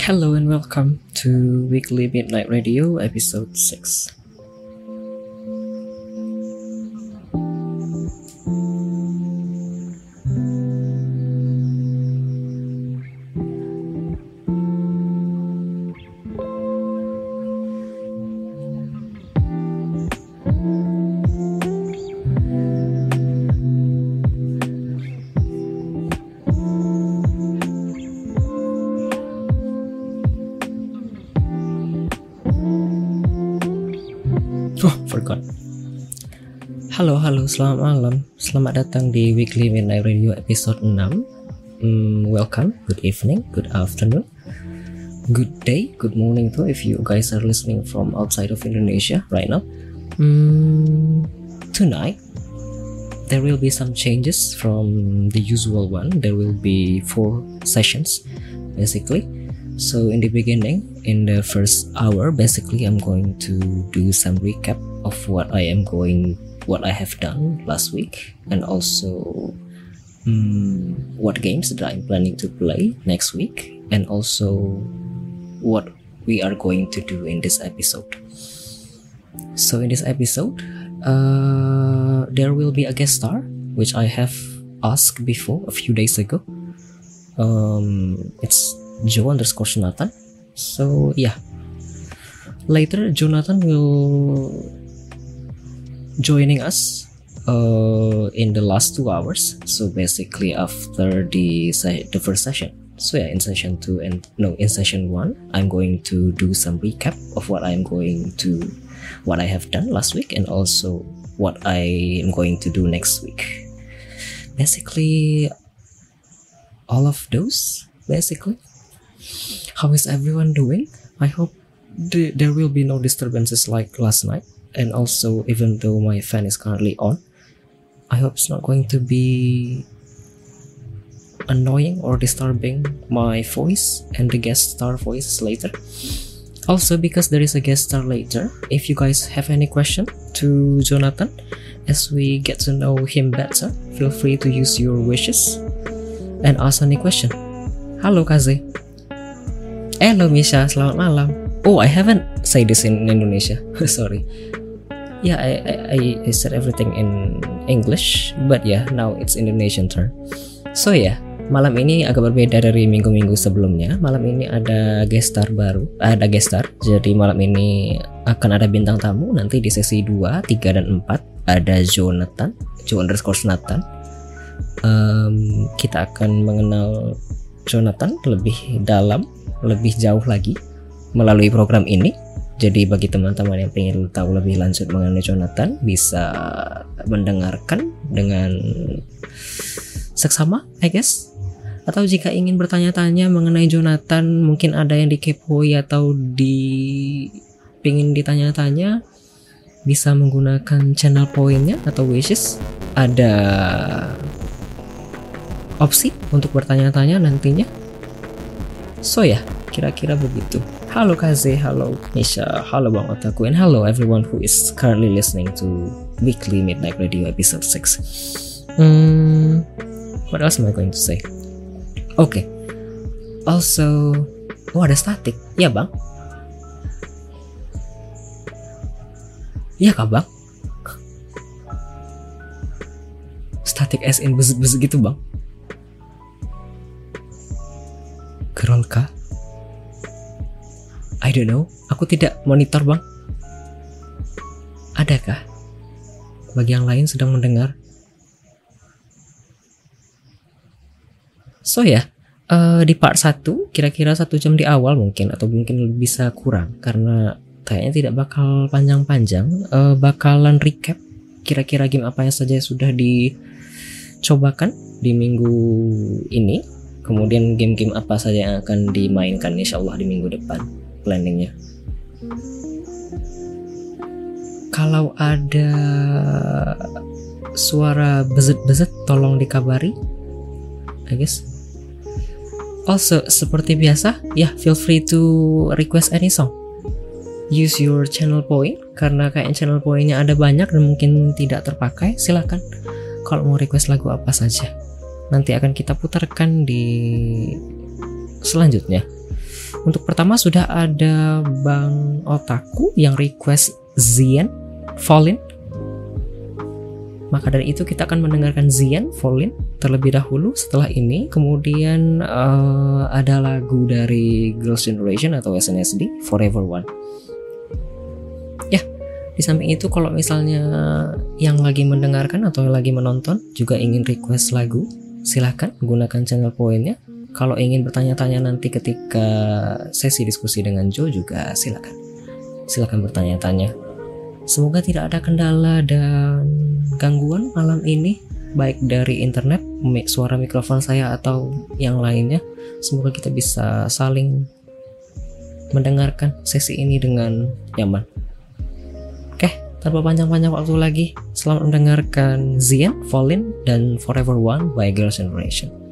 Hello and welcome to Weekly Midnight Radio, episode 6. Halo, halo, selamat malam. Selamat datang di Weekly Midnight Radio episode 6. Mm, welcome, good evening, good afternoon, good day, good morning too if you guys are listening from outside of Indonesia right now. Mm, tonight, there will be some changes from the usual one. There will be four sessions, basically. So in the beginning, in the first hour, basically I'm going to do some recap of what I am going, what I have done last week, and also mm, what games that I'm planning to play next week, and also what we are going to do in this episode. So in this episode, uh, there will be a guest star, which I have asked before a few days ago. Um, it's Joe underscore Jonathan. So yeah, later Jonathan will joining us uh, in the last two hours. So basically after the se- the first session. So yeah, in session two and no, in session one, I'm going to do some recap of what I'm going to, what I have done last week, and also what I am going to do next week. Basically, all of those. Basically, how is everyone doing? I hope the, there will be no disturbances like last night. And also, even though my fan is currently on, I hope it's not going to be annoying or disturbing my voice and the guest star voices later. Also, because there is a guest star later, if you guys have any question to Jonathan, as we get to know him better, feel free to use your wishes and ask any question. Halo Kaze. Hello Misha, selamat malam. Oh, I haven't said this in Indonesia. Sorry. Yeah, I, I I- said everything in English, but yeah, now it's Indonesian turn. So ya, malam ini agak berbeda dari minggu-minggu sebelumnya. Malam ini ada guest star baru, ada guest star. Jadi malam ini akan ada bintang tamu nanti di sesi 2, 3 dan 4 ada Jonathan, Joe underscore Jonathan. Em, kita akan mengenal Jonathan lebih dalam, lebih jauh lagi melalui program ini. Jadi bagi teman-teman yang ingin tahu lebih lanjut mengenai Jonathan bisa mendengarkan dengan seksama, I guess. Atau jika ingin bertanya-tanya mengenai Jonathan, mungkin ada yang dikepoi atau di pingin ditanya-tanya, bisa menggunakan channel poinnya atau wishes. Ada opsi untuk bertanya-tanya nantinya. So ya, kira-kira begitu. Halo Kaze, halo Nisha, halo Bang Otaku, and hello everyone who is currently listening to Weekly Midnight Radio episode 6. Hmm, what else am I going to say? Oke. Also, oh ada statik. Ya bang. Iya kak bang. Statik as in bes gitu bang. Gerol kah? I don't know. Aku tidak monitor bang. Adakah? Bagi yang lain sedang mendengar. So ya, eh, di part 1 kira-kira satu jam di awal mungkin atau mungkin bisa kurang karena kayaknya tidak bakal panjang-panjang. Eh, bakalan recap kira-kira game apa yang saja sudah dicobakan di minggu ini. Kemudian game-game apa saja yang akan dimainkan insya Allah di minggu depan planningnya. Kalau ada suara bezet-bezet tolong dikabari. I guess. Also, seperti biasa, ya feel free to request any song. Use your channel point karena kayak channel pointnya ada banyak dan mungkin tidak terpakai. Silahkan kalau mau request lagu apa saja. Nanti akan kita putarkan di selanjutnya. Untuk pertama sudah ada Bang Otaku yang request Zian Fallin. Maka dari itu kita akan mendengarkan Zian Fallin terlebih dahulu setelah ini. Kemudian uh, ada lagu dari Girls' Generation atau SNSD Forever One. Ya, di samping itu kalau misalnya yang lagi mendengarkan atau lagi menonton juga ingin request lagu, silahkan gunakan channel poinnya kalau ingin bertanya-tanya nanti ketika sesi diskusi dengan Joe juga silakan. Silakan bertanya-tanya. Semoga tidak ada kendala dan gangguan malam ini baik dari internet, suara mikrofon saya atau yang lainnya. Semoga kita bisa saling mendengarkan sesi ini dengan nyaman. Oke, tanpa panjang-panjang waktu lagi, selamat mendengarkan Zian, Fallin, dan Forever One by Girls' Generation.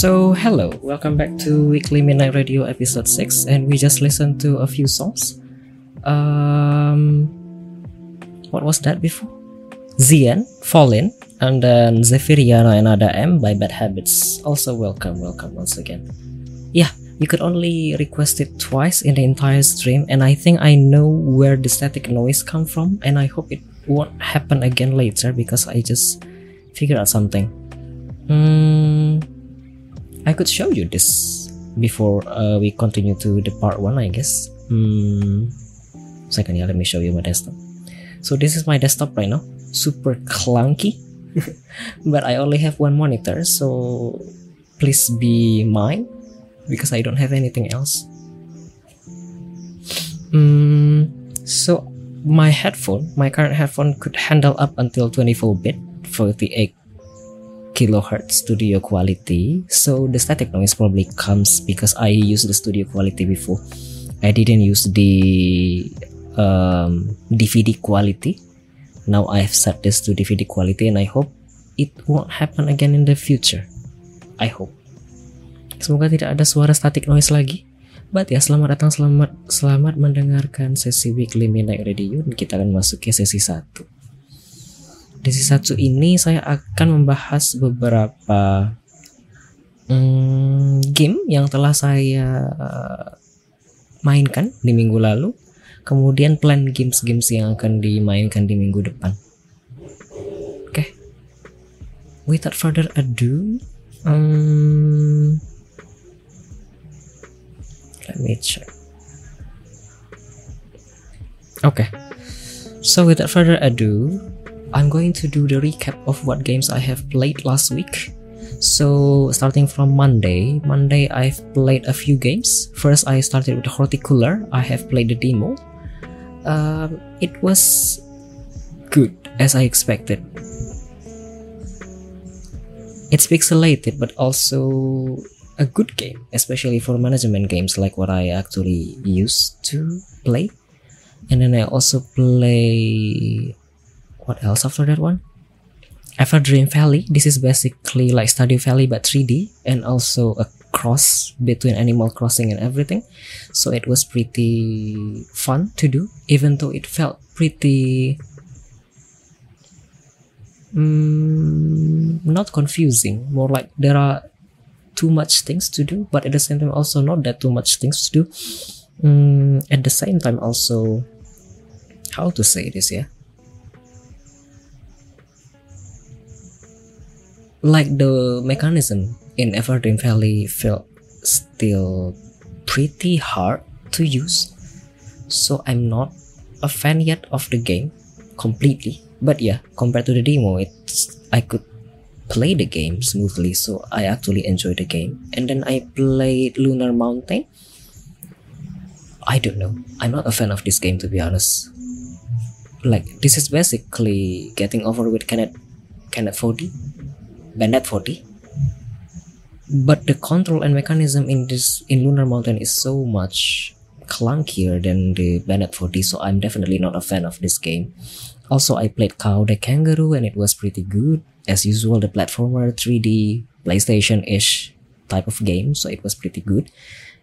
So, hello, welcome back to Weekly Midnight Radio episode 6, and we just listened to a few songs. Um, what was that before? Zian, Fallin, and then Zephiriana and Ada M by Bad Habits. Also, welcome, welcome once again. Yeah, you could only request it twice in the entire stream, and I think I know where the static noise come from, and I hope it won't happen again later because I just figured out something. Hmm I could show you this before uh, we continue to the part one, I guess. Hmm. Second, yeah, let me show you my desktop. So this is my desktop right now. Super clunky, but I only have one monitor, so please be mine because I don't have anything else. Hmm. So my headphone, my current headphone could handle up until 24 bit, 48 kilohertz studio quality. So the static noise probably comes because I use the studio quality before. I didn't use the um, DVD quality. Now I have set this to DVD quality and I hope it won't happen again in the future. I hope. Semoga tidak ada suara static noise lagi. But ya selamat datang selamat selamat mendengarkan sesi weekly midnight radio. Dan kita akan masuk ke sesi 1 di sisi satu ini saya akan membahas beberapa hmm, game yang telah saya mainkan di minggu lalu, kemudian plan games-games yang akan dimainkan di minggu depan. Oke, okay. without further ado, hmm, let me check. Oke, okay. so without further ado, I'm going to do the recap of what games I have played last week. So, starting from Monday, Monday I've played a few games. First, I started with Horticulture. I have played the demo. Um, it was good as I expected. It's pixelated, but also a good game, especially for management games like what I actually used to play. And then I also play what else after that one? Ever Dream Valley. This is basically like Stardew Valley but 3D and also a cross between Animal Crossing and everything. So it was pretty fun to do, even though it felt pretty mm, not confusing. More like there are too much things to do, but at the same time also not that too much things to do. Mm, at the same time also, how to say this? Yeah like the mechanism in Everdeen Valley felt still pretty hard to use, so I'm not a fan yet of the game completely. But yeah, compared to the demo, it's I could play the game smoothly, so I actually enjoy the game. And then I played Lunar Mountain. I don't know. I'm not a fan of this game to be honest. Like this is basically getting over with Kenneth Kenneth 4D Bandit 40 but the control and mechanism in this in lunar mountain is so much clunkier than the Bandit 40 so I'm definitely not a fan of this game. Also I played Cow the Kangaroo and it was pretty good. As usual the platformer 3D PlayStation-ish type of game so it was pretty good.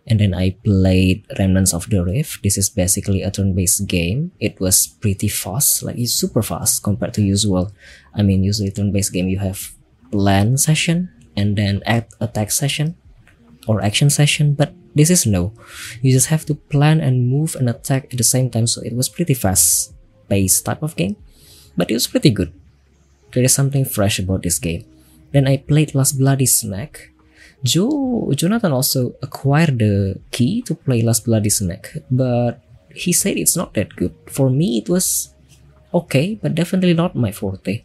And then I played Remnants of the Rift. This is basically a turn-based game. It was pretty fast, like it's super fast compared to usual. I mean usually turn-based game you have plan session and then act attack session or action session, but this is no. You just have to plan and move and attack at the same time, so it was pretty fast paced type of game. But it was pretty good. There is something fresh about this game. Then I played Last Bloody Snack. Joe Jonathan also acquired the key to play Last Bloody Snack, but he said it's not that good. For me, it was okay, but definitely not my forte.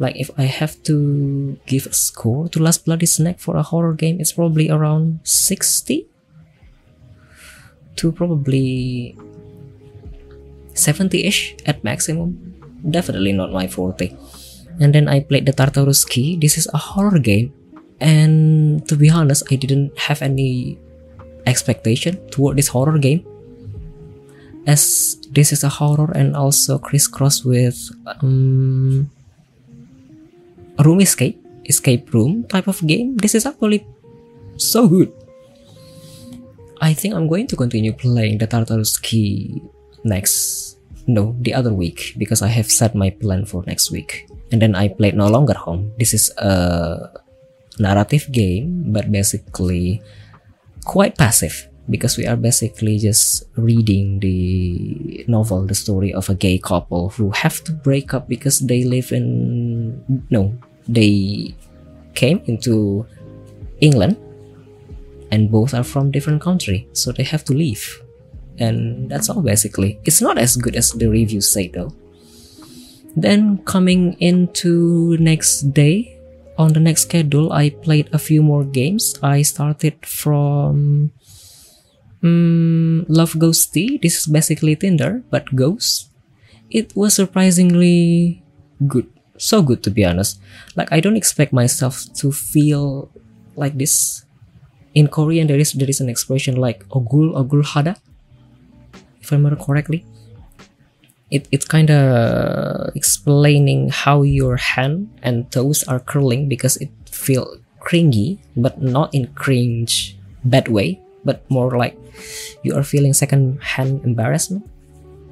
Like if I have to give a score to Last Bloody Snack for a horror game, it's probably around 60 to probably 70-ish at maximum. Definitely not my forte. And then I played the Tartarus Key. This is a horror game. And to be honest, I didn't have any expectation toward this horror game. As this is a horror and also crisscross with um, room escape, escape room type of game. This is actually so good. I think I'm going to continue playing the Tartarus Key next no the other week because I have set my plan for next week and then I played No Longer Home this is a narrative game but basically quite passive because we are basically just reading the novel the story of a gay couple who have to break up because they live in no they came into England and both are from different country so they have to leave. And that's all basically. It's not as good as the reviews say though. Then coming into next day on the next schedule i played a few more games. I started from um, love ghosty. This is basically tinder but ghost. It was surprisingly good so good to be honest like i don't expect myself to feel like this in korean there is there is an expression like ogul ogul hada if I remember correctly. It, it's kind of explaining how your hand and toes are curling because it feel cringy, but not in cringe bad way, but more like you are feeling second hand embarrassment.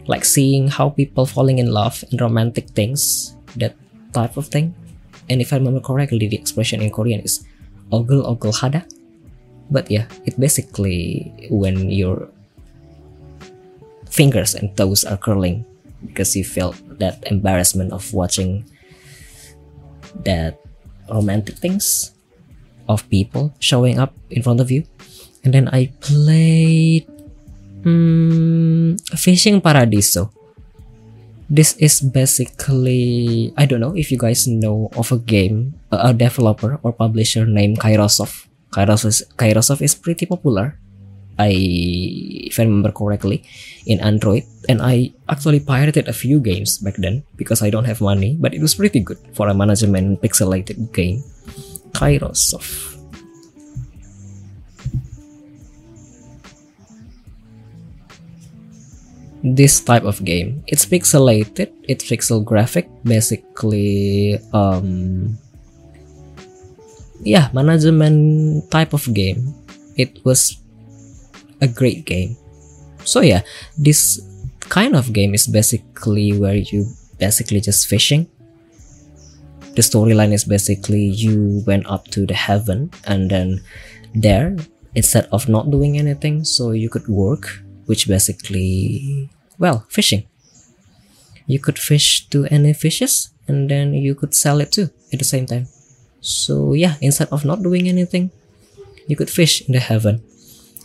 Like seeing how people falling in love and romantic things, that type of thing. And if I remember correctly, the expression in Korean is ogul ogul hada. But yeah, it basically when you're fingers and toes are curling because you felt that embarrassment of watching that romantic things of people showing up in front of you. And then I played um, Fishing Paradiso. This is basically I don't know if you guys know of a game, a developer or publisher named Kairosoft. Kairosoft, Kairosoft is pretty popular I if I remember correctly in Android. And I actually pirated a few games back then because I don't have money but it was pretty good for a management pixelated game. Kairosoft this type of game it's pixelated it's pixel graphic basically um yeah management type of game it was a great game. So yeah, this kind of game is basically where you basically just fishing. The storyline is basically you went up to the heaven and then there instead of not doing anything so you could work which basically well fishing you could fish to any fishes and then you could sell it too at the same time so yeah instead of not doing anything you could fish in the heaven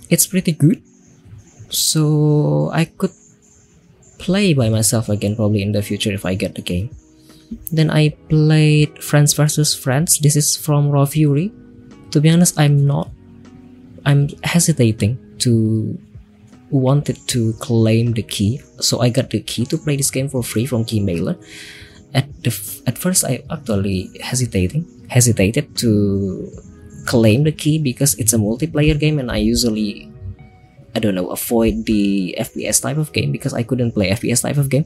it's pretty good so I could play by myself again probably in the future if I get the game. Then I played Friends versus Friends. This is from Raw Fury. To be honest, I'm not. I'm hesitating to wanted to claim the key, so I got the key to play this game for free from Keymailer. At the at first, I actually hesitating hesitated to claim the key because it's a multiplayer game and I usually I don't know avoid the FPS type of game because I couldn't play FPS type of game.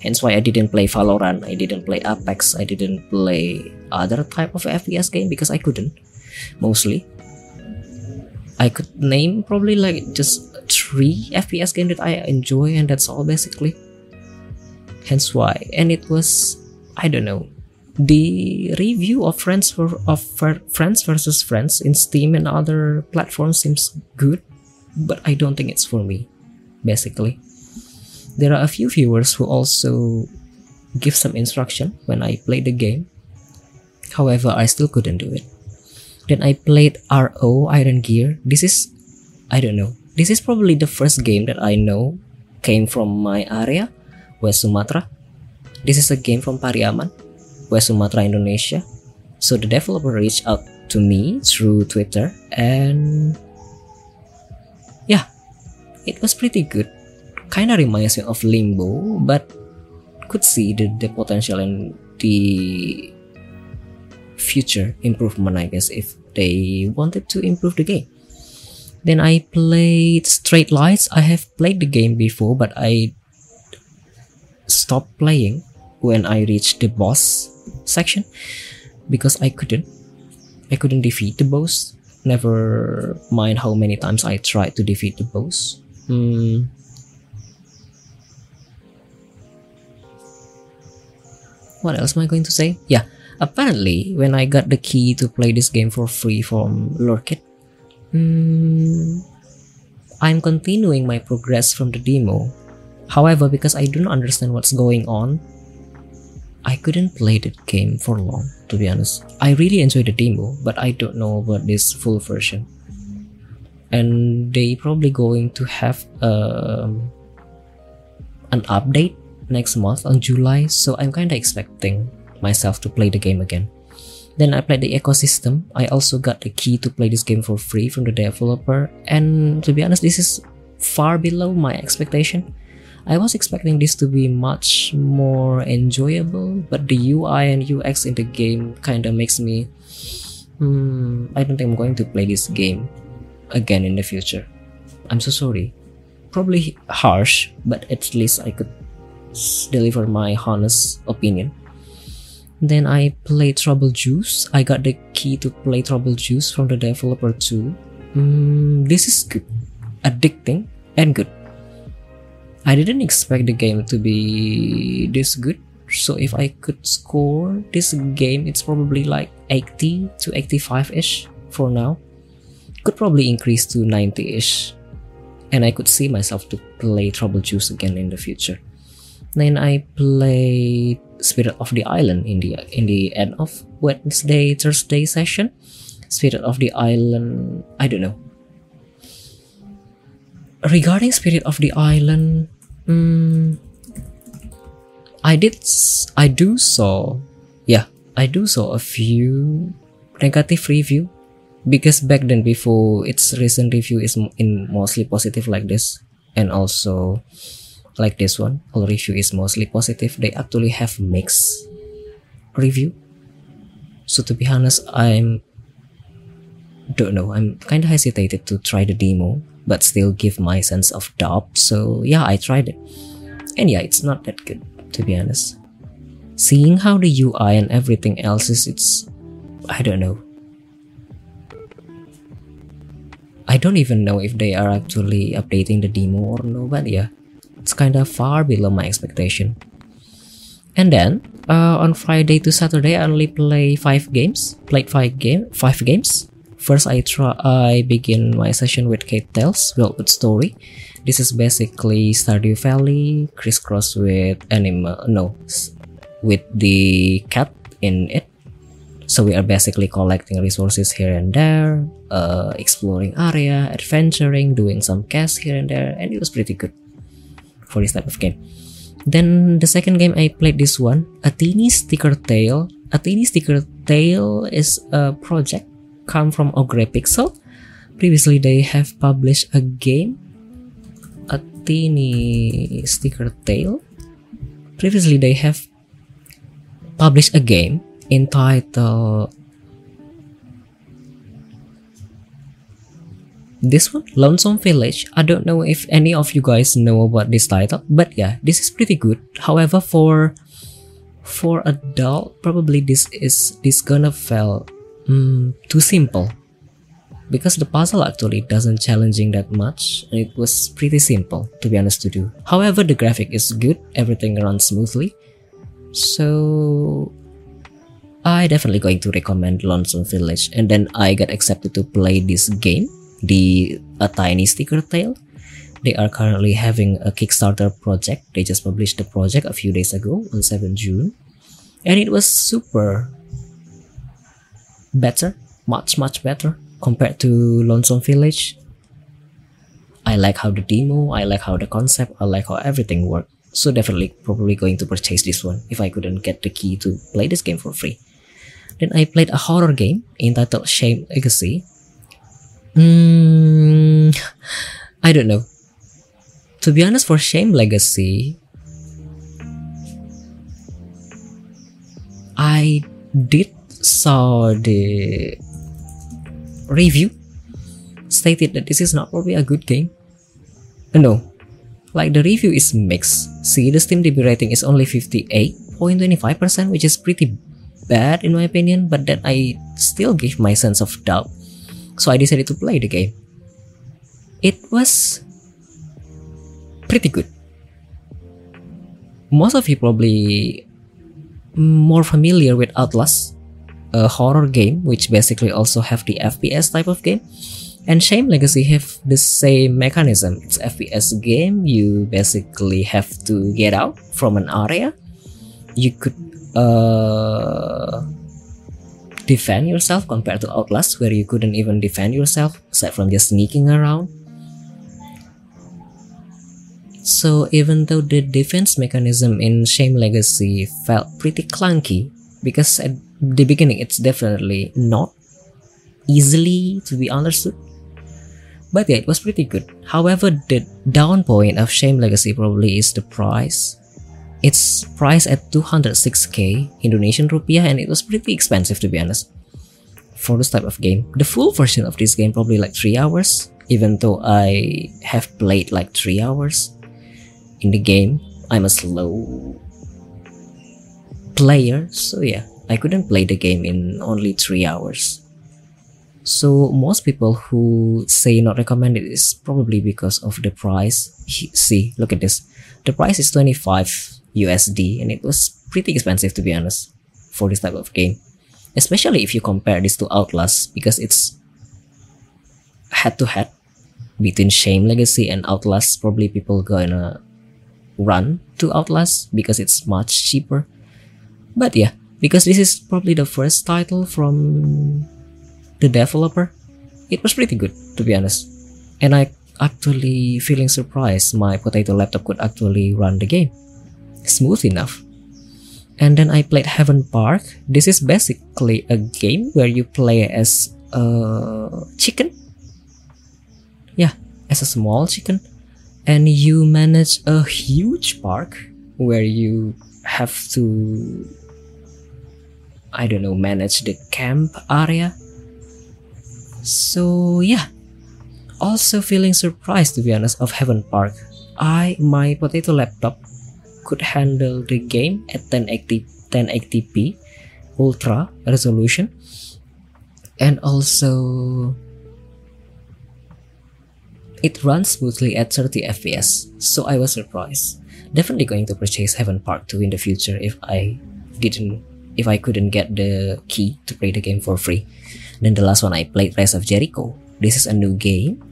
Hence why I didn't play Valorant, I didn't play Apex, I didn't play other type of FPS game because I couldn't. Mostly. I could name probably like just three FPS game that I enjoy and that's all basically. Hence why. And it was I don't know the review of Friends for, of Friends versus Friends in Steam and other platforms seems good, but I don't think it's for me. Basically, there are a few viewers who also give some instruction when I play the game. However, I still couldn't do it. Then I played RO Iron Gear. This is, I don't know. This is probably the first game that I know came from my area, West Sumatra. This is a game from Pariaman West Sumatra, Indonesia. So the developer reached out to me through Twitter and yeah, it was pretty good. Kinda reminds me of Limbo, but could see the, the potential and the future improvement, I guess, if they wanted to improve the game. Then I played Straight Lights. I have played the game before, but I stopped playing when I reached the boss section because I couldn't I couldn't defeat the boss never mind how many times I tried to defeat the boss hmm. what else am I going to say yeah apparently when I got the key to play this game for free from Lurkit hmm, I'm continuing my progress from the demo however because I do not understand what's going on I couldn't play the game for long, to be honest. I really enjoyed the demo, but I don't know about this full version. And they probably going to have um, an update next month on July, so I'm kinda expecting myself to play the game again. Then I played the ecosystem. I also got the key to play this game for free from the developer, and to be honest, this is far below my expectation. I was expecting this to be much more enjoyable, but the UI and UX in the game kinda makes me. Hmm, I don't think I'm going to play this game again in the future. I'm so sorry. Probably harsh, but at least I could deliver my honest opinion. Then I played Trouble Juice. I got the key to play Trouble Juice from the developer too. Mm, this is good, addicting, and good. I didn't expect the game to be this good. So if I could score this game, it's probably like 80 to 85-ish for now. Could probably increase to 90-ish. And I could see myself to play Trouble Juice again in the future. Then I played Spirit of the Island in the in the end of Wednesday Thursday session. Spirit of the Island, I don't know. Regarding Spirit of the Island, Hmm, I did. I do saw. Yeah, I do saw a few negative review because back then before its recent review is in mostly positive like this and also like this one all review is mostly positive they actually have mixed review so to be honest i'm don't know i'm kind of hesitated to try the demo but still give my sense of doubt. So yeah, I tried it. And yeah, it's not that good, to be honest. Seeing how the UI and everything else is, it's, I don't know. I don't even know if they are actually updating the demo or no, but yeah, it's kind of far below my expectation. And then uh, on Friday to Saturday, I only play five games. Played five game, five games. First, I try I begin my session with Kate Tales Wildwood Story. This is basically Stardew Valley crisscross with animal no with the cat in it. So we are basically collecting resources here and there, uh, exploring area, adventuring, doing some quests here and there, and it was pretty good. For this type of game. Then the second game I played this one, a teeny sticker tale. A teeny sticker tale is a project come from Ogre Pixel. Previously they have published a game, a teeny sticker tale. Previously they have published a game entitled this one lonesome village. I don't know if any of you guys know about this title but yeah this is pretty good. However for for adult probably this is this gonna feel um, too simple. Because the puzzle actually doesn't challenging that much. It was pretty simple to be honest to do however the graphic is good. Everything runs smoothly. So i definitely going to recommend lonesome village and then i got accepted to play this game the a tiny sticker tale. They are currently having a kickstarter project. They just published the project a few days ago on 7 june. And it was super better much much better compared to lonesome village. I like how the demo i like how the concept i like how everything worked so definitely probably going to purchase this one if i couldn't get the key to play this game for free. Then i played a horror game entitled shame legacy Hmm, I don't know. To be honest, for Shame Legacy, I did saw the review stated that this is not probably a good game. No, like the review is mixed. See, the Steam DB rating is only 58.25%, which is pretty bad in my opinion, but then I still give my sense of doubt so I decided to play the game. It was pretty good. Most of you probably more familiar with Outlast, a horror game which basically also have the FPS type of game. And Shame Legacy have the same mechanism. It's FPS game. You basically have to get out from an area. You could uh, defend yourself compared to Outlast where you couldn't even defend yourself aside from just sneaking around. So even though the defense mechanism in Shame Legacy felt pretty clunky because at the beginning it's definitely not easily to be understood. But yeah, it was pretty good. However, the down point of Shame Legacy probably is the price it's priced at 206k Indonesian rupiah and it was pretty expensive to be honest for this type of game. The full version of this game probably like 3 hours even though I have played like 3 hours in the game. I'm a slow player so yeah, I couldn't play the game in only 3 hours. So most people who say not recommended is probably because of the price. See, look at this. The price is 25 USD and it was pretty expensive to be honest for this type of game. Especially if you compare this to Outlast because it's head to head between Shame Legacy and Outlast. Probably people gonna run to Outlast because it's much cheaper. But yeah because this is probably the first title from the developer it was pretty good to be honest. And I actually feeling surprised my potato laptop could actually run the game smooth enough. And then I played Heaven Park. This is basically a game where you play as a chicken. Yeah, as a small chicken. And you manage a huge park where you have to, I don't know, manage the camp area. So yeah, also feeling surprised to be honest of Heaven Park. I my potato laptop could handle the game at 1080 1080p ultra resolution. And also it runs smoothly at 30 fps so i was surprised. Definitely going to purchase heaven park 2 in the future if i didn't if i couldn't get the key to play the game for free. Then the last one i played rise of jericho. This is a new game.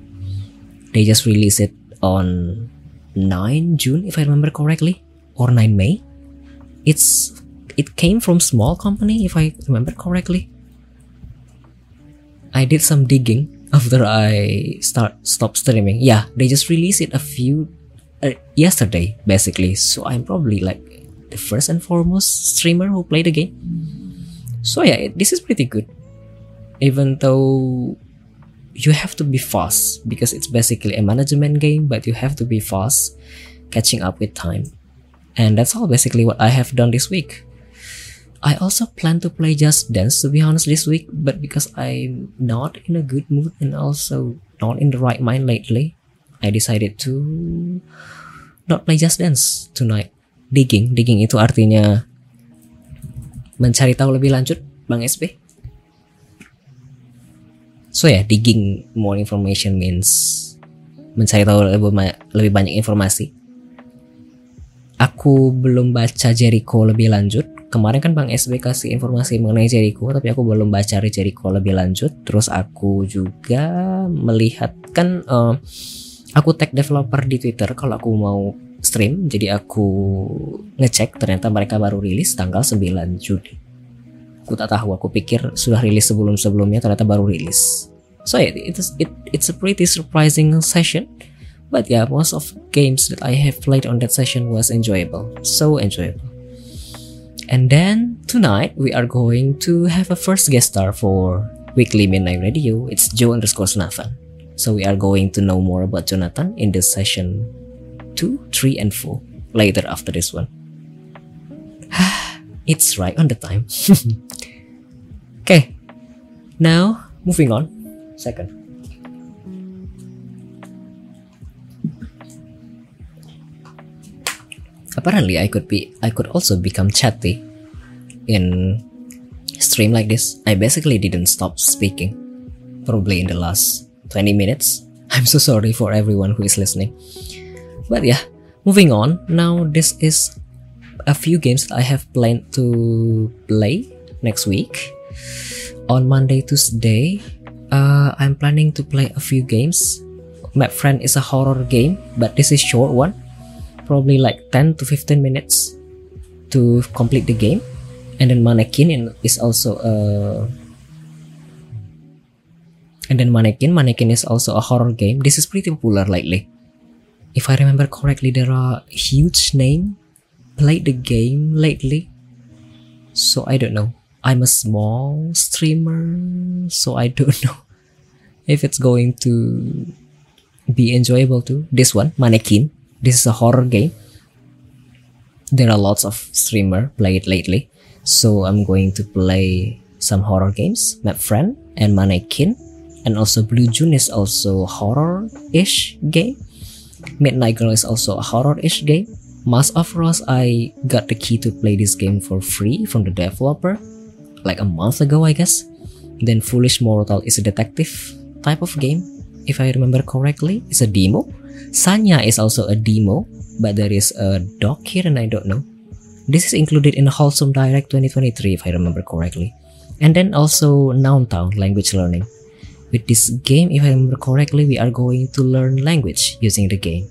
They just released it on 9 june if i remember correctly or 9 May. It's it came from small company if I remember correctly. I did some digging after I start stop streaming. Yeah, they just released it a few uh, yesterday basically. So I'm probably like the first and foremost streamer who played the game. So yeah, it, this is pretty good. Even though you have to be fast because it's basically a management game, but you have to be fast catching up with time. And that's all basically what I have done this week. I also plan to play Just Dance to be honest this week, but because I'm not in a good mood and also not in the right mind lately, I decided to not play Just Dance tonight. Digging, digging itu artinya mencari tahu lebih lanjut, Bang SB. So ya, yeah, digging more information means mencari tahu lebih banyak informasi. Aku belum baca Jericho lebih lanjut. Kemarin kan Bang SB kasih informasi mengenai Jericho, tapi aku belum baca Jericho lebih lanjut. Terus aku juga melihat kan uh, aku tag developer di Twitter kalau aku mau stream, jadi aku ngecek ternyata mereka baru rilis tanggal 9 Juni aku tak tahu aku pikir sudah rilis sebelum sebelumnya ternyata baru rilis so yeah, it's it, it's a pretty surprising session but yeah most of games that I have played on that session was enjoyable. So enjoyable. And then tonight we are going to have a first guest star for weekly midnight radio. It's Joe underscore Nathan. So we are going to know more about Jonathan in this session 2 3 and 4 later after this one. It's right on the time. Okay, now moving on. Second. Apparently, I could be, I could also become chatty in stream like this. I basically didn't stop speaking, probably in the last 20 minutes. I'm so sorry for everyone who is listening. But yeah, moving on. Now this is a few games that I have planned to play next week on Monday, Tuesday, uh, I'm planning to play a few games. My friend is a horror game, but this is short one, probably like 10 to 15 minutes to complete the game. And then Mannequin is also a and then Mannequin, Mannequin is also a horror game. This is pretty popular lately. If I remember correctly, there are huge name played the game lately. So I don't know. I'm a small streamer, so I don't know if it's going to be enjoyable too. This one, Mannequin. This is a horror game. There are lots of streamer play it lately, so I'm going to play some horror games. Map Friend and Mannequin, and also Blue June is also horror-ish game. Midnight Girl is also a horror-ish game. Mask of Rose, I got the key to play this game for free from the developer like a month ago, I guess. Then Foolish Mortal is a detective type of game, if I remember correctly. It's a demo. Sanya is also a demo, but there is a dog here and I don't know. This is included in Wholesome Direct 2023, if I remember correctly. And then also Noun Town language learning. With this game, if I remember correctly, we are going to learn language using the game.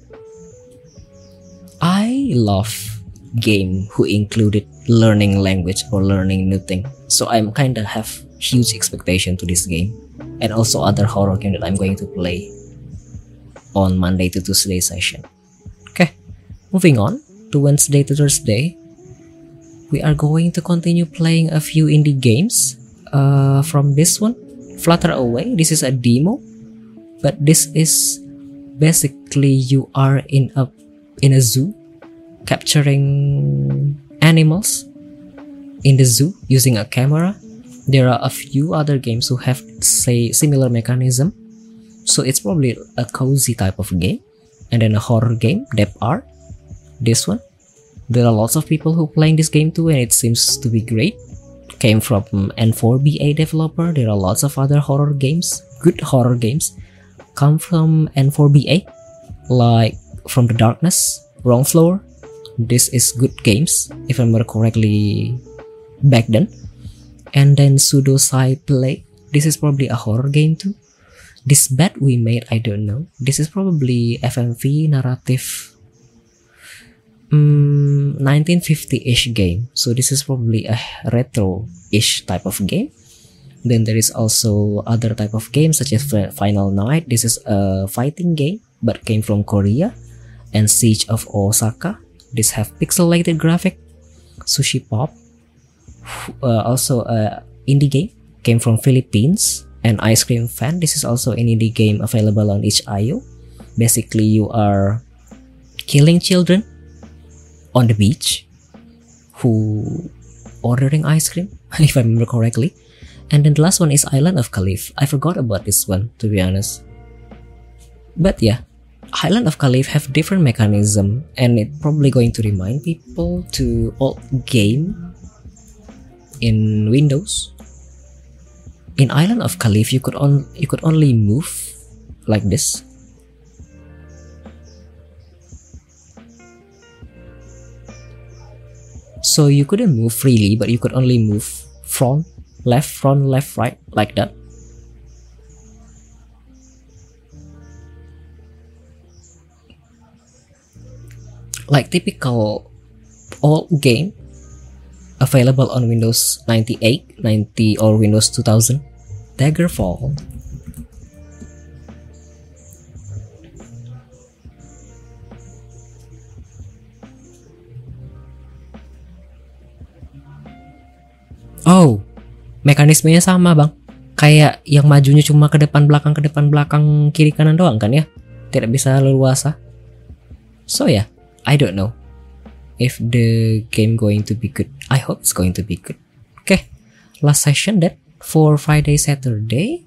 I love game who included learning language or learning new thing. So I'm kinda have huge expectation to this game and also other horror game that I'm going to play on Monday to Tuesday session. Okay, moving on to Wednesday to Thursday, we are going to continue playing a few indie games. Uh, from this one, Flutter Away. This is a demo, but this is basically you are in a in a zoo capturing animals in the zoo using a camera. There are a few other games who have say similar mechanism. So it's probably a cozy type of game. And then a horror game, Dep Art. This one. There are lots of people who playing this game too and it seems to be great. Came from N4BA developer. There are lots of other horror games, good horror games, come from N4BA, like From the Darkness, Wrong Floor, this is good games if I remember correctly back then and then pseudo sci play this is probably a horror game too this bet we made i don't know. This is probably fmv narrative um, 1950-ish game. So this is probably a retro-ish type of game. Then there is also other type of games such as final night. This is a fighting game but came from korea. And Siege of Osaka. This have pixelated graphic. Sushi Pop, uh, also a indie game, came from Philippines. And Ice Cream Fan. This is also an indie game available on itch.io. Basically, you are killing children on the beach who ordering ice cream, if I remember correctly. And then the last one is Island of Caliph. I forgot about this one, to be honest. But yeah, Island of Caliph have different mechanism and it probably going to remind people to old game in Windows. In Island of Caliph, you could on you could only move like this. So you couldn't move freely, but you could only move front, left, front, left, right, like that. like typical old game available on Windows 98, 90 or Windows 2000. Daggerfall. Oh, mekanismenya sama bang. Kayak yang majunya cuma ke depan belakang ke depan belakang kiri kanan doang kan ya? Tidak bisa leluasa. So ya, yeah, I don't know if the game going to be good. I hope it's going to be good. Okay, last session that for Friday Saturday.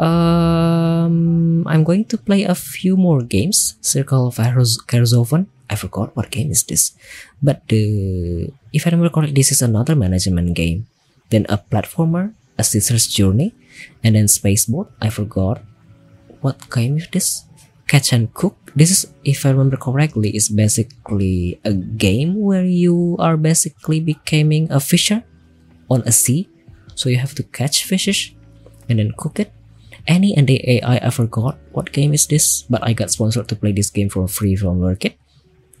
Um, I'm going to play a few more games. Circle of Kerzoven. I forgot what game is this, but the if I remember correctly, this is another management game. Then a platformer, a Caesar's Journey, and then Spaceboat. I forgot what game is this catch and cook this is if i remember correctly is basically a game where you are basically becoming a fisher on a sea. So you have to catch fishes and then cook it. Any and the ai i forgot what game is this but i got sponsored to play this game for free from market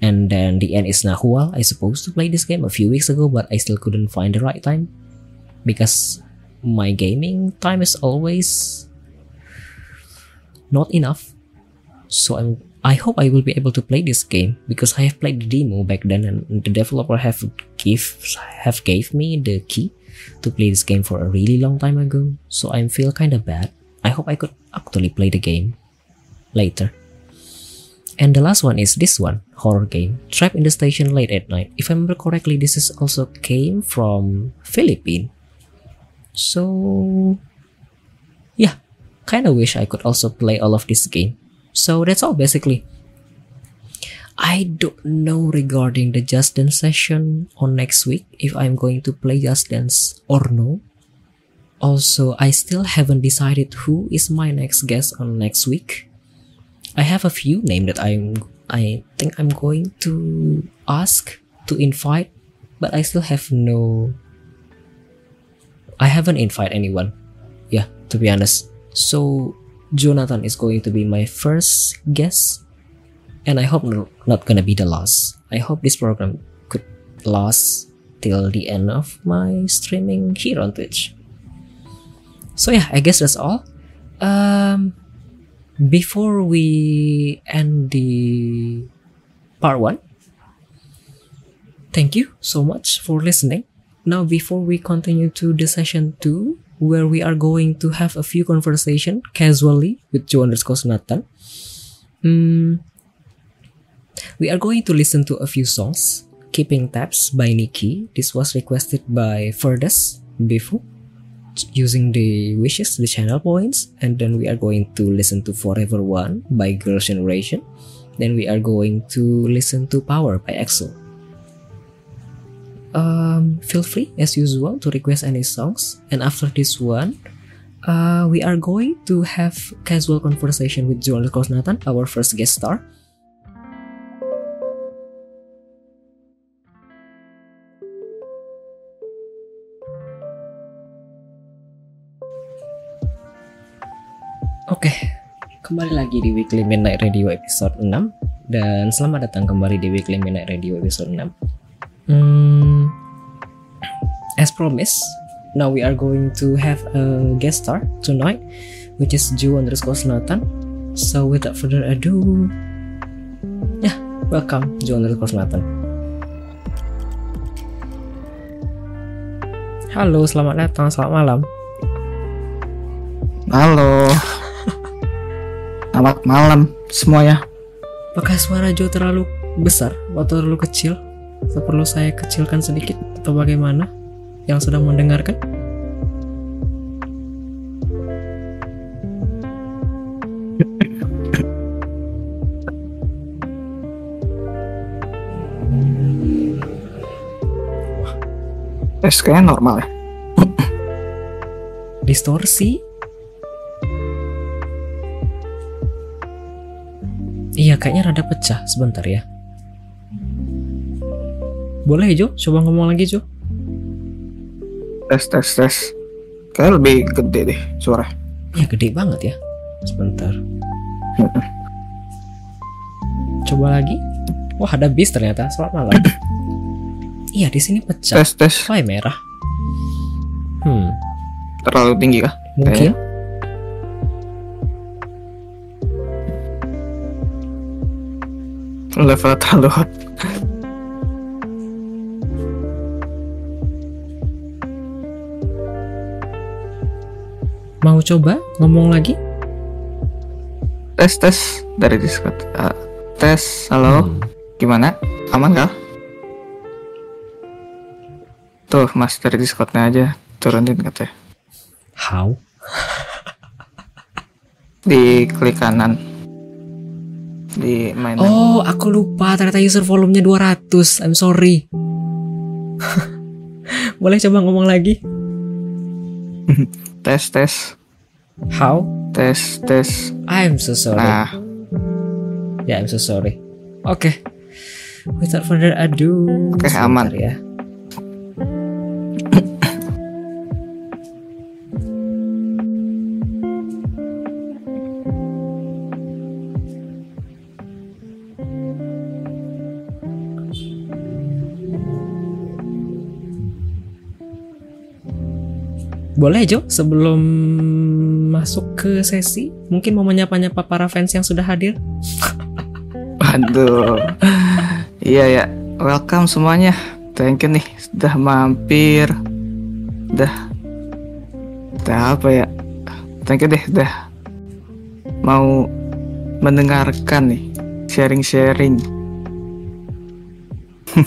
and then the end is Nahua. I supposed to play this game a few weeks ago, but I still couldn't find the right time because my gaming time is always not enough. So I'm I hope I will be able to play this game because I have played the demo back then and the developer have give have gave me the key to play this game for a really long time ago. So I feel kind of bad. I hope I could actually play the game later. And the last one is this one, horror game, Trapped in the Station Late at Night. If I remember correctly, this is also came from Philippines. So yeah, kind of wish I could also play all of this game so that's all basically. I don't know regarding the Just Dance session on next week if I'm going to play Just Dance or no. Also, I still haven't decided who is my next guest on next week. I have a few names that I'm I think I'm going to ask to invite, but I still have no I haven't invited anyone. Yeah, to be honest. So Jonathan is going to be my first guest, and I hope not gonna be the last. I hope this program could last till the end of my streaming here on Twitch. So yeah, I guess that's all. Um, before we end the part one, thank you so much for listening. Now, before we continue to the session two, where we are going to have a few conversation casually with Joe underscore Nathan. Hmm, we are going to listen to a few songs. Keeping Tabs by Nikki. This was requested by Ferdes Bifu using the wishes, the channel points, and then we are going to listen to Forever One by Girls' Generation. Then we are going to listen to Power by EXO um, feel free as usual to request any songs. And after this one, uh, we are going to have casual conversation with Joel Nathan, our first guest star. Oke, okay, kembali lagi di Weekly Midnight Radio episode 6 dan selamat datang kembali di Weekly Midnight Radio episode 6. Hmm, as promised, now we are going to have a guest star tonight, which is Joe underscore Nathan. So without further ado, yeah, Welcome, John underscore Nathan. Halo, selamat datang, selamat malam. Halo. Selamat malam semuanya. Apakah suara Joe terlalu besar atau terlalu kecil? Perlu saya kecilkan sedikit atau bagaimana? Yang sedang mendengarkan? Tes kayaknya normal ya. Distorsi? Iya, kayaknya rada pecah. Sebentar ya. Boleh, Jo? Coba ngomong lagi, Jo. Tes tes tes. Kayak lebih gede deh suara. Ya, gede banget ya. Sebentar. Coba lagi. Wah, ada bis ternyata. Selamat malam. iya, di sini pecah. Tes tes. Why merah? Hmm, Terlalu tinggi kah? mungkin. Level terlalu Mau coba ngomong lagi? Tes tes dari Discord. Ah, tes. Halo. Hmm. Gimana? Aman kah? Tuh, Mas dari Discordnya aja turunin katanya. How? Di klik kanan. Di main Oh, aku lupa ternyata user volumenya 200. I'm sorry. Boleh coba ngomong lagi? tes tes How? tes tes. I'm so sorry. Nah, Ya, I'm so sorry. Oke. Without further ado. Oke, sebentar aman. ya. Boleh Jo, sebelum masuk ke sesi, mungkin mau menyapa-nyapa para fans yang sudah hadir? Waduh. Iya ya, welcome semuanya. Thank you nih sudah mampir. Udah. Udah apa ya? Thank you deh udah mau mendengarkan nih sharing-sharing.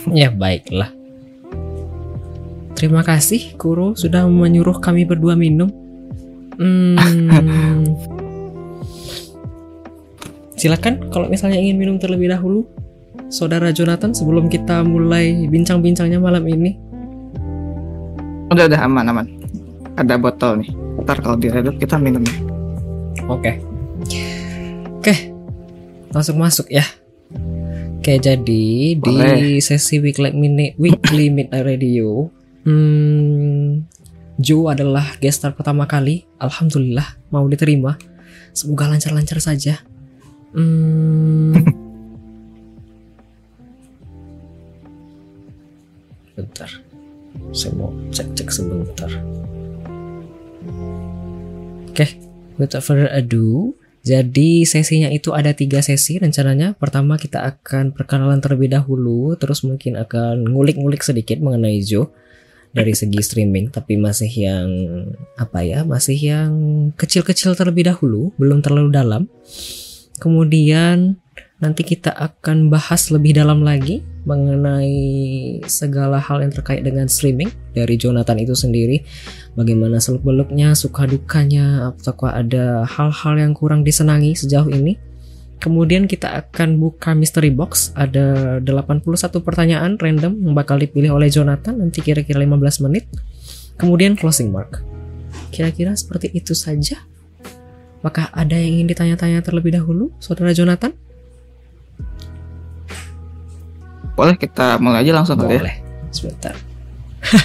Ya baiklah. Terima kasih Kuro sudah menyuruh kami berdua minum. Hmm. Silakan kalau misalnya ingin minum terlebih dahulu, Saudara Jonathan sebelum kita mulai bincang-bincangnya malam ini. Udah udah aman aman. Ada botol nih. Ntar kalau diredot kita minum nih. Oke. Oke. Langsung masuk ya. Oke, jadi di Boleh. sesi weekly minute weekly midnight radio, hmm, Joe adalah guest star pertama kali. Alhamdulillah mau diterima. Semoga lancar-lancar saja. Hmm. Bentar. Saya mau cek-cek sebentar. Oke, without further ado, jadi sesinya itu ada tiga sesi rencananya. Pertama kita akan perkenalan terlebih dahulu, terus mungkin akan ngulik-ngulik sedikit mengenai Joe dari segi streaming, tapi masih yang apa ya, masih yang kecil-kecil terlebih dahulu, belum terlalu dalam. Kemudian nanti kita akan bahas lebih dalam lagi mengenai segala hal yang terkait dengan streaming dari Jonathan itu sendiri bagaimana seluk beluknya suka dukanya apakah ada hal-hal yang kurang disenangi sejauh ini kemudian kita akan buka mystery box. Ada 81 pertanyaan random yang bakal dipilih oleh Jonathan. Nanti kira-kira 15 menit. Kemudian closing mark. Kira-kira seperti itu saja? Apakah ada yang ingin ditanya-tanya terlebih dahulu saudara Jonathan? Boleh kita mulai aja langsung kali ya. boleh. Sebentar.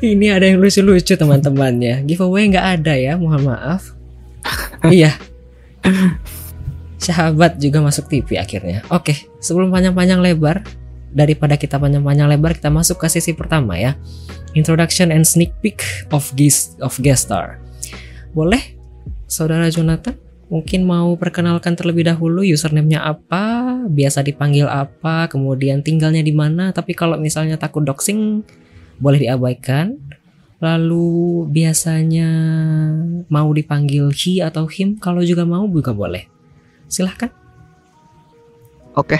Ini ada yang lucu-lucu teman-temannya. Giveaway nggak ada ya mohon maaf iya sahabat juga masuk TV akhirnya oke sebelum panjang-panjang lebar daripada kita panjang-panjang lebar kita masuk ke sesi pertama ya introduction and sneak peek of guest of guest star boleh saudara Jonathan Mungkin mau perkenalkan terlebih dahulu username-nya apa, biasa dipanggil apa, kemudian tinggalnya di mana. Tapi kalau misalnya takut doxing, boleh diabaikan. Lalu biasanya mau dipanggil he atau him, kalau juga mau juga boleh. Silahkan. Oke.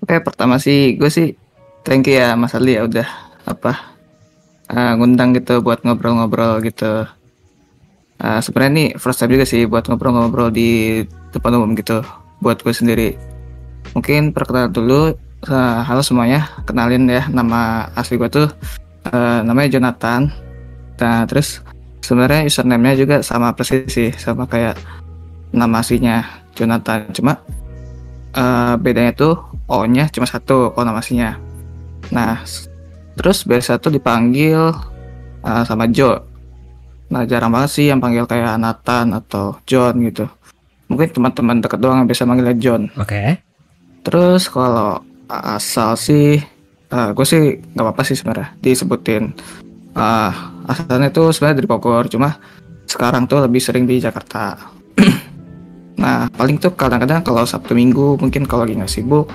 Oke, pertama sih gue sih thank you ya Mas Ali ya udah apa uh, ngundang gitu buat ngobrol-ngobrol gitu. Uh, sebenarnya ini first time juga sih buat ngobrol-ngobrol di depan umum gitu buat gue sendiri. Mungkin perkenalan dulu. Uh, halo semuanya, kenalin ya nama asli gue tuh uh, namanya Jonathan. Nah terus sebenarnya username-nya juga sama persis sih, sama kayak nama aslinya Jonathan. Cuma uh, bedanya tuh O-nya cuma satu, O nama aslinya. Nah terus biasa tuh dipanggil uh, sama Joe Nah jarang banget sih yang panggil kayak Nathan atau John gitu. Mungkin teman-teman deket doang yang biasa manggilnya John. Oke. Okay. Terus kalau asal sih, uh, gue sih nggak apa-apa sih sebenarnya disebutin. Uh, asalnya tuh sebenarnya dari Bogor, cuma sekarang tuh lebih sering di Jakarta. nah paling tuh kadang-kadang kalau Sabtu Minggu mungkin kalau lagi nggak sibuk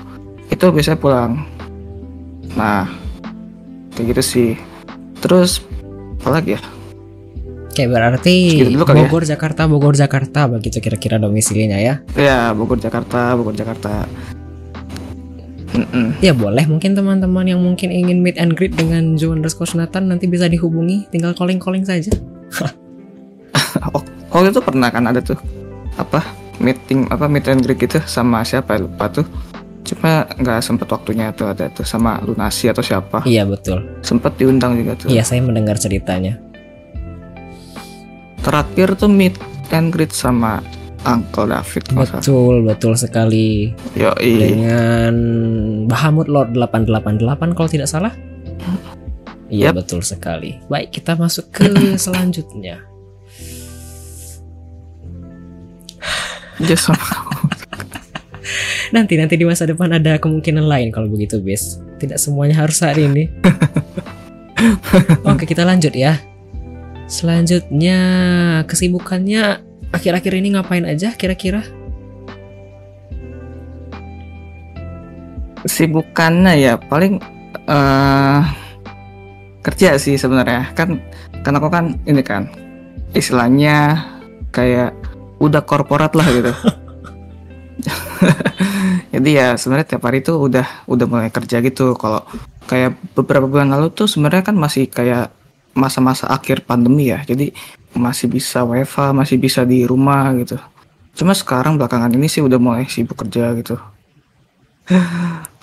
itu biasanya pulang. Nah kayak gitu sih. Terus apa lagi ya? Oke berarti ya. Bogor ya. Jakarta Bogor Jakarta begitu kira-kira domisilinya ya? Ya Bogor Jakarta Bogor Jakarta. Mm-mm. Ya boleh mungkin teman-teman yang mungkin ingin meet and greet dengan Joe underscore Nathan nanti bisa dihubungi. Tinggal calling calling saja. oh, itu pernah kan ada tuh apa meeting apa meet and greet gitu sama siapa lupa tuh. Cuma nggak sempet waktunya tuh ada tuh sama Lunasi atau siapa. Iya betul. Sempet diundang juga tuh. Iya saya mendengar ceritanya. Terakhir tuh meet and greet sama Uncle David betul betul sekali. Yo, dengan Bahamut Lord 888 kalau tidak salah. Iya yep. betul sekali. Baik kita masuk ke selanjutnya. Just nanti nanti di masa depan ada kemungkinan lain kalau begitu bis. Tidak semuanya harus saat ini. Oke kita lanjut ya. Selanjutnya kesibukannya akhir-akhir ini ngapain aja kira-kira? Kesibukannya ya paling uh, kerja sih sebenarnya kan karena aku kan ini kan istilahnya kayak udah korporat lah gitu. Jadi ya sebenarnya tiap hari tuh udah udah mulai kerja gitu. Kalau kayak beberapa bulan lalu tuh sebenarnya kan masih kayak masa-masa akhir pandemi ya. Jadi masih bisa WFH masih bisa di rumah gitu. Cuma sekarang belakangan ini sih udah mulai sibuk kerja gitu.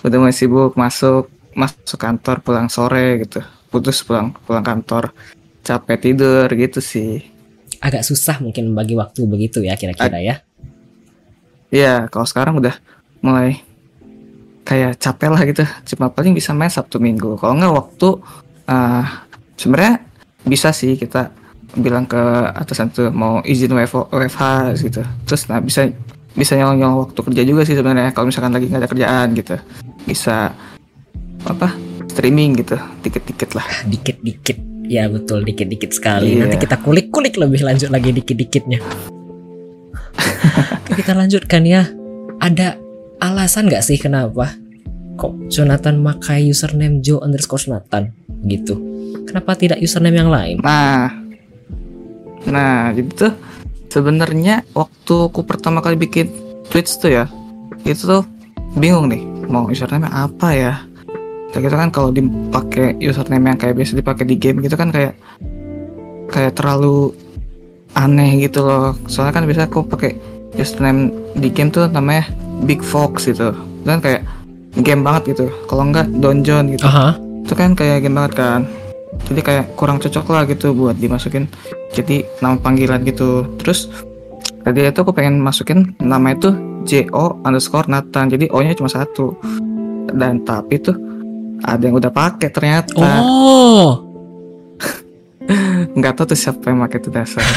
Udah mulai sibuk masuk masuk kantor pulang sore gitu. Putus pulang pulang kantor. Capek tidur gitu sih. Agak susah mungkin bagi waktu begitu ya kira-kira ya. Iya, kalau sekarang udah mulai kayak capek lah gitu. Cuma paling bisa main Sabtu Minggu. Kalau nggak waktu uh, sebenarnya bisa sih kita bilang ke atasan tuh mau izin WFH, WFH gitu. Terus nah bisa bisa nyolong nyolong waktu kerja juga sih sebenarnya kalau misalkan lagi nggak ada kerjaan gitu. Bisa apa streaming gitu dikit-dikit lah. Dikit-dikit. Ya betul dikit-dikit sekali. Yeah. nanti kita kulik-kulik lebih lanjut lagi dikit-dikitnya. Kita lanjutkan ya. Ada alasan nggak sih kenapa kok Jonathan makai username Joe underscore Nathan gitu Kenapa tidak username yang lain? Nah, nah jadi tuh sebenarnya waktu aku pertama kali bikin Twitch tuh ya, itu tuh bingung nih mau username apa ya. Kayak gitu kan kalau dipakai username yang kayak biasa dipakai di game gitu kan kayak kayak terlalu aneh gitu loh. Soalnya kan biasa aku pakai username di game tuh namanya Big Fox gitu. Dan kayak game banget gitu. Kalau enggak Donjon gitu. Uh -huh. Itu kan kayak game banget kan jadi kayak kurang cocok lah gitu buat dimasukin. Jadi nama panggilan gitu. Terus tadi itu aku pengen masukin nama itu Jo underscore Nathan. Jadi O nya cuma satu. Dan tapi tuh ada yang udah pakai ternyata. Oh! Nggak tahu tuh siapa yang pakai itu dasar.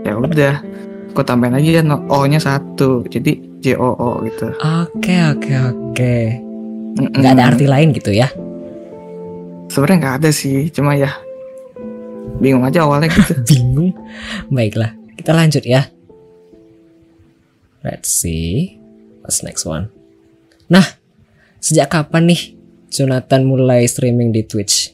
Ya udah aku tambahin aja no, O nya satu. Jadi J O O gitu. Oke oke oke. Nggak ada arti lain gitu ya sebenarnya nggak ada sih cuma ya bingung aja awalnya gitu bingung baiklah kita lanjut ya Let's see. What's next one? Nah, sejak kapan nih Jonathan mulai streaming di Twitch?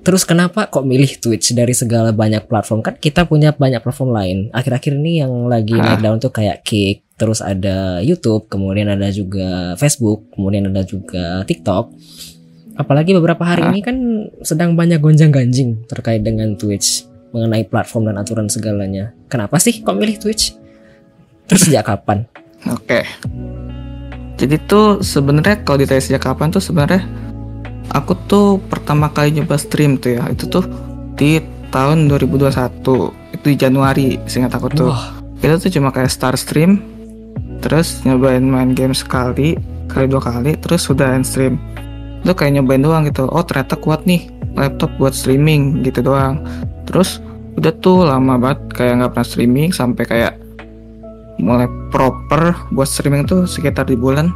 Terus kenapa kok milih Twitch dari segala banyak platform? Kan kita punya banyak platform lain. Akhir-akhir ini yang lagi Ah. naik daun tuh kayak Kick, terus ada YouTube, kemudian ada juga Facebook, kemudian ada juga TikTok. Apalagi beberapa hari Ah. ini kan sedang banyak gonjang-ganjing terkait dengan Twitch mengenai platform dan aturan segalanya. Kenapa sih kok milih Twitch? Terus sejak kapan? Oke. Jadi tuh sebenarnya kalau ditanya sejak kapan tuh sebenarnya aku tuh pertama kali nyoba stream tuh ya itu tuh di tahun 2021 itu di Januari seingat aku tuh. Wah, Itu tuh cuma kayak start stream terus nyobain main game sekali kali dua kali terus udah end stream. Itu kayak nyobain doang gitu. Oh ternyata kuat nih laptop buat streaming gitu doang. Terus udah tuh lama banget kayak nggak pernah streaming sampai kayak mulai proper buat streaming tuh sekitar di bulan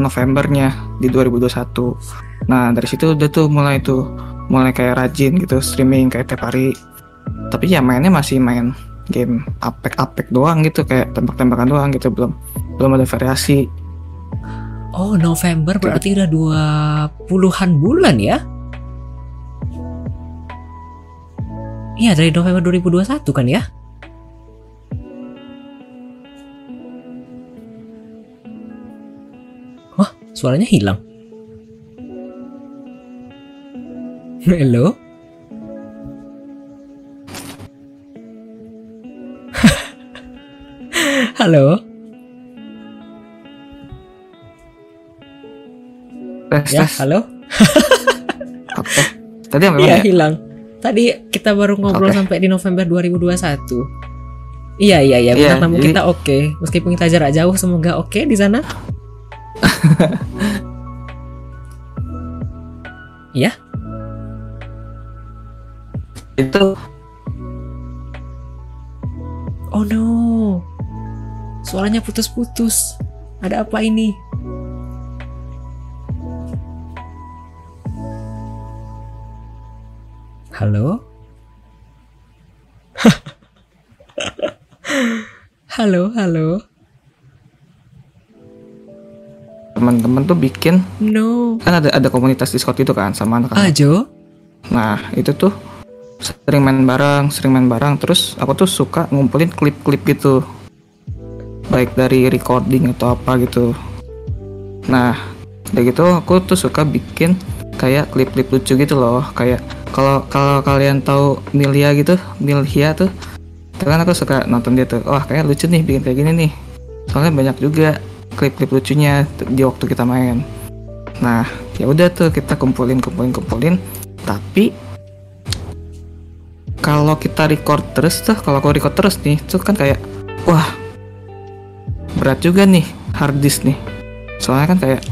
Novembernya di 2021. Nah dari situ udah tuh mulai tuh mulai kayak rajin gitu streaming kayak tiap hari. Tapi ya mainnya masih main game apek-apek doang gitu kayak tembak-tembakan doang gitu belum belum ada variasi. Oh November berarti udah dua puluhan bulan ya? Iya dari November 2021 kan ya? Wah, suaranya hilang. Halo? Halo? Tes Ya, tes. halo? Oke. Tadi yang Iya, ya? hilang. Tadi kita baru ngobrol Oke. sampai di November 2021. Iya, iya, iya. Iya, Bintang tamu jadi- kita oke. Meskipun kita jarak jauh, semoga oke di sana. Iya? Itu Oh no. Suaranya putus-putus. Ada apa ini? Halo? halo, halo. teman-teman tuh bikin No. kan ada ada komunitas Discord itu kan sama anak-anak. Ajo? Nah, itu tuh sering main bareng, sering main bareng. Terus aku tuh suka ngumpulin klip-klip gitu. Baik dari recording atau apa gitu. Nah, udah gitu aku tuh suka bikin kayak klip-klip lucu gitu loh. Kayak kalau kalau kalian tahu Milia gitu, Milhia tuh. Kan aku suka nonton dia tuh. Wah, kayak lucu nih bikin kayak gini nih. Soalnya banyak juga klip-klip lucunya di waktu kita main. Nah, ya udah tuh kita kumpulin kumpulin kumpulin. Tapi kalau kita record terus tuh, kalau aku record terus nih, tuh kan kayak wah berat juga nih hard disk nih. Soalnya kan kayak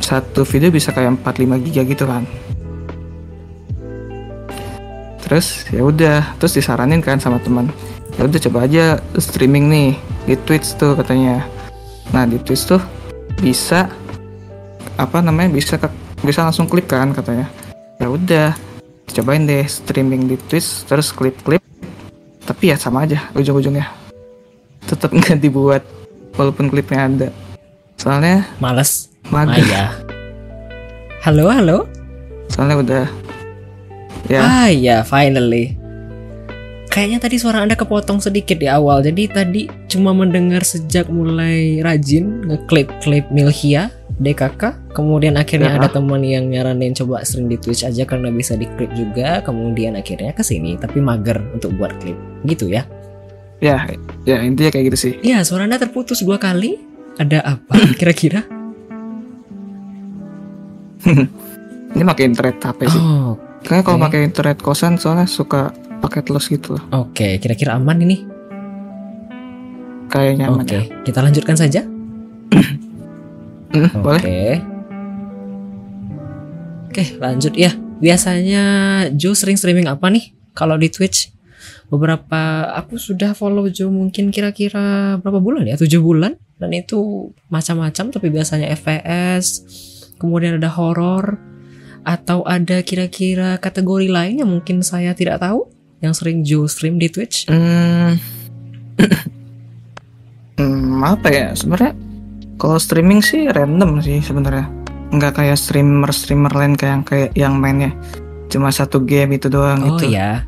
satu video bisa kayak 45 giga gitu kan. Terus ya udah, terus disaranin kan sama teman. Ya udah coba aja streaming nih di Twitch tuh katanya. Nah, di Twitch tuh bisa apa namanya bisa ke- bisa langsung klip kan katanya ya udah cobain deh streaming di Twitch terus klip-klip tapi ya sama aja ujung-ujungnya tetap nggak dibuat walaupun klipnya ada soalnya Males. mager Maya. Halo, halo. soalnya udah ya Ah ya, finally. Kayaknya tadi suara Anda kepotong sedikit di awal. Jadi tadi cuma mendengar sejak mulai rajin ngeklip-klip Milhia, DKK. Kemudian akhirnya Ya. ada teman yang nyaranin coba sering di Twitch aja karena bisa diklip juga. Kemudian akhirnya ke sini tapi mager untuk buat klip. Gitu ya. ya ya intinya kayak gitu sih Iya, suara Anda terputus dua kali. Ada apa kira-kira? ini pakai internet HP sih Oh, kayaknya kalau pakai internet kosan soalnya suka paket los gitu loh oke. Kira-kira aman ini? kayaknya aman Oke, ya. kita lanjutkan saja. Hmm, Oke. Oke, lanjut ya. Biasanya Joe sering streaming apa nih kalau di Twitch? Beberapa aku sudah follow Joe mungkin kira-kira berapa bulan ya? 7 bulan dan itu macam-macam tapi biasanya FPS, kemudian ada horor atau ada kira-kira kategori lain yang mungkin saya tidak tahu? Yang sering Joe stream di Twitch. Hmm. Hmm, apa ya? Sebenarnya kalau streaming sih random sih sebenarnya. Nggak kayak streamer streamer lain kayak yang kayak yang mainnya. Cuma satu game itu doang Oh gitu. ya,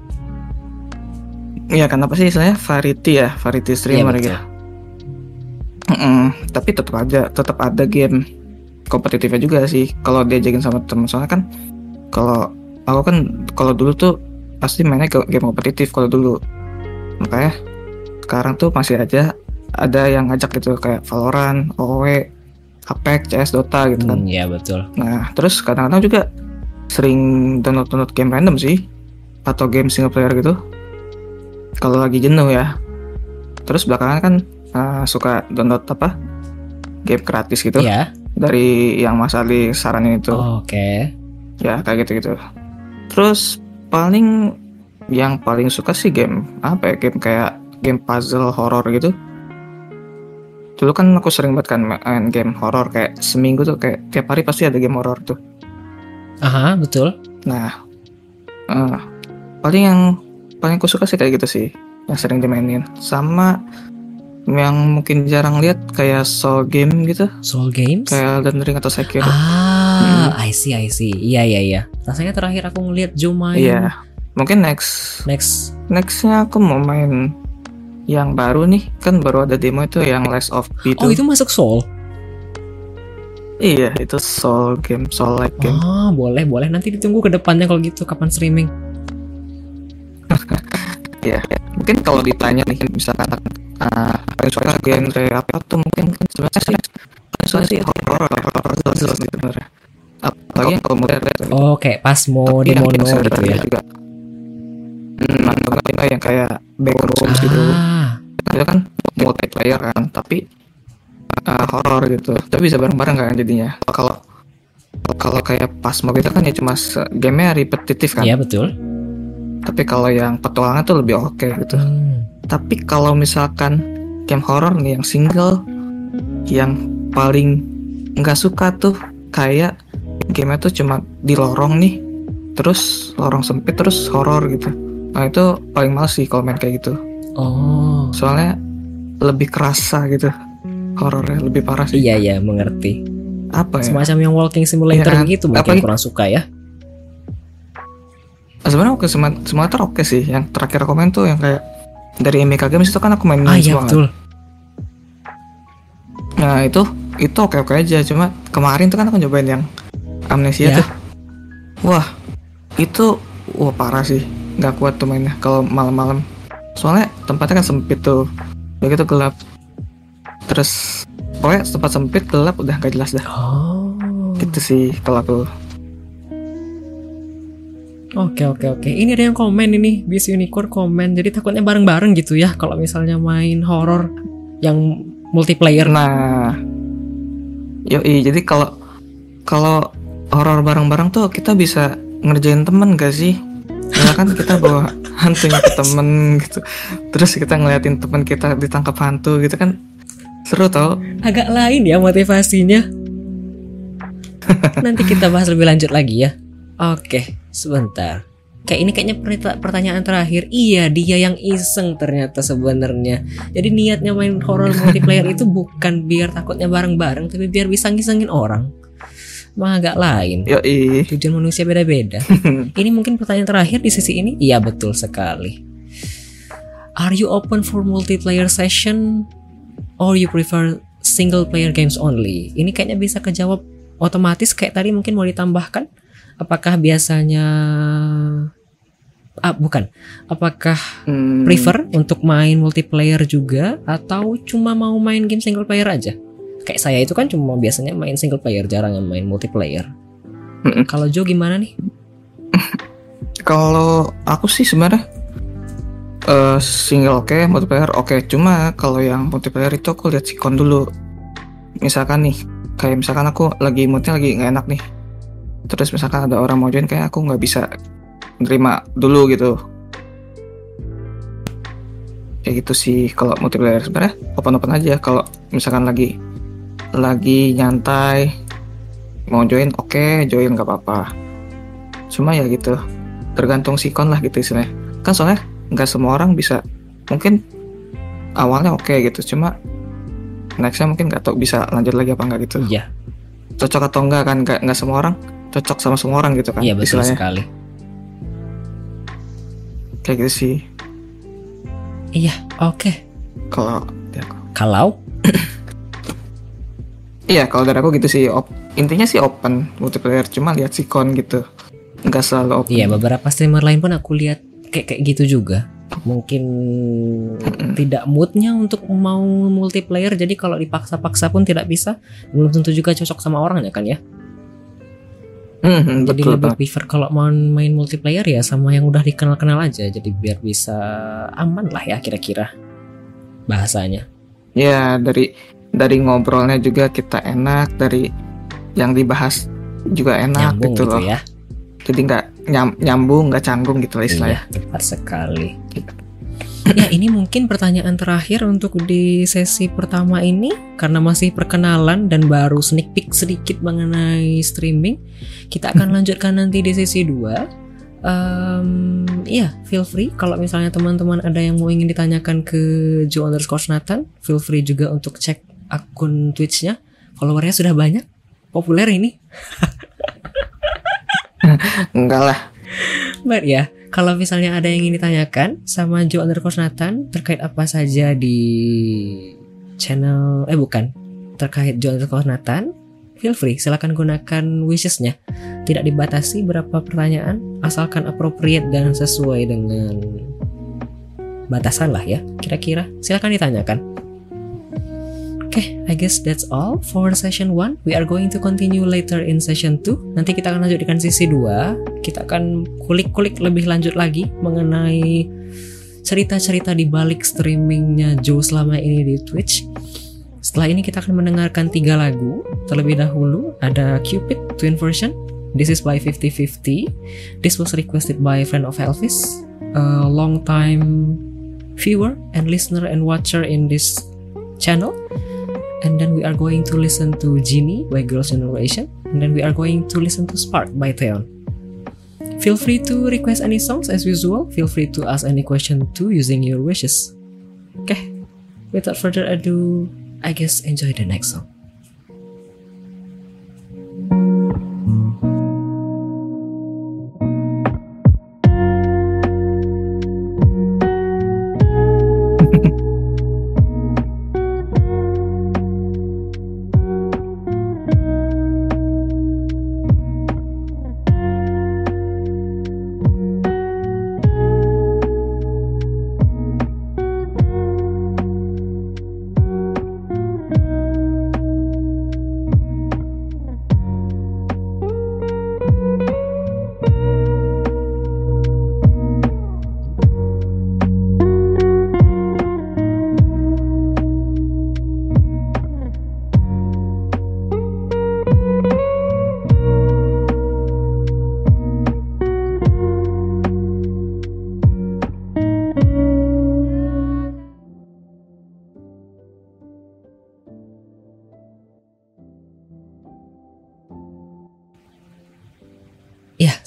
Iya kenapa sih istilahnya? Variety ya? Variety streamer betul. gitu Mm-mm, tapi tetap aja tetap ada game kompetitifnya juga sih kalau diajakin sama temen soalnya kan kalau aku kan kalau dulu tuh pasti mainnya ke game kompetitif kalau dulu makanya sekarang tuh masih aja ada yang ngajak gitu kayak Valorant, OW, Apex, CS, Dota gitu kan Hmm, ya betul. Nah, terus kadang-kadang juga sering download-download game random sih atau game single player gitu. Kalau lagi jenuh ya. Terus belakangan kan uh, suka download apa? Game gratis gitu Ya, dari yang Mas Ali saranin itu. oke. Ya, kayak gitu-gitu. Terus paling yang paling suka sih game apa ya? Game kayak game puzzle horror gitu. Dulu kan aku sering banget kan main game horror kayak seminggu tuh kayak tiap hari pasti ada game horror tuh. Aha, betul. Nah, eh, paling yang paling aku suka sih kayak gitu sih, yang sering dimainin. Sama yang mungkin jarang lihat kayak soul game gitu, Soul Games. kayak Elden Ring atau Sekiro. Ah, I see, I see. Iya, iya, iya. Rasanya terakhir aku ngeliat Joe main. Iya, mungkin next Next. nextnya aku mau main yang baru nih, kan baru ada demo itu yang Last of P Oh, itu masuk Soul. Iya, itu soul game, soul like game. Oh, boleh, boleh. Nanti ditunggu ke depannya kalau gitu kapan streaming. Iya, mungkin kalau ditanya nih misalkan uh, paling suka genre apa tuh mungkin sebenarnya sih paling suka sih horror horror puzzle sih sebenarnya. Apalagi yang kalau modern Oh, kayak Tapi yang Demono biasa gitu ya. juga. Hmm, atau yang kayak backrooms gitu. Ah, Itu kan multiplayer kan, tapi uh, horror gitu. Tapi bisa bareng-bareng kan jadinya. Kalau kalau kayak Pasmo gitu kan ya cuma gamenya repetitif kan. iya betul. Tapi kalau yang petualangan tuh lebih oke gitu. Hmm. Tapi kalau misalkan game horror nih yang single yang paling nggak suka tuh kayak gamenya tuh cuma di lorong nih terus lorong sempit terus horror gitu nah itu paling males sih kalau main kayak gitu Oh, soalnya lebih kerasa gitu horornya lebih parah sih iya iya mengerti. apa ya Semacam yang walking simulator kan? gitu mungkin Apalagi- kurang suka ya. Ah, sebenarnya oke Sim- simulator oke sih yang terakhir main tuh yang kayak dari MK Games itu kan aku main Ah iya semua betul. Nah itu itu oke oke aja cuma kemarin tuh kan aku nyobain yang amnesia Ya. tuh. Wah itu wah parah sih nggak kuat tuh mainnya kalau malam-malam. Soalnya tempatnya kan sempit tuh, begitu gelap. Terus pokoknya tempat sempit gelap udah gak jelas dah. Oh. Gitu sih kalau aku. Oke oke oke. Ini ada yang komen ini, Bis Unicorn komen. Jadi takutnya bareng-bareng gitu ya kalau misalnya main horror yang multiplayer. Nah, yoi jadi kalau kalau horor bareng-bareng tuh kita bisa ngerjain temen gak sih? Misalkan kita bawa hantunya ke temen gitu, terus kita ngeliatin temen kita ditangkap hantu gitu kan seru tau. Agak lain ya motivasinya. Nanti kita bahas lebih lanjut lagi ya. Oke, sebentar. Kayak ini kayaknya pertanyaan terakhir. Iya, dia yang iseng ternyata sebenarnya. Jadi niatnya main horror multiplayer itu bukan biar takutnya bareng-bareng, tapi biar bisa ngisengin orang. Emang agak lain. Yoi. Tujuan manusia beda-beda. ini mungkin pertanyaan terakhir di sesi ini. Iya, betul sekali. Are you open for multiplayer session or you prefer single player games only? Ini kayaknya bisa kejawab otomatis kayak tadi mungkin mau ditambahkan. Apakah biasanya ah, bukan. Apakah Hmm, prefer untuk main multiplayer juga atau cuma mau main game single player aja? Kayak saya itu kan cuma biasanya main single player, jarang yang main multiplayer. Mm-mm. Kalau Joe gimana nih? Kalau aku sih sebenarnya eh, single oke, multiplayer oke. Cuma kalau yang multiplayer itu aku lihat sikon dulu. Misalkan nih, kayak misalkan aku lagi moodnya lagi nggak enak nih. Terus misalkan ada orang mau join kayak aku nggak bisa nerima dulu gitu. Kayak gitu sih kalau multiplayer sebenarnya open open aja. Kalau misalkan lagi lagi nyantai mau join oke join nggak apa-apa. Cuma ya gitu tergantung sikon lah gitu istilahnya kan soalnya nggak semua orang bisa mungkin awalnya oke gitu cuma nextnya mungkin nggak tahu bisa lanjut lagi apa enggak gitu Iya, cocok atau enggak kan nggak nggak semua orang cocok sama semua orang gitu kan iya betul istilahnya sekali. kayak gitu sih Iya, oke. kalau dari aku. Kalau iya kalau dari aku gitu sih op- intinya sih open multiplayer cuma lihat sikon gitu nggak selalu open Iya beberapa streamer lain pun aku lihat kayak kayak gitu juga. Mungkin tidak moodnya untuk mau multiplayer jadi kalau dipaksa-paksa pun tidak bisa. Belum tentu juga cocok sama orangnya kan ya. Mhm, Jadi betul lebih banget. prefer kalau mau main multiplayer ya sama yang udah dikenal-kenal aja. Jadi biar bisa aman lah ya kira-kira bahasanya. ya dari dari ngobrolnya juga kita enak dari yang dibahas juga enak Nyambung gitu gitu loh ya. jadi nggak nyam- nyambung nggak canggung gitu lah istilahnya Iya, tepat sekali. Ya, ini mungkin pertanyaan terakhir untuk di sesi pertama ini karena masih perkenalan dan baru sneak peek sedikit mengenai streaming. Kita akan lanjutkan nanti di sesi 2. Em, Iya, feel free kalau misalnya teman-teman ada yang mau ingin ditanyakan ke Joe underscore Nathan, feel free juga untuk cek akun Twitch-nya. Followernya sudah banyak, populer ini. enggak lah Baik ya, kalau misalnya ada yang ingin ditanyakan sama Joe underscore Nathan terkait apa saja di channel, eh bukan, terkait Joe underscore Nathan, feel free, silakan gunakan wishesnya. Tidak dibatasi berapa pertanyaan, asalkan appropriate dan sesuai dengan batasan lah ya, kira-kira. Silakan ditanyakan. Oke, I guess that's all for session 1. We are going to continue later in session 2. Nanti kita akan lanjutkan sesi 2. Kita akan kulik-kulik lebih lanjut lagi mengenai cerita-cerita di balik streamingnya Joe selama ini di Twitch. Setelah ini kita akan mendengarkan tiga lagu. Terlebih dahulu ada Cupid Twin Version. This is by 5050. This was requested by friend of Elvis, a long time viewer and listener and watcher in this channel and then we are going to listen to Genie by Girls' Generation, and then we are going to listen to Spark by Theon. Feel free to request any songs as usual. Feel free to ask any question too using your wishes. Okay, without further ado, I guess enjoy the next song.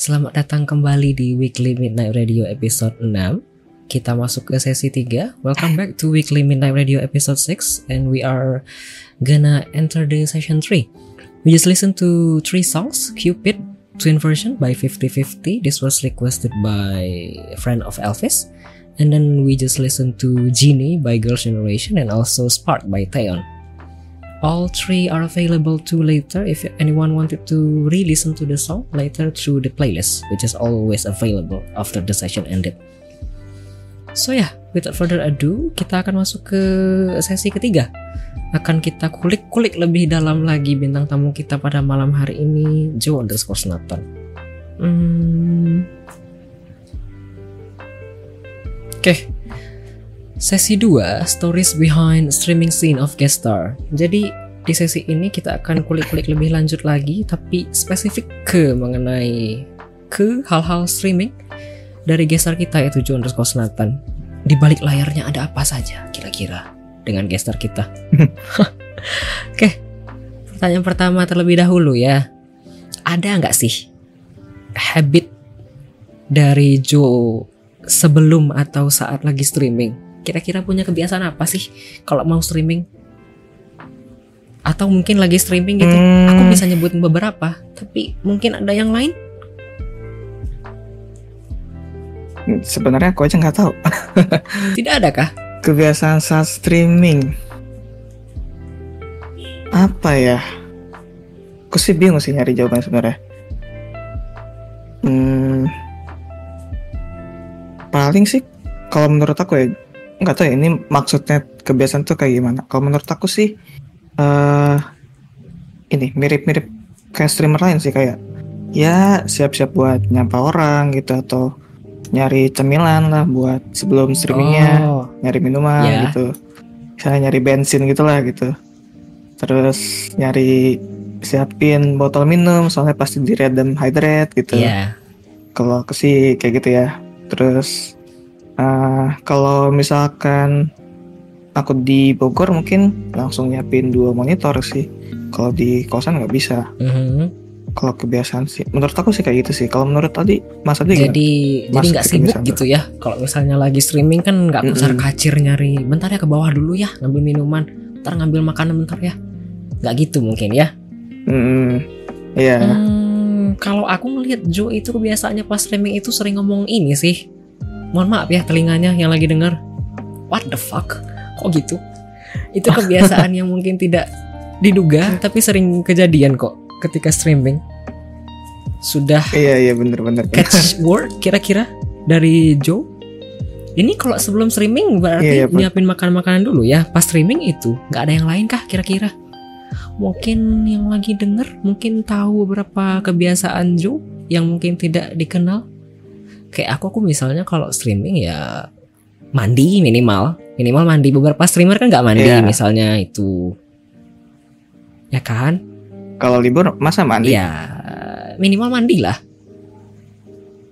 Selamat datang kembali di Weekly Midnight Radio episode 6. Kita masuk ke sesi 3. Welcome back to Weekly Midnight Radio episode 6 and we are gonna enter the session 3. We just listened to three songs, Cupid Twin Version by 5050. This was requested by a friend of Elvis. And then we just listened to Genie by Girls' Generation and also Spark by Theon. All three are available too later if anyone wanted to re-listen to the song later through the playlist, which is always available after the session ended. So ya, yeah, without further ado, kita akan masuk ke sesi ketiga. Akan kita kulik-kulik lebih dalam lagi bintang tamu kita pada malam hari ini, Joe underscore Nathan. Hmm. Oke, okay. Sesi 2, Stories Behind Streaming Scene of Guest Star. Jadi di sesi ini kita akan kulik-kulik lebih lanjut lagi tapi spesifik ke mengenai ke hal-hal streaming dari gestar kita yaitu John underscore Nathan. Di balik layarnya ada apa saja kira-kira dengan gestar kita? Oke, pertanyaan pertama terlebih dahulu ya. Ada nggak sih habit dari Joe sebelum atau saat lagi streaming? Kira-kira punya kebiasaan apa sih kalau mau streaming? Atau mungkin lagi streaming gitu. Hmm. Aku bisa nyebutin beberapa, tapi mungkin ada yang lain. Sebenarnya aku aja nggak tahu Tidak ada kah? kebiasaan saat streaming. Apa ya? Aku sih bingung sih nyari jawaban sebenarnya. Hmm, paling sih kalau menurut aku ya nggak tahu ya ini maksudnya kebiasaan tuh kayak gimana. Kalau menurut aku sih eh ini mirip-mirip kayak streamer lain sih kayak ya siap-siap buat nyapa orang gitu atau nyari cemilan lah buat sebelum streamingnya Oh, nyari minuman Ya. gitu misalnya nyari bensin gitulah gitu terus nyari siapin botol minum soalnya pasti di dan hydrate gitu iya. kalau aku sih kayak gitu ya terus eh, kalau misalkan aku di Bogor mungkin langsung nyiapin dua monitor sih kalau di kosan nggak bisa Mhm. kalau kebiasaan sih menurut aku sih kayak gitu sih kalau menurut tadi Mas Adi gimana? Jadi jadi Masuk nggak sibuk gitu ya. Kalau misalnya lagi streaming kan nggak kusar kacir nyari. Bentar ya ke bawah dulu ya ngambil minuman. Ntar ngambil makanan bentar ya. Nggak gitu mungkin ya. Hmm, iya Hmm, kalau aku ngelihat Joe itu kebiasaannya pas streaming itu sering ngomong ini sih. Mohon maaf ya telinganya yang lagi denger. What the fuck? Kok gitu? Itu kebiasaan yang mungkin tidak diduga tapi sering kejadian kok ketika streaming. Sudah iya iya bener-bener catch word kira-kira dari Joe? Ini kalau sebelum streaming berarti Iya, iya, nyiapin makan-makanan dulu ya. Pas streaming itu nggak ada yang lain kah kira-kira? Mungkin yang lagi denger mungkin tahu beberapa kebiasaan Joe yang mungkin tidak dikenal. Kayak aku aku misalnya kalau streaming ya mandi minimal, minimal mandi. Beberapa streamer kan nggak mandi Iya. misalnya itu. Ya kan? kalau libur masa mandi Ya minimal mandi lah.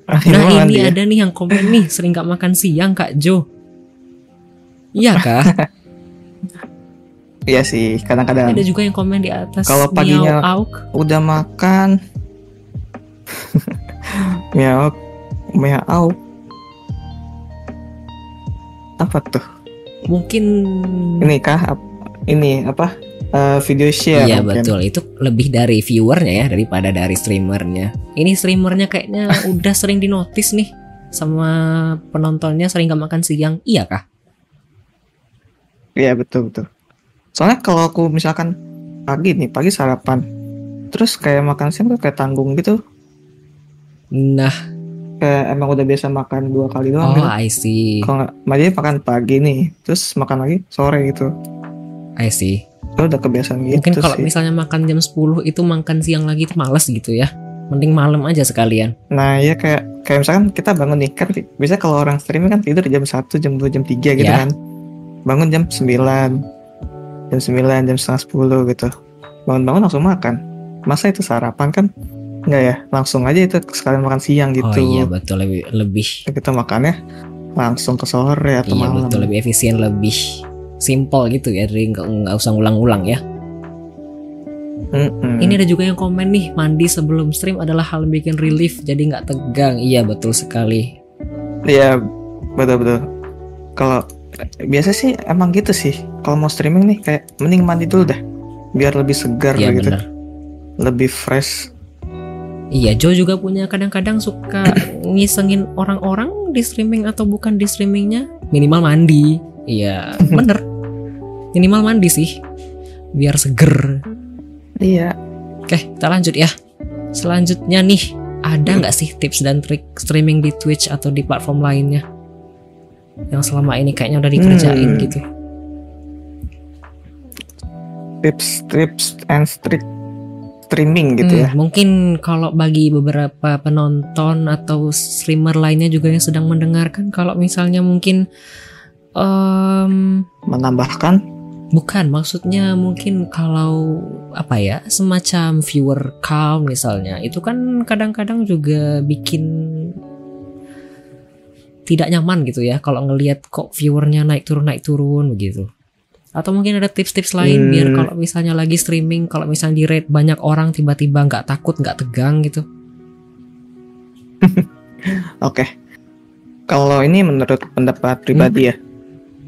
Ah, Nah ini ya? ada nih yang komen nih sering gak makan siang Kak Jo. Iya kah? Iya sih, kadang-kadang Ada juga yang komen di atas. Kalau paginya- miau auk. udah makan miau miau apa tuh? Mungkin. Ini kah? Ini apa? Eh, video share Iya mungkin. betul itu lebih dari viewernya ya daripada dari streamernya. Ini streamernya kayaknya udah sering dinotis nih sama penontonnya sering gak makan siang. Iya kah? Iya betul betul. Soalnya kalau aku misalkan pagi nih, pagi sarapan, terus kayak makan siang tuh kayak tanggung gitu, Nah, kayak emang udah biasa makan dua kali doang oh gitu. I see, Kalau nggak, jadi makan pagi nih, terus makan lagi sore gitu. I see. Itu udah kebiasaan gitu Mungkin kalau sih. misalnya makan jam 10 itu makan siang lagi itu males gitu ya. Mending malam aja sekalian. Nah ya kayak kayak misalkan kita bangun nih kan biasanya kalau orang streaming kan tidur jam 1, jam 2, jam 3 gitu Ya. kan. Bangun jam 9, jam 9, jam setengah 10 gitu. Bangun-bangun langsung makan. Masa itu sarapan kan? Enggak ya, langsung aja itu sekalian makan siang gitu. Oh iya betul lebih lebih Kita makannya langsung ke sore atau iya malam. betul lebih efisien lebih simple gitu ya jadi nggak nggak usah ngulang-ulang ya. Mm-mm. Ini ada juga yang komen nih mandi sebelum stream adalah hal yang bikin relief jadi nggak tegang. Iya betul sekali. Iya, betul-betul. Kalau biasa sih emang gitu sih. Kalau mau streaming nih kayak mending mandi dulu dah. Biar lebih segar Iya gitu. benar. Lebih fresh. Iya Joe juga punya kadang-kadang suka ngisengin orang-orang di streaming atau bukan di streamingnya minimal mandi. Iya bener. Minimal mandi sih biar seger. Iya. Oke, kita lanjut ya. Selanjutnya nih, ada nggak sih tips dan trik streaming di Twitch atau di platform lainnya? Yang selama ini kayaknya udah dikerjain Hmm. gitu. Tips, tips and trick streaming gitu Hmm, ya. Mungkin kalau bagi beberapa penonton atau streamer lainnya juga yang sedang mendengarkan, kalau misalnya mungkin em, Menambahkan bukan, maksudnya mungkin kalau apa ya semacam viewer count misalnya, itu kan kadang-kadang juga bikin tidak nyaman gitu ya kalau ngelihat kok viewernya naik turun naik turun begitu. Atau mungkin ada tips-tips lain Hmm. biar kalau misalnya lagi streaming, kalau misalnya di rate banyak orang tiba-tiba nggak takut, nggak tegang gitu. Oke. Kalau ini menurut pendapat pribadi ya.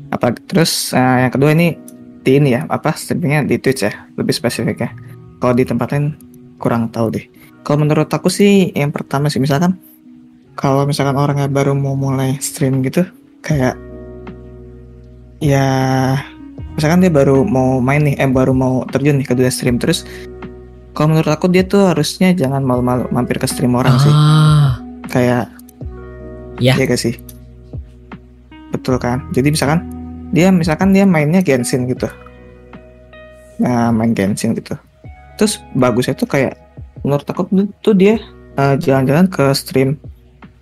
Apa terus eh, yang kedua ini di ini ya apa streamingnya di Twitch ya lebih spesifiknya kalau di tempat lain kurang tahu deh kalau menurut aku sih yang pertama sih misalkan kalau misalkan orangnya baru mau mulai stream gitu kayak ya misalkan dia baru mau main nih eh baru mau terjun nih ke dunia stream terus kalau menurut aku dia tuh harusnya jangan malu-malu mampir ke stream orang sih. Ah, kayak Ya. gak sih? Betul kan? Jadi misalkan dia misalkan dia mainnya Genshin gitu. Nah main Genshin gitu. Terus bagusnya tuh kayak menurut aku tuh- dia eh, jalan-jalan ke stream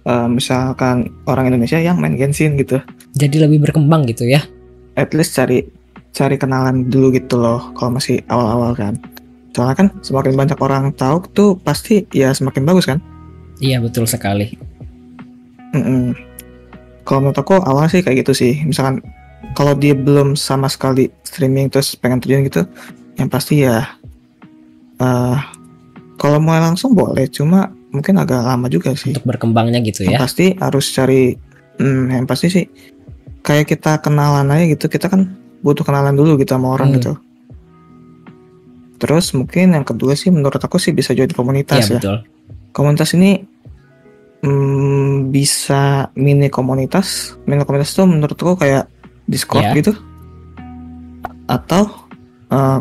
eh, misalkan orang Indonesia yang main Genshin gitu. Jadi lebih berkembang gitu ya. at least cari cari kenalan dulu gitu loh kalau masih awal-awal kan soalnya kan semakin banyak orang tahu tuh pasti ya semakin bagus kan Iya betul sekali. Mm-mm. Kalau menurut aku awal sih kayak gitu sih. Misalkan kalau dia belum sama sekali streaming terus pengen terjun gitu, yang pasti ya eh kalau mau langsung boleh, cuma mungkin agak lama juga sih. Untuk berkembangnya gitu Yang ya. pasti harus cari, hmm, yang pasti sih kayak kita kenalan aja gitu. Kita kan butuh kenalan dulu gitu sama orang Hmm. gitu. Terus mungkin yang kedua sih menurut aku sih bisa join komunitas ya betul. komunitas ini mm, bisa mini komunitas mini komunitas itu menurutku kayak Discord Ya. gitu atau eh,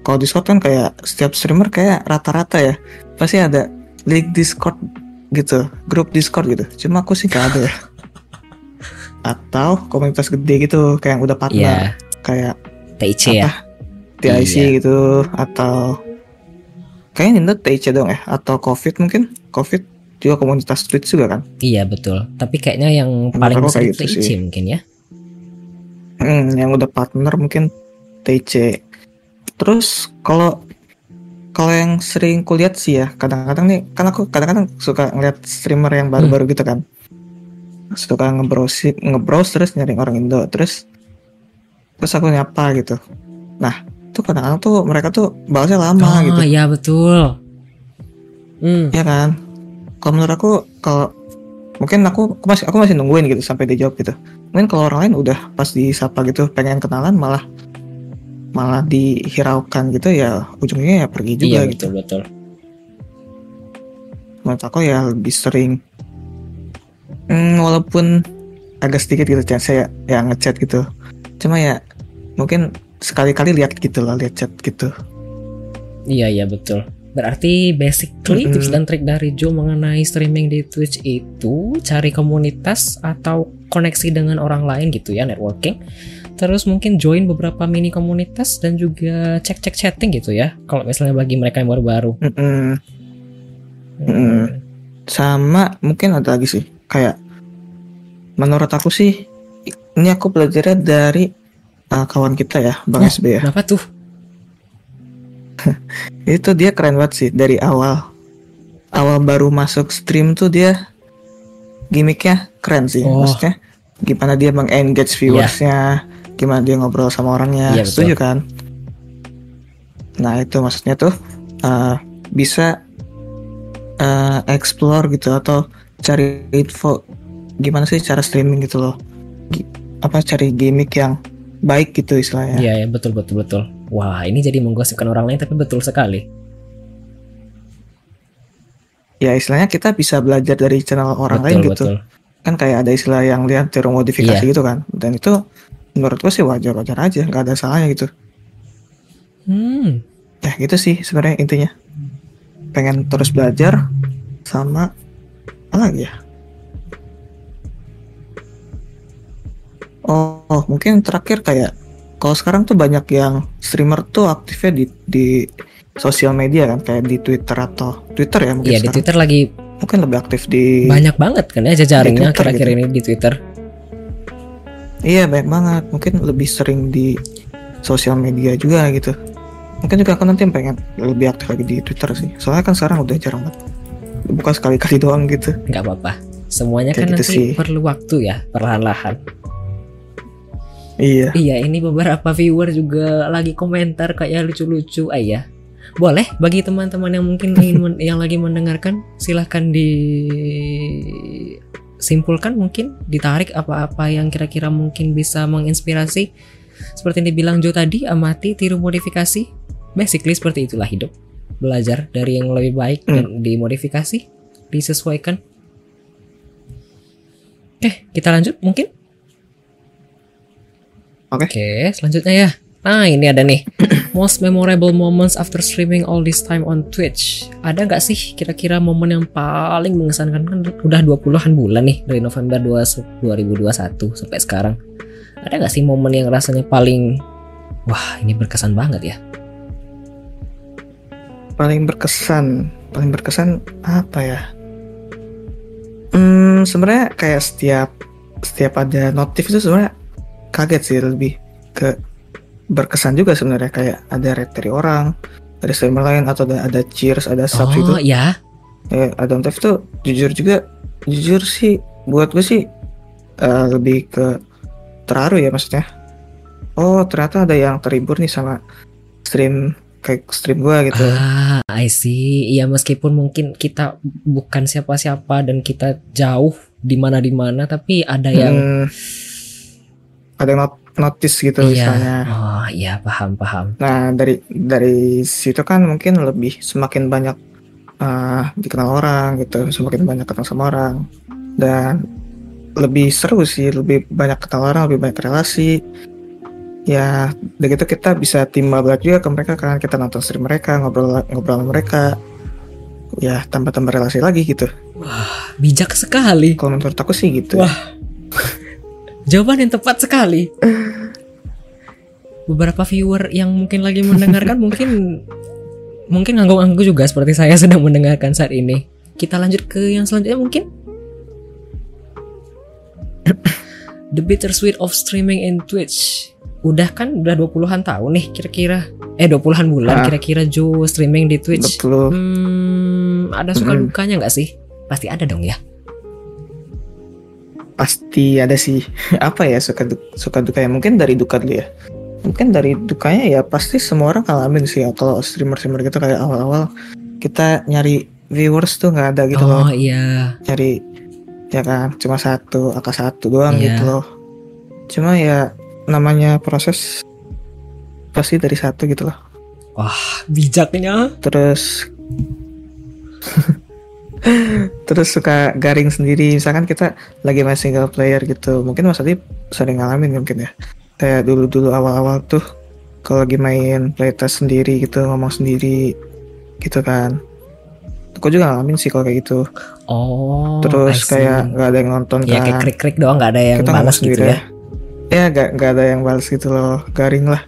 kalau Discord kan kayak setiap streamer kayak rata-rata ya pasti ada link Discord gitu grup Discord gitu cuma aku sih gak ada ya atau komunitas gede gitu kayak yang udah partner Iya. Kayak TIC apa ya. TIC Iya. gitu atau kayaknya Nintendo TIC dong ya atau COVID mungkin COVID juga komunitas Twitch juga kan Iya betul. Tapi kayaknya yang paling besar kayak itu gitu TIC sih. mungkin ya. hmm, yang udah partner mungkin TIC terus kalau kalau yang sering kulihat sih ya kadang-kadang nih kan aku kadang-kadang suka ngeliat streamer yang baru-baru gitu kan suka ngebrowse ngebrowse terus nyari orang Indo terus terus aku nyapa gitu nah tuh kadang-kadang tuh mereka tuh balasnya lama oh gitu iya betul. Hmm. ya kan kalau menurut aku kalau mungkin aku, aku masih aku masih nungguin gitu sampai dia jawab gitu mungkin kalau orang lain udah pas disapa gitu pengen kenalan malah malah dihiraukan gitu ya ujungnya ya pergi juga Iya gitu betul betul. menurut aku ya lebih sering Hmm, walaupun agak sedikit gitu chance saya ya ngechat gitu cuma ya mungkin sekali-kali lihat gitu lah lihat chat gitu Iya iya betul. Berarti basically Mm-mm. tips dan trik dari Joe mengenai streaming di Twitch itu cari komunitas atau koneksi dengan orang lain gitu ya networking. Terus mungkin join beberapa mini komunitas dan juga cek-cek chatting gitu ya. Kalau misalnya bagi mereka yang baru-baru. Mm-mm. Hmm. Mm-mm. sama mungkin ada lagi sih kayak menurut aku sih ini aku belajarnya dari uh, kawan kita ya Bang Oh. SB ya Kenapa tuh? itu dia keren banget sih dari awal awal baru masuk stream tuh dia gimmicknya keren sih Oh. maksudnya gimana dia mengengage viewersnya gimana dia ngobrol sama orangnya Iya, betul. setuju kan nah itu maksudnya tuh uh, bisa uh, explore gitu atau cari info gimana sih cara streaming gitu loh Gi- apa cari gimmick yang baik gitu istilahnya Iya ya betul betul betul. Wah ini jadi menggosipkan orang lain tapi betul sekali. ya istilahnya kita bisa belajar dari channel orang betul lain gitu betul. kan kayak ada istilah yang lihat tiru modifikasi Iya. gitu kan dan itu menurutku sih wajar-wajar aja nggak ada salahnya gitu Hmm. ya gitu sih sebenarnya intinya pengen terus belajar sama apa lagi ya oh, oh, mungkin terakhir kayak kalau sekarang tuh banyak yang streamer tuh aktifnya di di sosial media kan kayak di Twitter atau Twitter ya mungkin Iya di. Twitter lagi mungkin lebih aktif di banyak banget kan ya jejaringnya akhir-akhir gitu. ini di Twitter. Iya banyak banget. Mungkin lebih sering di sosial media juga gitu. Mungkin juga aku nanti pengen lebih aktif lagi di Twitter sih. Soalnya kan sekarang udah jarang banget. Bukan sekali-kali doang gitu. nggak apa-apa. Semuanya Kayak kan gitu nanti sih. perlu waktu ya perlahan-lahan. Iya. Iya, ini beberapa viewer juga lagi komentar kayak lucu-lucu. Ah iya. Boleh bagi teman-teman yang mungkin ingin men- yang lagi mendengarkan silahkan disimpulkan mungkin ditarik apa-apa yang kira-kira mungkin bisa menginspirasi seperti yang dibilang Joe tadi, amati, tiru modifikasi. Basically seperti itulah hidup. Belajar dari yang lebih baik dan dimodifikasi, disesuaikan. Oke, kita lanjut mungkin. Oke. Oke, selanjutnya ya. Nah, ini ada nih. Most memorable moments after streaming all this time on Twitch. Ada nggak sih kira-kira momen yang paling mengesankan kan udah 20-an bulan nih dari November 2 2021 sampai sekarang. Ada nggak sih momen yang rasanya paling wah, ini berkesan banget ya? paling berkesan paling berkesan apa ya hmm sebenarnya kayak setiap setiap ada notif itu sebenarnya kaget sih lebih ke berkesan juga sebenarnya. Kayak ada rate dari orang dari streamer lain atau ada, ada cheers ada subs itu Oh, ya. ya ada notif itu jujur juga jujur sih buat gue sih eh, lebih ke terharu ya maksudnya. Oh ternyata ada yang terhibur nih sama stream kayak stream gue gitu. Ah, I see. Iya, meskipun mungkin kita bukan siapa-siapa dan kita jauh di mana di mana, tapi ada yang Hmm, ada not- notice gitu iya. misalnya. Oh, iya paham paham. Nah dari dari situ kan mungkin lebih semakin banyak eh, dikenal orang gitu, semakin banyak ketemu sama orang dan lebih seru sih, lebih banyak kenal orang, lebih banyak relasi. Ya, udah gitu kita bisa timba balik juga ke mereka kan kita nonton stream mereka, ngobrol ngobrol sama mereka. Ya, tambah-tambah relasi lagi gitu. Bijak sekali. Kalau menurut aku sih gitu. Wah. Jawaban yang tepat sekali. Beberapa viewer yang mungkin lagi mendengarkan mungkin mungkin ngangguk-ngangguk juga seperti saya sedang mendengarkan saat ini. Kita lanjut ke yang selanjutnya mungkin. The bittersweet of streaming in Twitch. Udah kan udah 20-an tahun nih kira-kira. Eh 20-an bulan Ah. kira-kira Joe streaming di Twitch. Betul. Hmm, ada suka Mm-mm. dukanya nggak sih? Pasti ada dong ya. Pasti ada sih. Apa ya suka suka duka ya mungkin dari duka dulu ya. Mungkin dari dukanya ya pasti semua orang ngalamin sih ya. Kalau streamer streamer gitu kayak awal-awal kita nyari viewers tuh nggak ada gitu oh loh iya. nyari ya kan? Cuma satu angka satu doang Iya. gitu loh. Cuma ya namanya proses pasti dari satu gitu loh. Bijaknya. terus terus suka garing sendiri. Misalkan kita lagi main single player gitu. Mungkin Mas Adi sering ngalamin mungkin ya. Kayak dulu dulu awal awal tuh kalau lagi main playtest sendiri gitu ngomong sendiri gitu kan. Aku juga ngalamin sih kalau kayak gitu. Oh. Terus kayak nggak ada yang nonton ya kayak kan. krik-krik doang nggak ada yang kita balas gitu sendiri ya. ya. Nggak nggak ada yang balas gitu loh. Garing lah.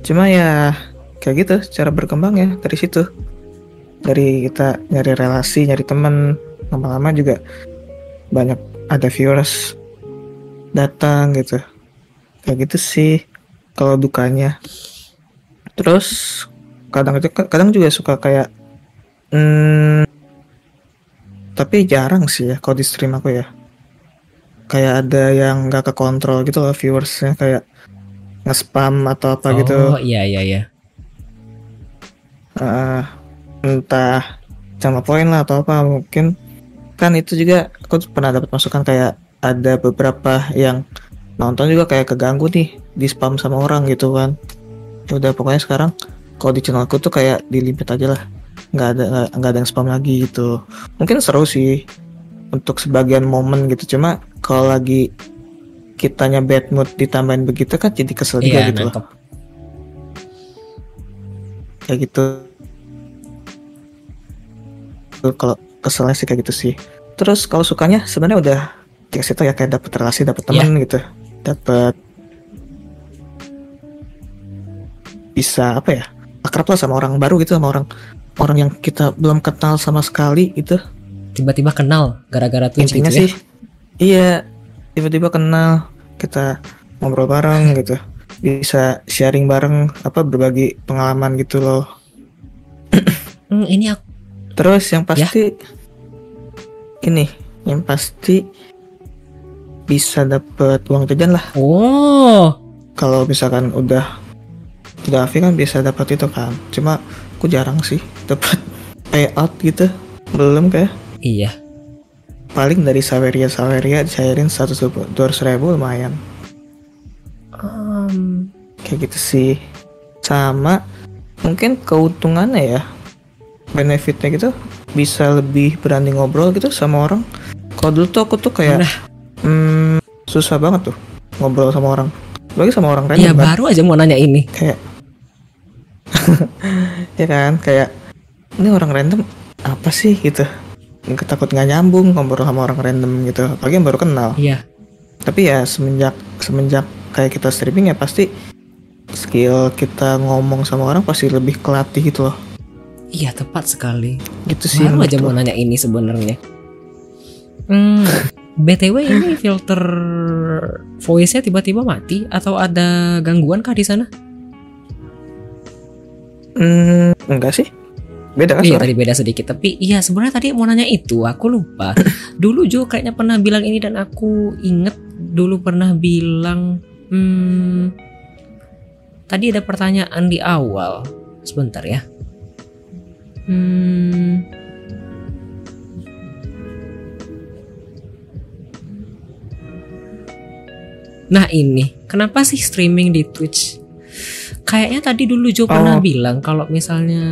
Cuma ya kayak gitu cara berkembangnya dari situ dari kita nyari relasi nyari teman lama-lama juga banyak ada viewers datang gitu. Kayak gitu sih kalau dukanya. Terus kadang kadang juga suka kayak hmm, tapi jarang sih ya kalau di stream aku ya. Kayak ada yang nggak kekontrol gitu loh viewersnya kayak nge-spam atau apa gitu. Oh iya iya iya. Eh, entah sama poin lah atau apa mungkin kan itu juga aku pernah dapat masukan kayak ada beberapa yang nonton juga kayak keganggu nih di spam sama orang gitu kan. Ya udah pokoknya sekarang kalau di channelku tuh kayak dilimpet aja lah. Nggak ada nggak- ada yang spam lagi gitu. Mungkin seru sih untuk sebagian momen gitu. Cuma kalau lagi kitanya bad mood ditambahin begitu kan jadi kesel juga Iya gitu nangkep. kayak gitu kalau keselnya sih kayak gitu sih. Terus kalau sukanya sebenarnya udah dikasih tau ya kayak dapet relasi dapet teman gitu. Dapet bisa apa ya akrab lah sama orang baru gitu sama orang orang yang kita belum kenal sama sekali gitu. Tiba-tiba kenal gara-gara Twitch intinya gitu ya. sih iya tiba-tiba kenal kita ngobrol bareng gitu. Bisa sharing bareng apa berbagi pengalaman gitu loh. Hmm, ini aku Terus yang pasti ini, yang pasti bisa dapet uang jajan lah. Oh, Kalau misalkan udah udah Afi kan bisa dapat itu kan. Cuma aku jarang sih dapat payout gitu. Belum kayak iya. paling dari Saweria Saweria cairin 100 200 ribu lumayan. Um, kayak gitu sih sama mungkin keuntungannya ya benefitnya gitu bisa lebih berani ngobrol gitu sama orang. Kalau dulu tuh aku tuh kayak Nah. hmm, susah banget tuh ngobrol sama orang. Bagi sama orang random ya kan. baru aja mau nanya ini. kayak ya kan kayak ini orang random apa sih? gitu. Nggak takut nggak nyambung ngobrol sama orang random gitu apalagi yang baru kenal. Iya. tapi ya semenjak semenjak kayak kita streaming ya pasti skill kita ngomong sama orang pasti lebih kelatih gitu loh Iya tepat sekali. gitu sih Baru aja mau nanya ini sebenarnya. Hmm, btw ini filter voice-nya tiba-tiba mati atau ada gangguan kah di sana? hmm, enggak sih beda kan Iya tadi beda sedikit tapi iya sebenarnya tadi mau nanya itu aku lupa. dulu Jo kayaknya pernah bilang ini dan aku inget dulu pernah bilang hmm, tadi ada pertanyaan di awal sebentar ya. Hmm, Nah ini, kenapa sih streaming di Twitch? Kayaknya tadi dulu Jo pernah Oh. bilang kalau misalnya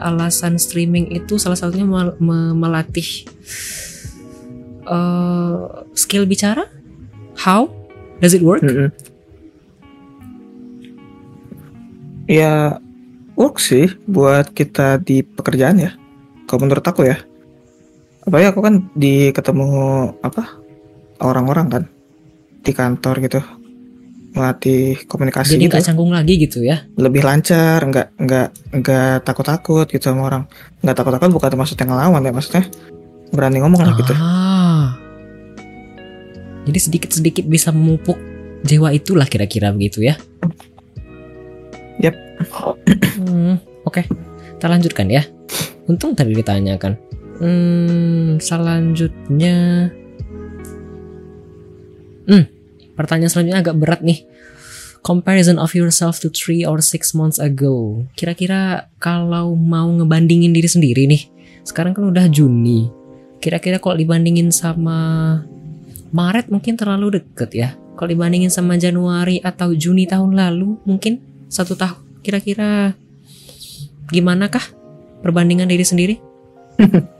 alasan streaming itu salah satunya mel- me- melatih eh, skill bicara. How does it work? Mm-mm. ya work sih buat kita di pekerjaan ya. Kalau menurut aku ya. Apalagi aku kan di ketemu apa orang-orang kan. Di kantor gitu. Melatih komunikasi Jadi gitu. nggak canggung lagi gitu ya? lebih lancar nggak nggak nggak takut-takut gitu sama orang. Nggak takut-takut bukan maksudnya ngelawan ya maksudnya berani ngomong lah gitu. Ah. Jadi sedikit-sedikit bisa memupuk jiwa itulah kira-kira begitu ya? Yap. Hmm, Oke, kita lanjutkan ya. Untung tadi ditanyakan. Hmm, selanjutnya. Hmm, pertanyaan selanjutnya agak berat nih. Comparison of yourself to three or six months ago. Kira-kira kalau mau ngebandingin diri sendiri nih, sekarang kan udah Juni. Kira-kira kalau dibandingin sama Maret mungkin terlalu deket ya. Kalau dibandingin sama Januari atau Juni tahun lalu mungkin satu tahun. Kira-kira gimana kah perbandingan diri sendiri?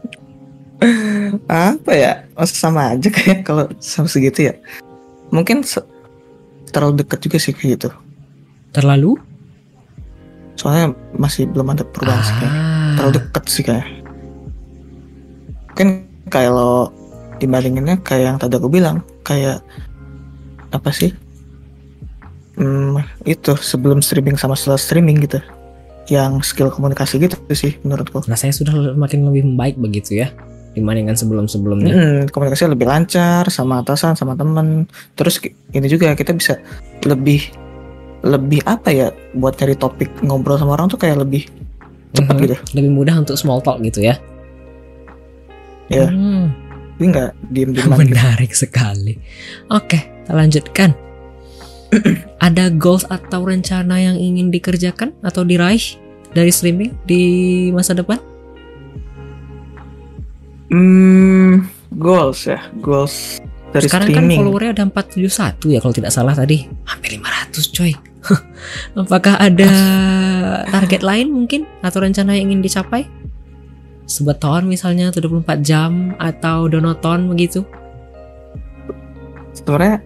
apa ya Masa sama aja kayak kalau sama segitu ya mungkin se- terlalu dekat juga sih kayak gitu Terlalu? soalnya masih belum ada perubahan sih kayak Ah, terlalu dekat sih kayak kan kalau dibandinginnya kayak yang tadi aku bilang kayak apa sih hmm, itu sebelum streaming sama setelah streaming gitu yang skill komunikasi gitu sih menurutku Nah saya sudah makin lebih membaik begitu ya dibandingkan sebelum-sebelumnya. Mm, komunikasi lebih lancar sama atasan sama temen terus ini juga kita bisa lebih lebih apa ya buat nyari topik ngobrol sama orang tuh kayak lebih cepat Mhm. gitu Lebih mudah untuk small talk gitu ya. Ya. Hmm, jadi nggak diem gitu. menarik sekali. Oke, kita lanjutkan. Ada goals atau rencana yang ingin dikerjakan atau diraih dari streaming di masa depan? Hmm, goals ya, goals dari Sekarang kan streaming. followernya ada 471 ya kalau tidak salah tadi. Hampir 500 coy. Apakah ada target lain mungkin atau rencana yang ingin dicapai? Sebeton misalnya 24 jam atau donoton begitu? Sebenarnya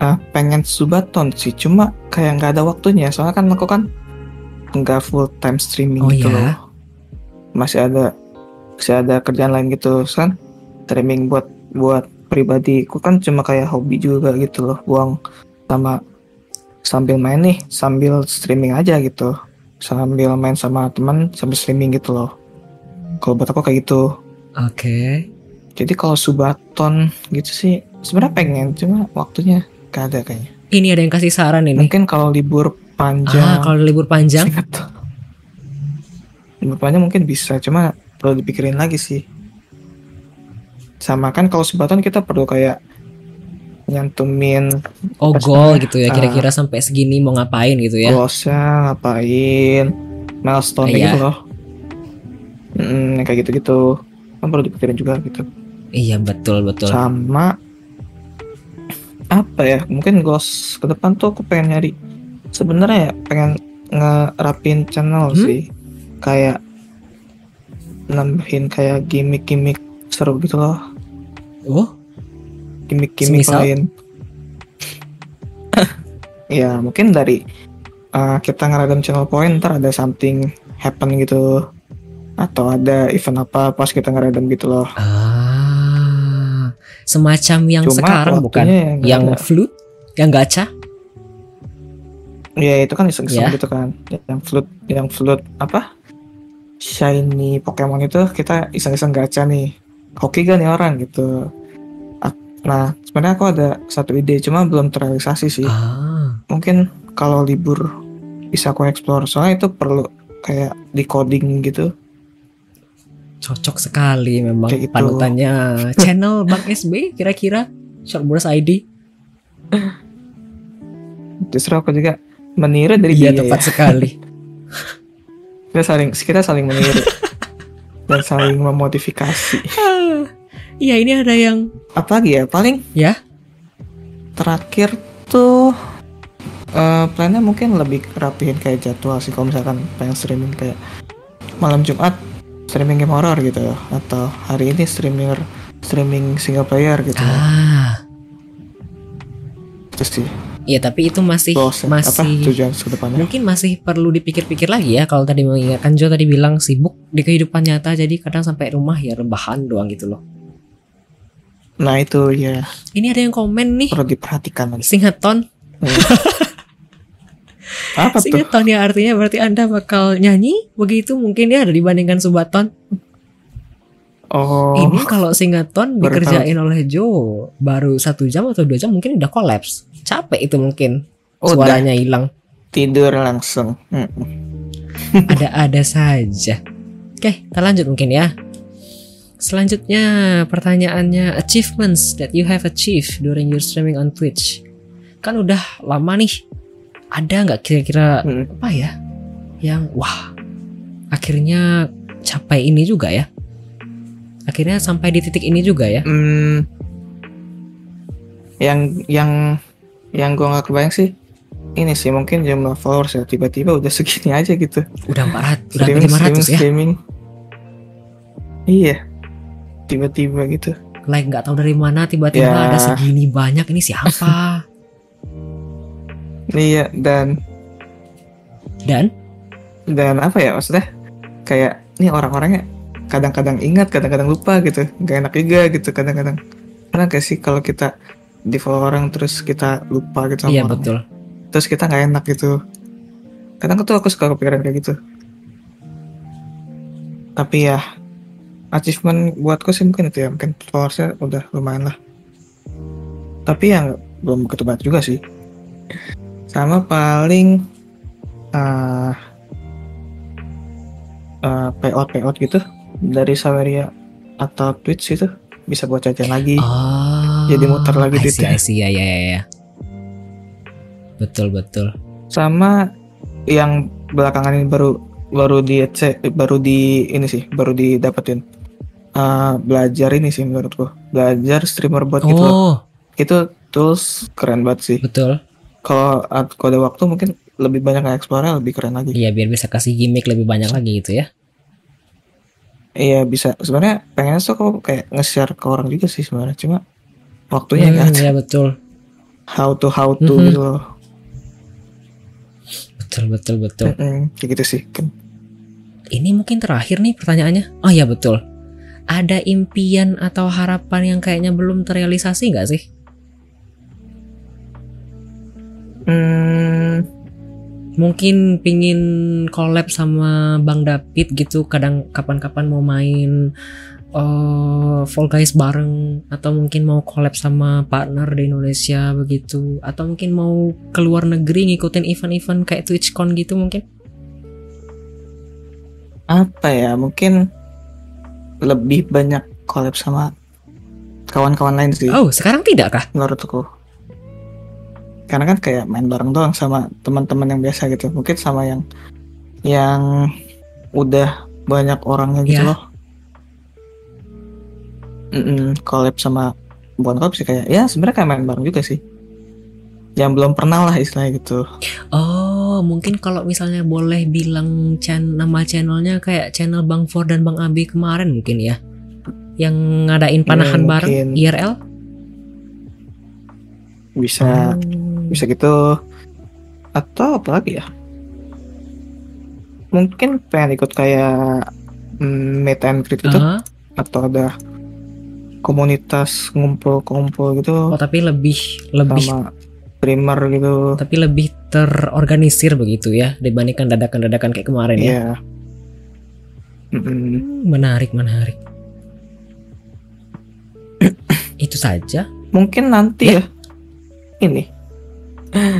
ah, pengen subaton sih, cuma kayak nggak ada waktunya. Soalnya kan aku kan nggak full time streaming Oh gitu ya? loh. Masih ada masih ada kerjaan lain gitu kan. Streaming buat buat pribadi, aku kan cuma kayak hobi juga gitu loh, buang sama sambil main nih, sambil streaming aja gitu. Sambil main sama teman, sambil streaming gitu loh. Kalau buat aku kayak gitu. Oke. Jadi kalau subaton gitu sih sebenarnya pengen cuma waktunya gak ada kayaknya. Ini ada yang kasih saran ini. Mungkin kalau libur Ah, panjang, kalau libur panjang, tuh. libur panjang mungkin bisa cuma perlu dipikirin lagi sih. Sama kan kalau subaton kita perlu kayak nyantumin oh goal gitu ya. ah. Kira-kira sampai segini mau ngapain gitu ya? goalsnya ngapain, milestone Iya. gitu loh. Mm, kayak gitu-gitu kan perlu dipikirin juga gitu. Iya betul betul. sama apa ya mungkin goals ke depan tuh aku pengen nyari sebenarnya ya pengen ngerapin channel Hmm? sih. Kayak nambahin kayak gimmick-gimmick seru gitu loh. Oh, gimmick-gimmick Semisal? lain. Ya mungkin dari uh, kita ngeradam channel point ntar ada something happen gitu. Atau ada event apa pas kita ngeradam gitu loh. Ah, semacam yang Cuma sekarang bukan? waktunya yang Yang flute, yang gacha? ya itu kan iseng-iseng Ya. gitu kan. Yang float yang float apa? Shiny Pokemon itu kita iseng-iseng gacha nih. Hoki gak nih orang gitu. Nah sebenarnya aku ada satu ide cuma belum terrealisasi sih. Ah, mungkin kalau libur bisa aku explore. Soalnya itu perlu kayak di coding gitu cocok sekali memang Kayak gitu. panutannya channel Bang SB kira-kira Shortburst ID. justru aku juga meniru dari Iya dia tepat ya. sekali. kita saling kita saling meniru dan saling memodifikasi Iya ini ada yang apa lagi ya paling Ya. terakhir tuh eh plannya mungkin lebih rapihin kayak jadwal sih kalau misalkan pengen streaming kayak malam Jumat streaming game horror gitu atau hari ini streamer streaming single player gitu. Ah, terus sih. Iya tapi itu masih goals apa masih tujuan ke depannya? mungkin masih perlu dipikir-pikir lagi ya kalau tadi mengingatkan Jo tadi bilang sibuk di kehidupan nyata jadi kadang sampai rumah ya rebahan doang gitu loh. nah itu ya. Ini ada yang komen nih. Perlu diperhatikan lagi. Singaton apa tuh Singaton ya artinya berarti anda bakal nyanyi begitu mungkin ya ada dibandingkan Subaton oh Ini kalau Singaton baru dikerjain oleh Joe baru satu jam atau dua jam mungkin udah kolaps. Capek itu mungkin udah suaranya hilang. tidur langsung. Ada-ada saja. Oke, kita lanjut mungkin ya. Selanjutnya pertanyaannya achievements that you have achieved during your streaming on Twitch. Kan udah lama nih. Ada nggak kira-kira Mm. apa ya yang wah akhirnya capai ini juga ya? Akhirnya sampai di titik ini juga ya? Hmm, yang yang yang gua nggak kebayang sih ini sih mungkin jumlah followers ya tiba-tiba udah segini aja gitu Udah 400, udah streaming 500 streaming ya? streaming iya tiba-tiba gitu Like nggak tahu dari mana tiba-tiba Ya. ada segini banyak ini siapa? Iya dan Dan? Dan apa ya maksudnya? Kayak nih orang-orangnya kadang-kadang ingat kadang-kadang lupa gitu. Gak enak juga gitu kadang-kadang. Pernah gak sih kalau kita di follow orang terus kita lupa gitu sama iya orang? betul. terus kita nggak enak gitu. Kadang tuh aku suka kepikiran kayak gitu. Tapi ya achievement buatku sih mungkin itu ya. Mungkin followersnya udah lumayan lah. Tapi ya nggak- belum begitu banget juga sih sama paling uh, uh, payout payout gitu dari Saweria atau Twitch itu bisa buat jajan lagi Oh, Jadi muter lagi I see, duitnya. I see, ya, ya, ya, ya. Betul, betul. sama yang belakangan ini baru baru di baru di ini sih baru didapetin Eh, belajar ini sih menurutku belajar streamer bot gitu loh. Oh, itu tools keren banget sih betul. Kalau kalau ada waktu mungkin lebih banyak nge-explore lebih keren lagi Iya, biar bisa kasih gimmick lebih banyak lagi gitu ya. iya bisa sebenarnya pengen tuh kok kayak nge-share ke orang juga sih sebenarnya cuma waktunya Hmm, nggak ada ya betul. how to how to Mhm. gitu loh Betul, betul, betul. Mm-mm, kayak gitu sih kan Ini mungkin terakhir nih pertanyaannya. Oh ya betul. Ada impian atau harapan yang kayaknya belum terrealisasi nggak sih? Hmm, Mungkin pingin collab sama Bang David gitu. Kadang kapan-kapan mau main eh Fall Guys bareng atau mungkin mau collab sama partner di Indonesia begitu atau mungkin mau ke luar negeri ngikutin event-event kayak TwitchCon gitu mungkin? Apa ya mungkin lebih banyak collab sama kawan-kawan lain sih. Oh sekarang tidak kah? Menurutku karena kan kayak main bareng doang sama teman-teman yang biasa gitu mungkin sama yang yang udah banyak orangnya gitu Ya. loh Mm-mm, collab sama bukan collab sih kayak ya sebenarnya kayak main bareng juga sih yang belum pernah lah istilahnya gitu Oh, mungkin kalau misalnya boleh bilang chan nama channelnya kayak channel Bang For dan Bang Abi kemarin mungkin ya. Yang ngadain panahan Hmm, bareng. IRL. bisa Oh. Bisa gitu atau apa lagi ya mungkin pengen ikut kayak mm, meet and greet gitu Aha. atau ada komunitas ngumpul-ngumpul gitu Oh, tapi lebih lebih sama streamer gitu tapi lebih terorganisir begitu ya dibandingkan dadakan-dadakan kayak kemarin ya. Iya. Hmm, Menarik, menarik. Itu saja. mungkin nanti ya, ini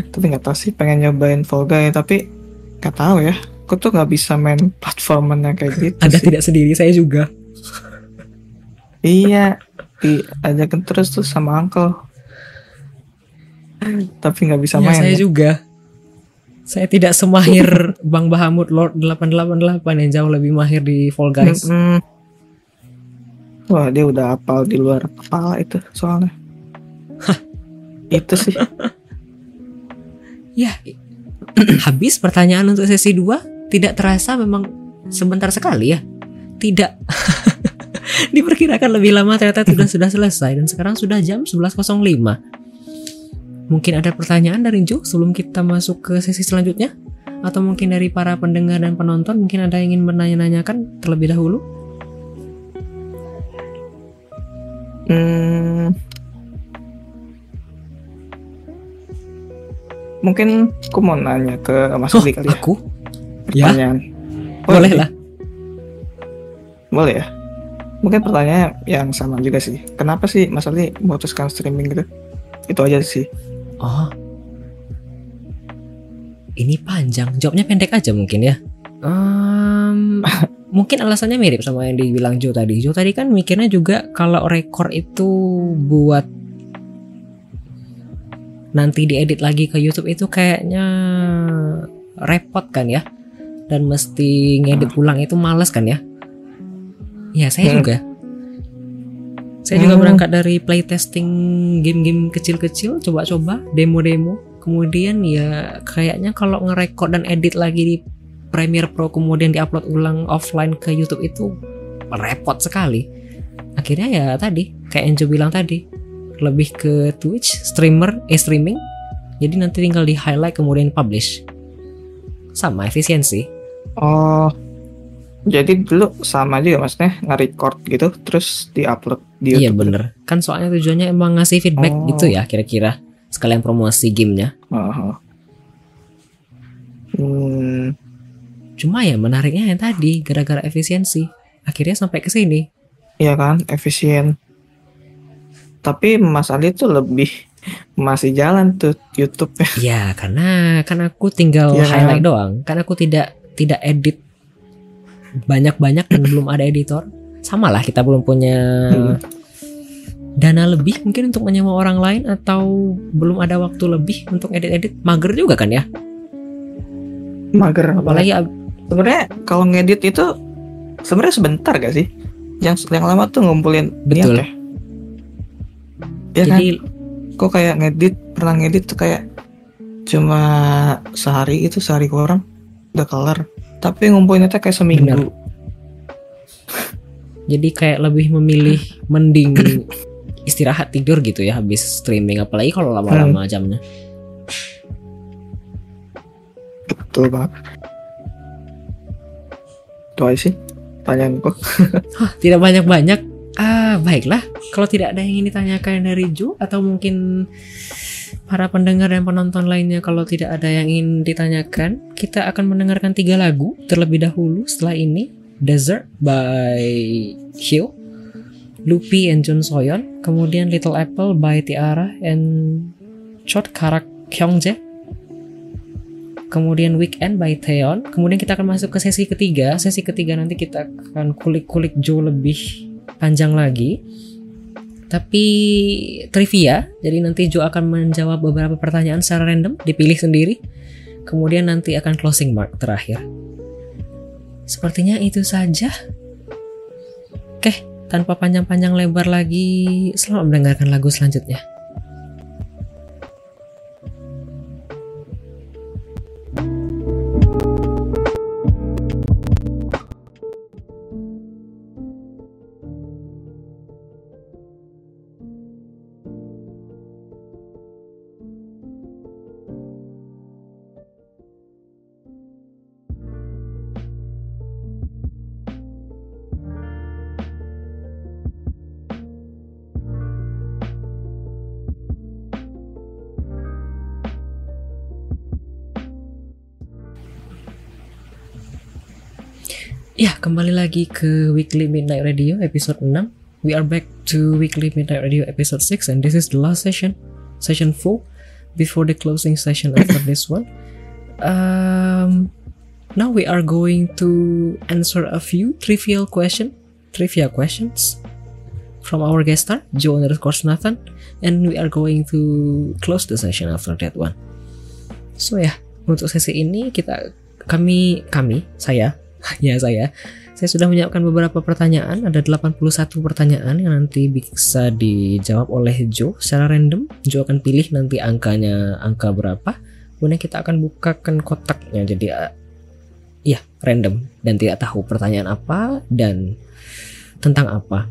tapi nggak tahu sih pengen nyobain Fall Guy tapi nggak tahu ya aku tuh nggak bisa main platformernya kayak gitu Ada sih. tidak sendiri saya juga. iya diajakin terus tuh sama uncle tapi nggak bisa Ya, main saya ya. juga. Saya tidak semahir Bang Bahamut Lord 888 yang jauh lebih mahir di Fall Guys. Mm-mm. wah dia udah hafal di luar kepala itu soalnya itu sih Ya, habis pertanyaan untuk sesi 2 tidak terasa memang sebentar sekali ya. Tidak. Diperkirakan lebih lama ternyata sudah sudah selesai dan sekarang sudah jam 11.05. Mungkin ada pertanyaan dari Jo sebelum kita masuk ke sesi selanjutnya? Atau mungkin dari para pendengar dan penonton mungkin ada yang ingin menanya-nanyakan terlebih dahulu? Hmm. Mungkin aku mau nanya ke Mas Oh, Ali kali ya aku? Ya, pertanyaan. boleh lah. Boleh ya. Mungkin pertanyaannya yang sama juga sih. Kenapa sih Mas Ali memutuskan streaming gitu? Itu aja sih. Oh. Ini panjang. Jawabnya pendek aja mungkin ya. Em, mungkin alasannya mirip sama yang dibilang Jo tadi. Jo tadi kan mikirnya juga kalau rekor itu buat nanti diedit lagi ke YouTube itu kayaknya repot kan ya. Dan mesti ngedit ulang itu males kan ya. Ya saya Hmm. juga. Saya juga Hmm. berangkat dari playtesting game-game kecil-kecil, coba-coba, demo-demo. Kemudian ya kayaknya kalau ngerekord dan edit lagi di Premiere Pro kemudian diupload ulang offline ke YouTube itu repot sekali. Akhirnya ya tadi, kayak Enjo bilang tadi, lebih ke Twitch, streamer, eh streaming. Jadi nanti tinggal di highlight kemudian publish. Sama efisiensi. Oh. Jadi dulu sama juga maksudnya nge-record gitu terus di-upload di Iya YouTube. bener. Kan soalnya tujuannya emang ngasih feedback Oh. gitu ya kira-kira. Sekalian promosi gamenya. Aha. Hmm. Cuma ya menariknya yang tadi gara-gara efisiensi. Akhirnya sampai ke sini. Iya kan, efisien. Tapi Mas Ali tuh lebih masih jalan tuh YouTube ya. Ya karena kan aku tinggal Iya kan? highlight doang. Kan aku tidak tidak edit banyak-banyak dan belum ada editor. Sama lah kita belum punya Hmm. dana lebih mungkin untuk menyewa orang lain atau belum ada waktu lebih untuk edit-edit. Mager juga kan ya. Mager Apalagi ab- sebenarnya kalau ngedit itu sebenarnya sebentar gak sih? Yang yang lama tuh ngumpulin Betul. niat ya. Iya kan? jadi Kok kayak ngedit pernah ngedit tuh kayak cuma sehari itu sehari kurang udah kelar. Tapi ngumpulinnya tuh kayak seminggu. jadi kayak lebih memilih mending istirahat tidur gitu ya habis streaming apalagi kalau lama-lama jamnya. Betul banget. Itu aja sih pertanyaanku. Hah, tidak banyak-banyak. Ah, baiklah. Kalau tidak ada yang ingin ditanyakan dari Ju atau mungkin para pendengar dan penonton lainnya kalau tidak ada yang ingin ditanyakan, kita akan mendengarkan tiga lagu terlebih dahulu setelah ini. Desert by Hyo, Lupi and Jun Soyeon, kemudian Little Apple by Tiara and Chot Karak Kyungjae, kemudian Weekend by Taeyeon. Kemudian kita akan masuk ke sesi ketiga. Sesi ketiga nanti kita akan kulik-kulik Jo lebih panjang lagi. Tapi trivia, jadi nanti Jo akan menjawab beberapa pertanyaan secara random, dipilih sendiri. Kemudian nanti akan closing mark terakhir. Sepertinya itu saja. Oke, tanpa panjang-panjang lebar lagi, selamat mendengarkan lagu selanjutnya. Ya, kembali lagi ke Weekly Midnight Radio episode 6. We are back to Weekly Midnight Radio episode 6 and this is the last session, session 4 before the closing session after this one. Um now we are going to answer a few trivial question, trivia questions from our guest star, Joe underscore Nathan, and we are going to close the session after that one. So ya, untuk sesi ini kita kami kami saya ya saya. Saya sudah menyiapkan beberapa pertanyaan. Ada 81 pertanyaan yang nanti bisa dijawab oleh Joe secara random. Joe akan pilih nanti angkanya angka berapa. Kemudian kita akan bukakan kotaknya. Jadi uh, ya random. Dan tidak tahu pertanyaan apa dan tentang apa.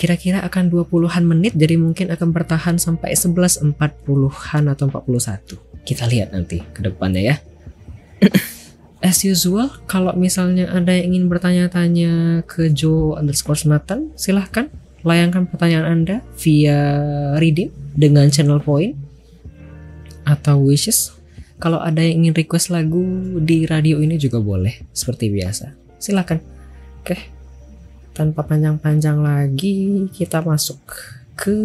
Kira-kira akan 20-an menit jadi mungkin akan bertahan sampai 11.40-an atau 41 kita lihat nanti ke depannya ya as usual, kalau misalnya ada yang ingin bertanya-tanya ke Joe underscore Nathan, silahkan layangkan pertanyaan Anda via reading dengan channel point atau wishes. Kalau ada yang ingin request lagu di radio ini juga boleh, seperti biasa. Silahkan. Oke, tanpa panjang-panjang lagi, kita masuk ke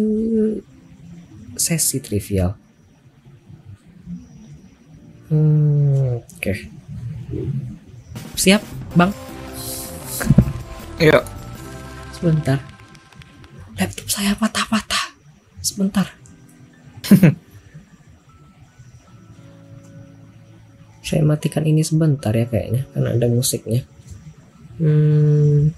sesi trivial. Hmm, oke. Okay. Siap, Bang? Yuk. Sebentar. Laptop saya patah-patah. Sebentar. saya matikan ini sebentar ya kayaknya karena ada musiknya. Hmm.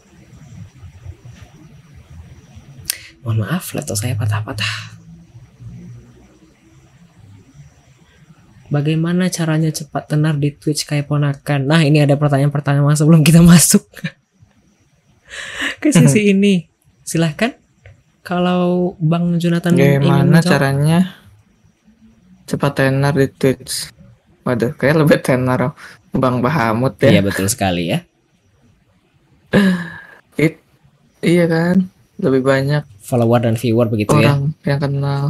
Mohon maaf, laptop saya patah-patah. Bagaimana caranya cepat tenar di Twitch kayak ponakan? Nah, ini ada pertanyaan-pertanyaan sebelum kita masuk ke sisi ini. Silahkan. Kalau Bang Jonathan Gimana caranya cepat tenar di Twitch? Waduh, kayak lebih tenar Bang Bahamut ya. Iya, betul sekali ya. It, iya kan? Lebih banyak follower dan viewer begitu ya. orang ya. yang kenal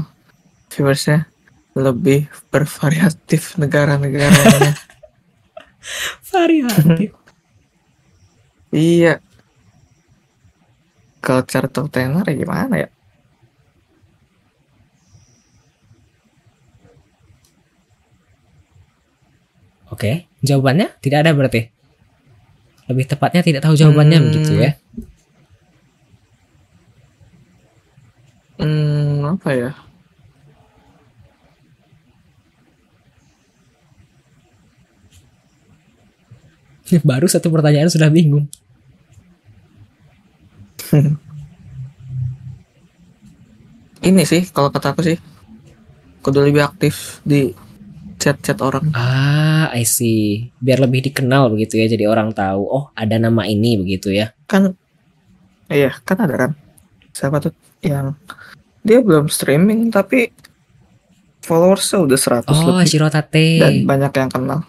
viewersnya lebih bervariatif negara-negaranya. Variatif. iya. Culture top tenar ya gimana ya? Oke, jawabannya tidak ada berarti. Lebih tepatnya tidak tahu jawabannya Hmm. begitu ya. Hmm, apa ya? Baru satu pertanyaan sudah bingung. Ini sih kalau kata aku sih kudu lebih aktif di chat-chat orang. Ah, I see. Biar lebih dikenal begitu ya, jadi orang tahu. Oh, ada nama ini begitu ya. Kan iya, kan ada kan. Siapa tuh yang dia belum streaming tapi followersnya udah 100 Oh, lebih Shirotate. dan banyak yang kenal.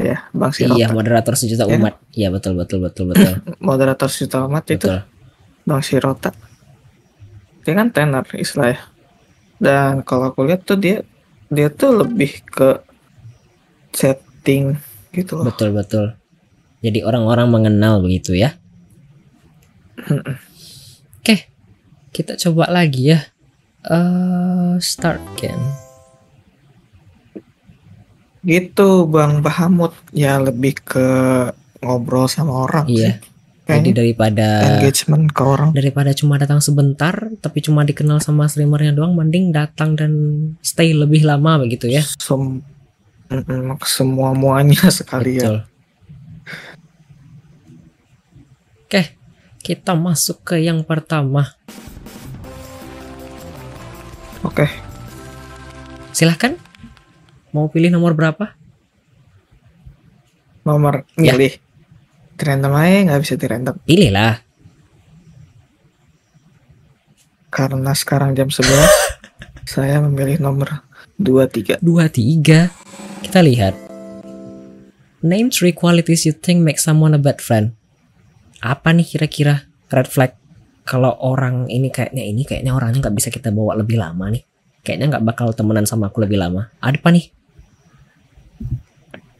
Ya, Bang Sirota. Iya, moderator sejuta Ya. umat. Iya, betul betul betul betul. Moderator Amat itu betul. Bang Sirota. Dia kan tenar istilahnya. Dan kalau aku lihat tuh dia dia tuh lebih ke chatting gitu loh. Betul betul. Jadi orang-orang mengenal begitu ya. Oke, kita coba lagi ya. Eh, start again. Gitu Bang Bahamut ya lebih ke ngobrol sama orang Iya. sih. Jadi Kayaknya daripada engagement ke orang. daripada cuma datang sebentar, tapi cuma dikenal sama streamernya doang, mending datang dan stay lebih lama begitu ya. Sem semua muanya sekalian. Betul. Oke, kita masuk ke yang pertama. Oke, Silahkan. Mau pilih nomor berapa? nomor Ya. milih. Random aja nggak bisa di random Pilihlah. karena sekarang jam 11 saya memilih nomor 23. Dua, tiga. Kita lihat. Name three qualities you think make someone a bad friend. Apa nih kira-kira red flag? Kalau orang ini kayaknya ini kayaknya orangnya nggak bisa kita bawa lebih lama nih. Kayaknya nggak bakal temenan sama aku lebih lama. Ada apa nih?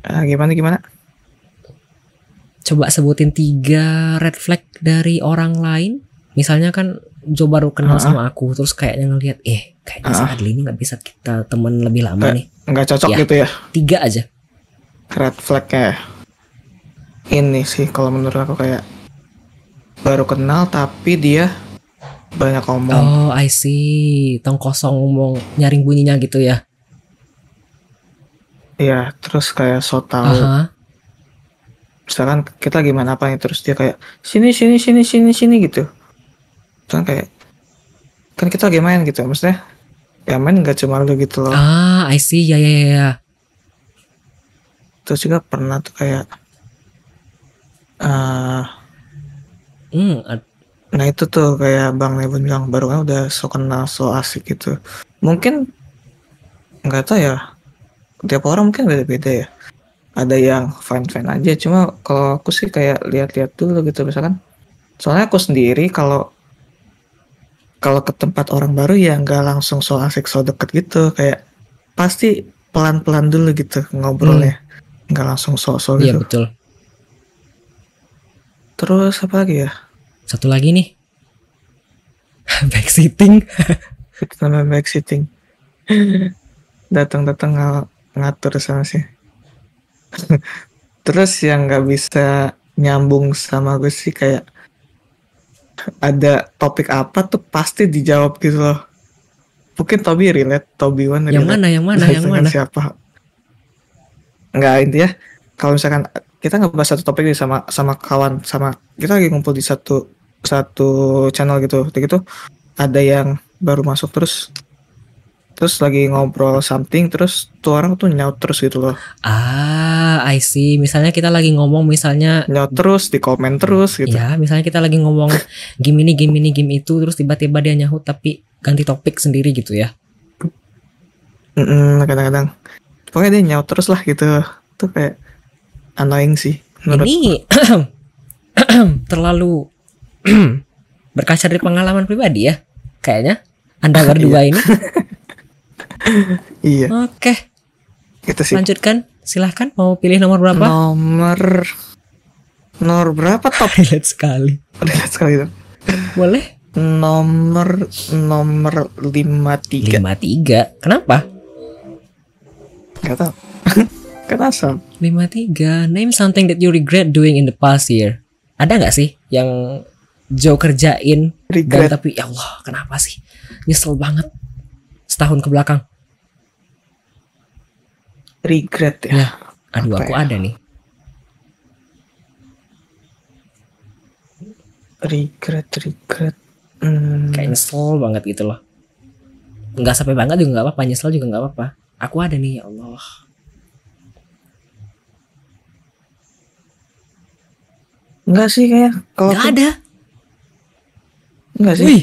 Ah, gimana gimana? coba sebutin tiga red flag dari orang lain. Misalnya kan Jo baru kenal Ah. sama aku, terus kayaknya ngelihat, eh kayaknya si Ah. Adli ini nggak bisa kita temen lebih lama nih. nggak cocok Ya. gitu ya Tiga aja. red flagnya ini sih kalau menurut aku kayak baru kenal tapi dia banyak ngomong Oh, I see. Tong kosong ngomong nyaring bunyinya gitu ya. Ya terus kayak so tau Aha. misalkan kita gimana apa nih terus dia kayak sini sini sini sini sini gitu kan kayak kan kita lagi main gitu maksudnya ya main nggak cuma lu gitu loh Ah, I see. Ya, ya, ya, ya. terus juga pernah tuh kayak eh Hmm, ad- nah itu tuh kayak bang Lebon bilang baru kan udah so kenal so asik gitu mungkin nggak tahu ya tiap orang mungkin beda-beda ya. Ada yang fine aja cuma kalau aku sih kayak lihat-lihat dulu gitu misalkan. Soalnya aku sendiri kalau kalau ke tempat orang baru ya nggak langsung so asik so deket gitu. Kayak pasti pelan-pelan dulu gitu ngobrolnya. Nggak langsung so-so Iya, gitu. betul. terus apa lagi ya? Satu lagi nih. Backseating. itu namanya backseating datang-datang ng- ngatur sama sih. Terus yang nggak bisa nyambung sama gue sih kayak ada topik apa tuh pasti dijawab gitu loh. Mungkin Toby relate Toby One Yang relate. mana, yang mana, yang mana? siapa. Nggak intinya kalau misalkan kita ngebahas satu topik nih sama sama kawan sama kita lagi ngumpul di satu satu channel gitu. Gitu ada yang baru masuk terus terus lagi ngobrol something terus tuh orang tuh nyaut terus gitu loh Ah, I see. Misalnya kita lagi ngomong misalnya nyaut terus di komen terus gitu ya, misalnya kita lagi ngomong game ini, game ini, game itu terus tiba-tiba dia nyahut tapi ganti topik sendiri gitu ya. Mm-mm, kadang-kadang pokoknya dia nyaut terus lah gitu tuh kayak annoying sih menurut Ini terlalu berkaca dari pengalaman pribadi ya. Kayaknya Anda berdua ini. iya Oke, gitu sih lanjutkan. Silahkan mau pilih nomor berapa? nomor nomor berapa top Relate sekali. Relate sekali tuh. Boleh? nomor nomor 53 53. Kenapa? nggak tahu kan asal 53. Name something that you regret doing in the past year. Ada nggak sih yang Joe kerjain dan regret tapi ya Allah kenapa sih nyesel banget setahun ke belakang. Regret ya Ya. Aduh Apa aku ya? ada nih. regret regret hmm, Kayak nyesel banget gitu loh. Nggak sampai banget juga nggak apa-apa. Nyesel juga nggak apa-apa. Aku ada nih ya Allah. enggak sih kayak kalau Nggak aku- ada. enggak sih Wih,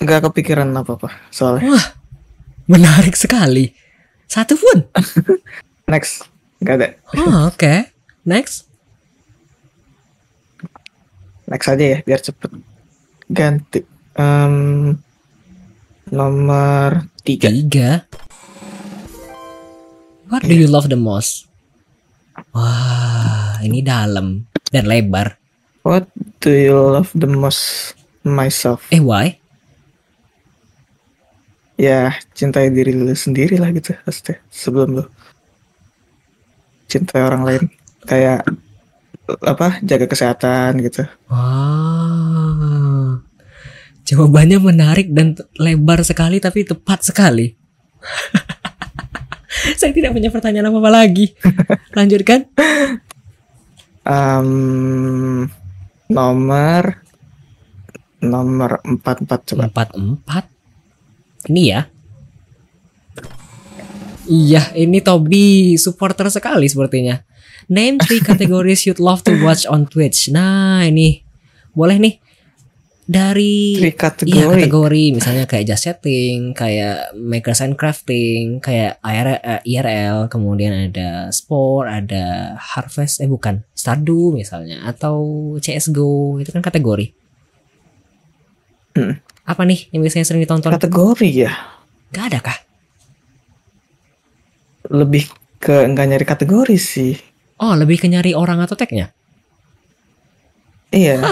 enggak kepikiran apa apa soalnya menarik sekali. Satu pun. next enggak ada Oh, oke. Next. next aja ya biar cepet ganti Em, nomor tiga Tiga. What do you love the most? Wah, ini dalam dan lebar. what do you love the most myself Eh, why? Ya cintai diri lu sendiri lah gitu pasti sebelum lu cintai orang lain kayak apa jaga kesehatan gitu Wah. Jawabannya menarik dan lebar sekali tapi tepat sekali. Saya tidak punya pertanyaan apa-apa lagi. Lanjutkan. Em, nomor nomor empat empat coba Empat empat. Ini ya. Iya, ini Toby supporter sekali sepertinya. Name three categories you'd love to watch on Twitch. Nah, ini boleh nih dari Three Iya kategori kategori misalnya kayak just setting, kayak makers and crafting, kayak IRL, eh, IRL, kemudian ada sport, ada harvest, eh bukan Stardew misalnya, atau CS:GO itu kan kategori. Hmm. Apa nih yang biasanya sering ditonton? kategori ya Gak ada kah? lebih ke nggak nyari kategori sih Oh lebih ke nyari orang atau tagnya? Iya.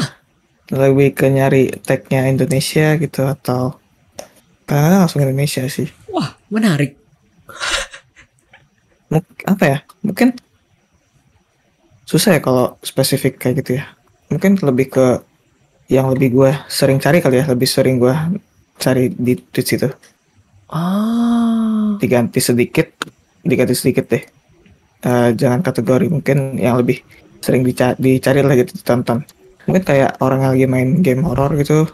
Lebih ke nyari tagnya Indonesia gitu atau kadang langsung Indonesia sih. Wah, menarik. Muk- apa ya? Mungkin susah ya kalau spesifik kayak gitu ya. Mungkin lebih ke yang lebih gue sering cari kali ya, lebih sering gue cari di Twitch itu. Oh. Diganti sedikit, diganti sedikit deh. Eh, jangan kategori mungkin yang lebih sering dica- dicari lah gitu ditonton. Mungkin kayak orang yang lagi main game horror gitu,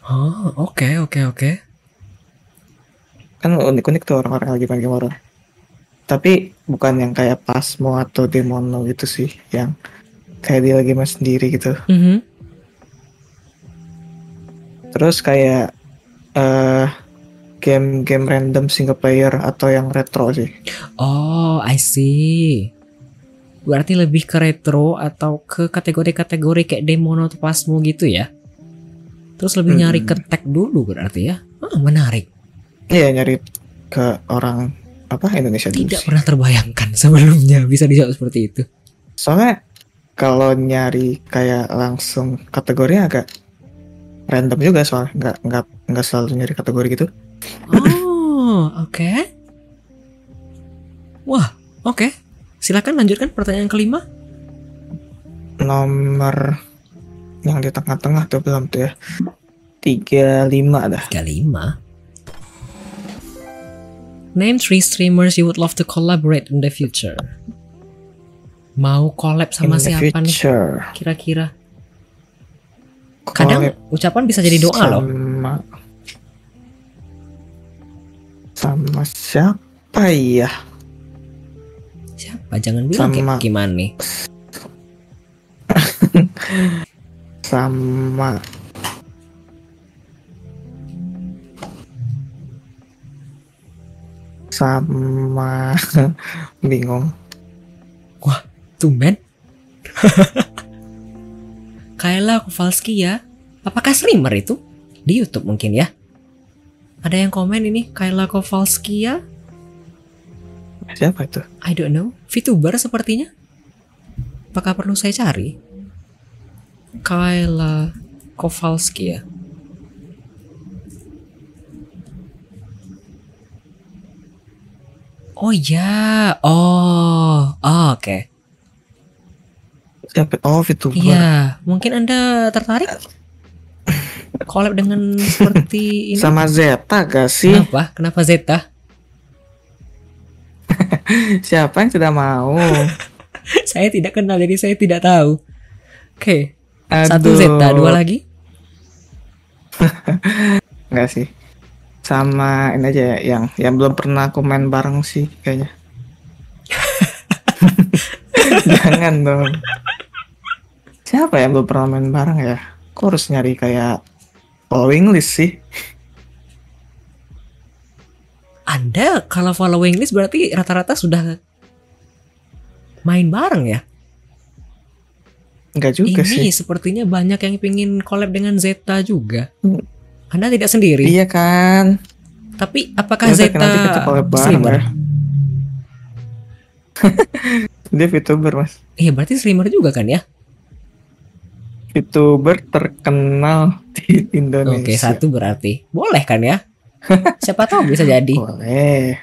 Oh, oke oke oke. kan unik-unik tuh orang-orang lagi main game horror. Tapi bukan yang kayak Pasmo atau Demono gitu sih, yang kayak dia lagi main sendiri gitu. Mhm. Terus kayak eh game-game random single player atau yang retro sih. Oh, I see. Berarti lebih ke retro atau ke kategori-kategori kayak atau Pasmo gitu ya? Terus lebih Hmm. nyari ke tag dulu berarti ya? Ah, menarik. Iya nyari ke orang apa Indonesia dulu Tidak sih. pernah terbayangkan sebelumnya bisa dijawab seperti itu. Soalnya kalau nyari kayak langsung kategorinya agak random juga soalnya nggak nggak nggak selalu nyari kategori gitu. Oh, oke. Wah, oke. Silakan lanjutkan pertanyaan kelima. Nomor yang di tengah-tengah tuh belum tuh ya. 35 dah. Kelima. Name three streamers you would love to collaborate in the future. Mau collab sama In siapa nih future. kira-kira? Kadang ucapan bisa jadi doa loh. sama sama siapa ya? Siapa? Jangan bilang kayak Sama- gimana nih. Sama sama bingung. Tumben. Kayla Kowalski ya. Apakah streamer itu? Di YouTube mungkin ya. Ada yang komen ini Kayla Kowalski ya? Siapa itu? I don't know. VTuber sepertinya. Apakah perlu saya cari? Kayla Kowalski ya. Oh ya, oh, oh, oke. Siapa? Oh, VTuber. Iya, mungkin anda tertarik collab dengan seperti ini? Sama Zeta gak sih? Kenapa? Kenapa Zeta? Siapa yang tidak mau? saya tidak kenal jadi saya tidak tahu. Oke, satu Aduh. Zeta, dua lagi. Enggak sih. Sama ini aja ya, yang yang belum pernah aku main bareng sih kayaknya. Jangan dong. Siapa yang belum pernah main bareng ya? Aku harus nyari kayak following list sih. Anda kalau following list berarti rata-rata sudah main bareng ya? Enggak juga Ini sih. sepertinya banyak yang ingin collab dengan Zeta juga. Hmm. Anda tidak sendiri. Iya kan? Tapi apakah Ya udah, Zeta streamer? ya. Dia VTuber mas. Iya berarti streamer juga kan ya? VTuber terkenal di Indonesia. Oke satu berarti boleh kan ya? Siapa tahu bisa jadi. Boleh.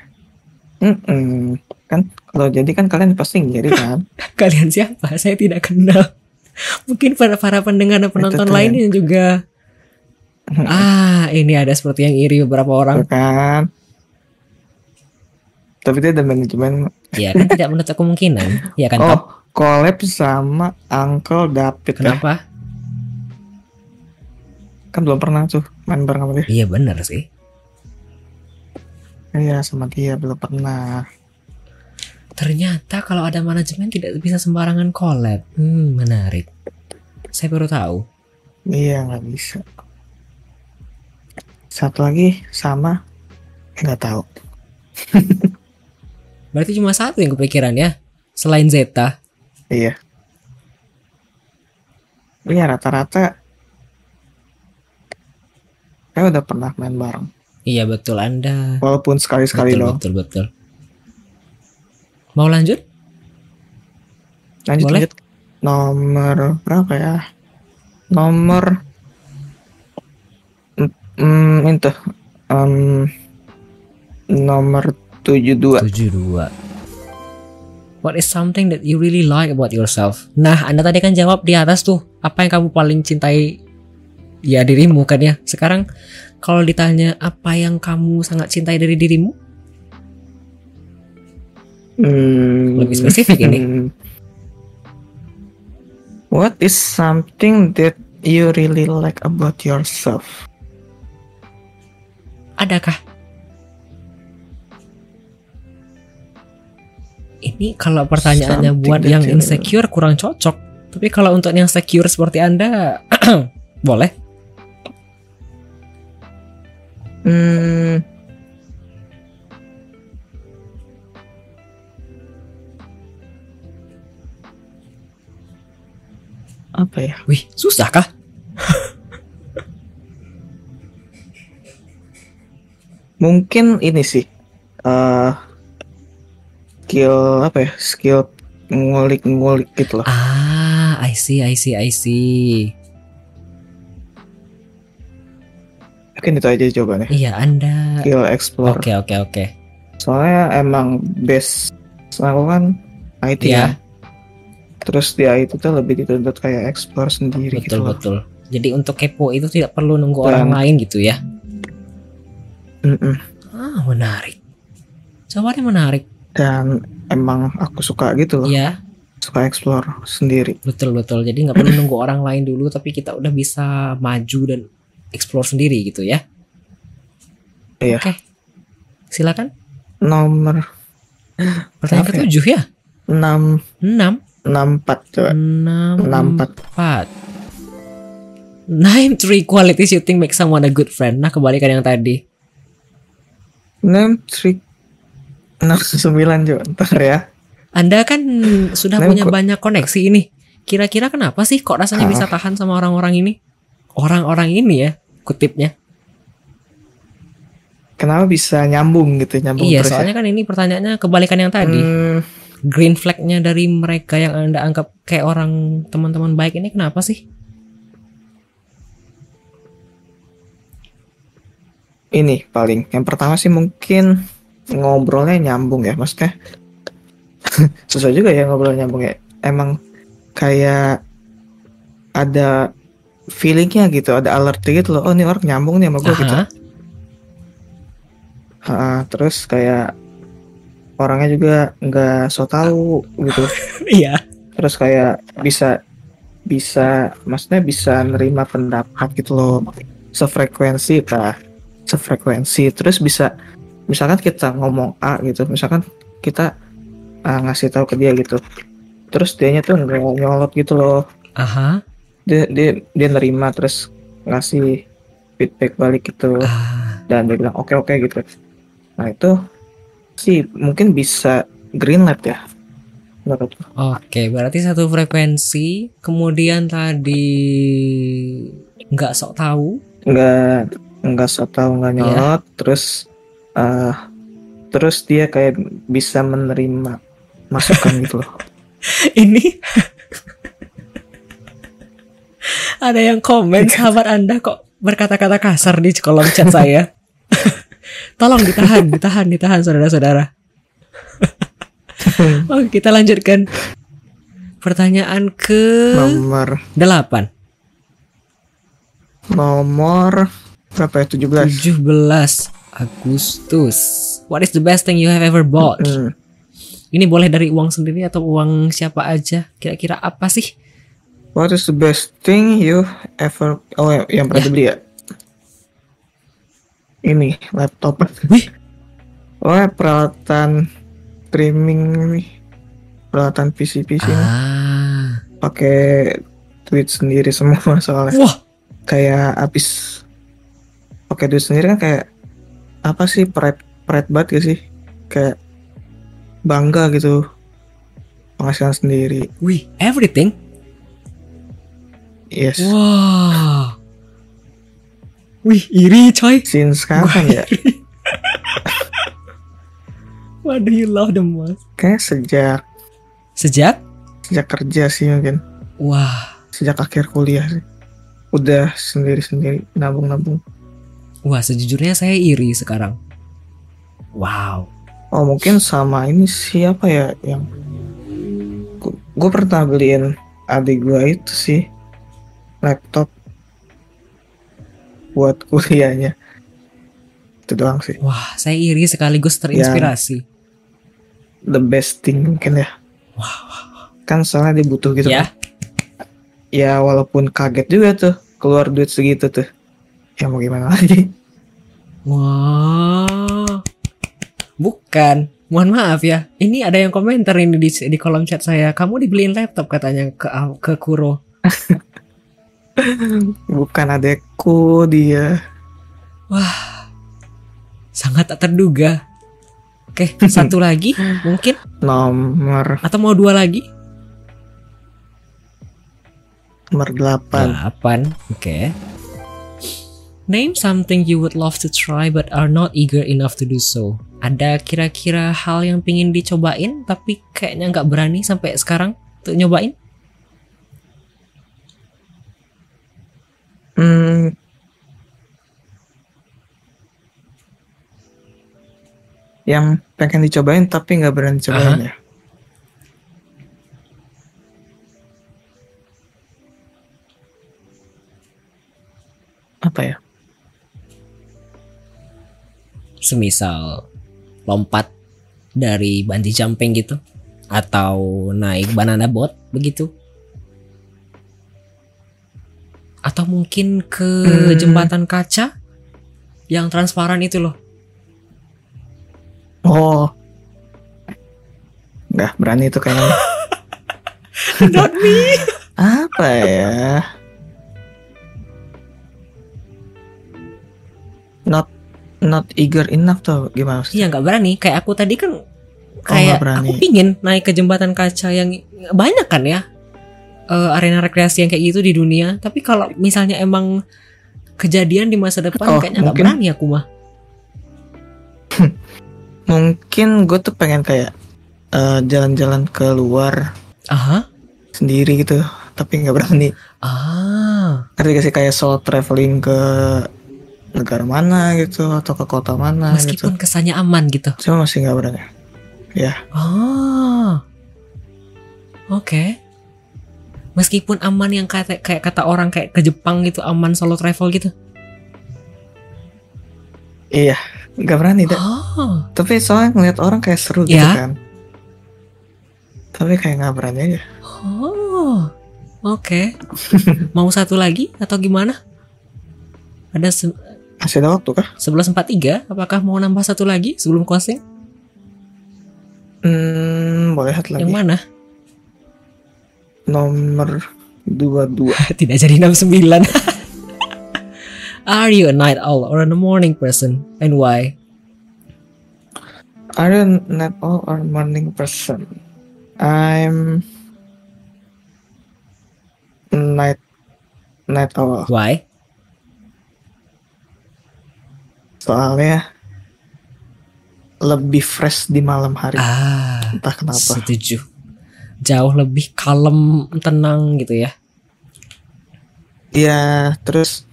Mm-mm. Kan kalau jadi kan kalian pasti ngiri kan? Kalian siapa? Saya tidak kenal. Mungkin para para pendengar dan penonton lainnya juga. Ah ini ada seperti yang iri beberapa Tuh orang. kan? Tapi dia ada manajemen. Ya kan tidak menutup kemungkinan. Ya kan? Oh, collab sama Uncle David ya. Kenapa? Kan belum pernah tuh main bareng sama dia. Iya benar sih. Iya sama dia belum pernah. Ternyata kalau ada manajemen tidak bisa sembarangan collab. Hmm, menarik. Saya baru tahu. Iya nggak bisa. Satu lagi sama nggak tahu. Berarti cuma satu yang kepikiran ya, selain Zeta. Iya. Iya rata-rata saya udah pernah main bareng. Iya betul Anda. Walaupun sekali-sekali betul, doang. betul betul. Mau lanjut? Lanjut Boleh? lanjut. Nomor berapa ya? nomor hmm, itu um, nomor 72 72. What is something that you really like about yourself? Nah, Anda tadi kan jawab di atas tuh, apa yang kamu paling cintai ya dirimu kan ya. Sekarang kalau ditanya apa yang kamu sangat cintai dari dirimu? Hmm, Lebih spesifik ini. What is something that you really like about yourself? Adakah? Ini kalau pertanyaannya Something buat yang insecure kurang cocok. Tapi kalau untuk yang secure seperti Anda, boleh. Hmm. Apa ya? Wih, susah kah? Mungkin ini sih. eh skill apa ya? Skill ngulik-ngulik gitu loh. Ah, I see, I see, I see. Mungkin itu aja jawabannya. Iya, Anda. Skill explore. Oke, oke, oke. Soalnya emang base aku kan IT Iya. ya. Terus di IT tuh lebih dituntut kayak explore sendiri gitu Betul, betul. Jadi untuk kepo itu tidak perlu nunggu Dan- orang lain gitu ya. Mm-mm. Ah, menarik. Jawabannya menarik. Dan emang aku suka gitu loh. Iya, Suka explore sendiri. betul, betul. Jadi nggak perlu nunggu orang lain dulu, tapi kita udah bisa maju dan explore sendiri gitu ya. Iya. Oke. Silakan. Nomor Pertanyaan ya? ketujuh ya? 6 6 64 coba. enam 64. empat Name three qualities you think make someone a good friend. Nah, kebalikan yang tadi. Name trick 69 coba. Ntar ya. Anda kan sudah Name punya banyak koneksi ini. Kira-kira kenapa sih kok rasanya Ah. bisa tahan sama orang-orang ini? Orang-orang ini ya, kutipnya. Kenapa bisa nyambung gitu nyambung iya, terus soalnya ya? kan ini pertanyaannya kebalikan yang tadi. Hmm, Green flag-nya dari mereka yang Anda anggap kayak orang teman-teman baik ini kenapa sih? ini paling. Yang pertama sih mungkin ngobrolnya nyambung ya, maksudnya. Susah juga ya ngobrol nyambung ya. Emang kayak ada feelingnya gitu, ada alert gitu loh. Oh ini orang nyambung nih sama gue gitu. Ha, terus kayak orangnya juga nggak so tau gitu. Iya. Terus kayak bisa bisa maksudnya bisa nerima pendapat gitu loh. Sefrekuensi kah? Sefrekuensi. Terus bisa misalkan kita ngomong A gitu, misalkan kita ah, ngasih tahu ke dia gitu. Terus dianya tuh nggak nyolot gitu loh. Aha. Dia dia dia nerima terus ngasih feedback balik gitu Ah, dan dia bilang oke oke gitu. Nah itu sih mungkin bisa green light ya. Menurutku. Oke, berarti satu frekuensi, kemudian tadi nggak sok tahu. nggak nggak so tau nggak Iya. nyolot terus eh terus dia kayak bisa menerima masukan gitu loh Ini ada yang komen sahabat Anda kok berkata-kata kasar di kolom chat saya. Tolong ditahan, ditahan, ditahan saudara-saudara. Oke, kita lanjutkan. Pertanyaan ke nomor 8. nomor berapa ya 17 17 Agustus. What is the best thing you have ever bought? Hmm, Ini boleh dari uang sendiri atau uang siapa aja? Kira-kira apa sih? What is the best thing you ever oh ya, yang pernah Ya. dibeli ya ini laptop Wih. oh peralatan streaming nih peralatan PC PC. Ah. pakai duit sendiri semua soalnya Wah, kayak abis pakai duit sendiri kan kayak apa sih pride pride banget gak sih kayak bangga gitu penghasilan sendiri wih, everything. Yes Wah. Wih, iri coy. since kapan ya What do you love the most? kayak sejak Sejak? sejak kerja sih mungkin Wah, sejak akhir kuliah sih udah sendiri-sendiri nabung-nabung. Wah, sejujurnya saya iri sekarang. Wow. Oh mungkin sama ini siapa ya yang gue pernah beliin adik gue itu sih laptop buat kuliahnya itu doang sih Wah, saya iri sekaligus terinspirasi. the best thing mungkin ya Wah, kan soalnya dia butuh gitu ya. kan. ya walaupun kaget juga tuh keluar duit segitu tuh ya mau gimana lagi Wah. Bukan. Mohon maaf ya. Ini ada yang komentar ini di, di kolom chat saya. Kamu dibeliin laptop katanya ke ke Kuro. bukan adekku dia Sangat tak terduga. Oke, satu lagi mungkin nomor atau mau dua lagi? nomor 8 Delapan. Oke. Name something you would love to try but are not eager enough to do so. Ada kira-kira hal yang pingin dicobain tapi kayaknya nggak berani sampai sekarang untuk nyobain? Hmm. Yang pengen dicobain tapi nggak berani cobain ya. Apa ya? Semisal lompat dari bungee jumping gitu atau naik banana boat begitu. Atau mungkin ke Hmm. jembatan kaca yang transparan itu loh. Oh. Nggak berani itu kayaknya. Not me. Apa ya? Not not eager enough tuh gimana sih? Iya nggak berani. Kayak aku tadi kan nggak kayak berani. aku pingin naik ke jembatan kaca yang banyak kan ya eh, arena rekreasi yang kayak gitu di dunia. Tapi kalau misalnya emang kejadian di masa depan Oh, kayaknya nggak berani aku mah. Mungkin gue tuh pengen kayak eh, jalan-jalan keluar Aha. sendiri gitu, tapi nggak berani. Ah. Ngerti gak sih kayak solo traveling ke negara mana gitu atau ke kota mana gitu. Meskipun kesannya aman gitu. Cuma masih nggak berani. Ya, Ah. Oke. Meskipun aman yang kata kayak kata orang kayak ke Jepang gitu aman solo travel gitu. iya, nggak berani deh. Oh. Tapi soalnya ngeliat orang kayak seru gitu Ya. kan. Tapi kayak nggak berani aja. Oh. Oke. Mau satu lagi atau gimana? Ada se- Masih ada waktu kah? 11.43 apakah mau nambah satu lagi sebelum closing? Hmm, boleh lihat lagi. Yang mana? Nomor 22. Tidak jadi 69. Are you a night owl or a morning person and why? Are you night owl or morning person? I'm night night owl. Why? Soalnya lebih fresh di malam hari. Ah, Entah kenapa. setuju. Jauh lebih kalem, tenang gitu ya. Ya, terus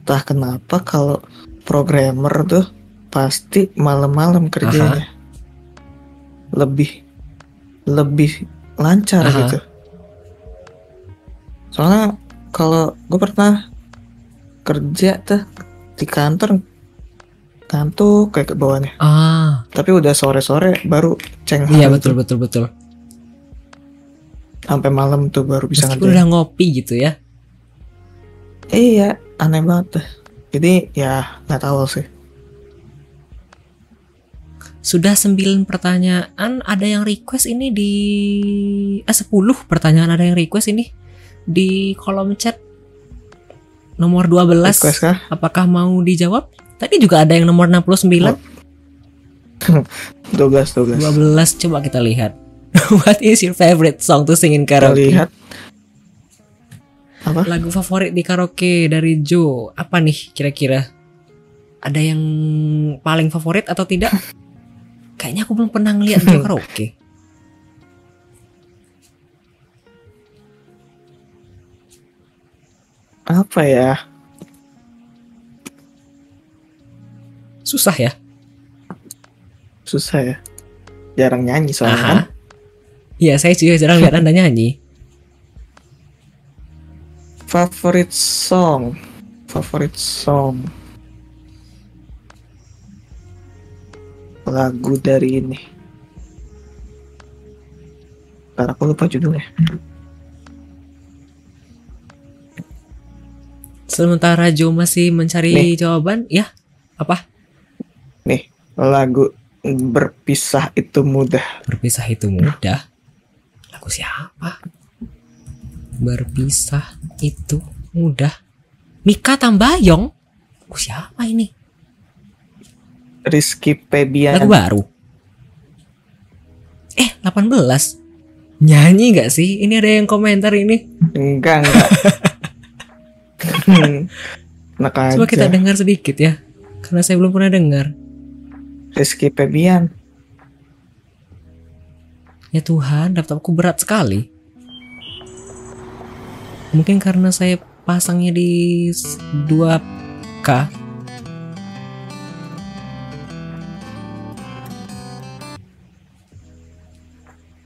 entah kenapa kalau programmer tuh pasti malam-malam kerjanya. Lebih lebih lancar Aha. gitu. Soalnya kalau gue pernah kerja tuh di kantor ngantuk kayak ke bawahnya. Ah, Tapi udah sore-sore baru ceng iya betul betul betul. Sampai malam tuh baru bisa Meskipun ngerjain. udah ngopi gitu ya. Iya, aneh banget tuh. Jadi ya nggak tahu sih. Sudah 9 pertanyaan, ada yang request ini di eh 10 pertanyaan ada yang request ini di kolom chat nomor 12. Request kah? Apakah mau dijawab? Tadi juga ada yang nomor 69. 12 12. 12 coba kita lihat. What is your favorite song to sing in Kita karaoke? lihat apa? Lagu favorit di karaoke dari Joe apa nih kira-kira? Ada yang paling favorit atau tidak? Kayaknya aku belum pernah ngeliat Joe karaoke. Apa ya? Susah ya? Susah ya. Jarang nyanyi soalnya Aha. kan. Iya, saya juga jarang lihat Anda nyanyi. Favorit song. Favorit song. Lagu dari ini. Ntar aku lupa judulnya. Sementara Joe masih mencari jawaban, ya apa? Nih, lagu berpisah itu mudah. Berpisah itu mudah. Lagu siapa? Berpisah itu mudah. Mika Tambayong. Lagu siapa ini? Rizky Febian. Lagu baru. Eh, 18. Nyanyi gak sih? Ini ada yang komentar ini. Enggak, enggak. Enak aja. Coba kita dengar sedikit ya. Karena saya belum pernah dengar. Rizky Febian. Ya Tuhan, laptopku berat sekali. Mungkin karena saya pasangnya di s- 2K.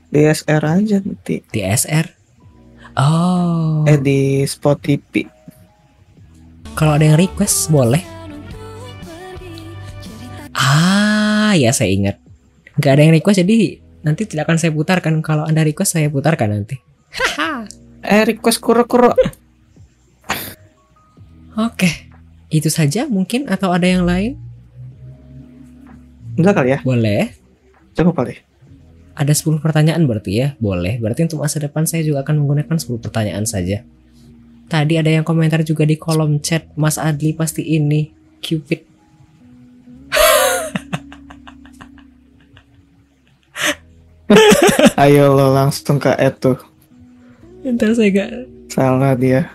DSR aja nanti. DSR. Oh, Eh di Spotify. kalau ada yang request boleh. Ah, ya saya ingat. Gak ada yang request jadi nanti tidak akan saya putarkan. Kalau anda request saya putarkan nanti. Eh request kuro-kuro. Oke, itu saja mungkin atau ada yang lain? Enggak kali ya? Boleh. Coba kali. Ada 10 pertanyaan berarti ya? Boleh. Berarti untuk masa depan saya juga akan menggunakan 10 pertanyaan saja. Tadi ada yang komentar juga di kolom chat Mas Adli pasti ini Cupid. Ayo lo langsung ke itu. Entar saya gak Salah dia.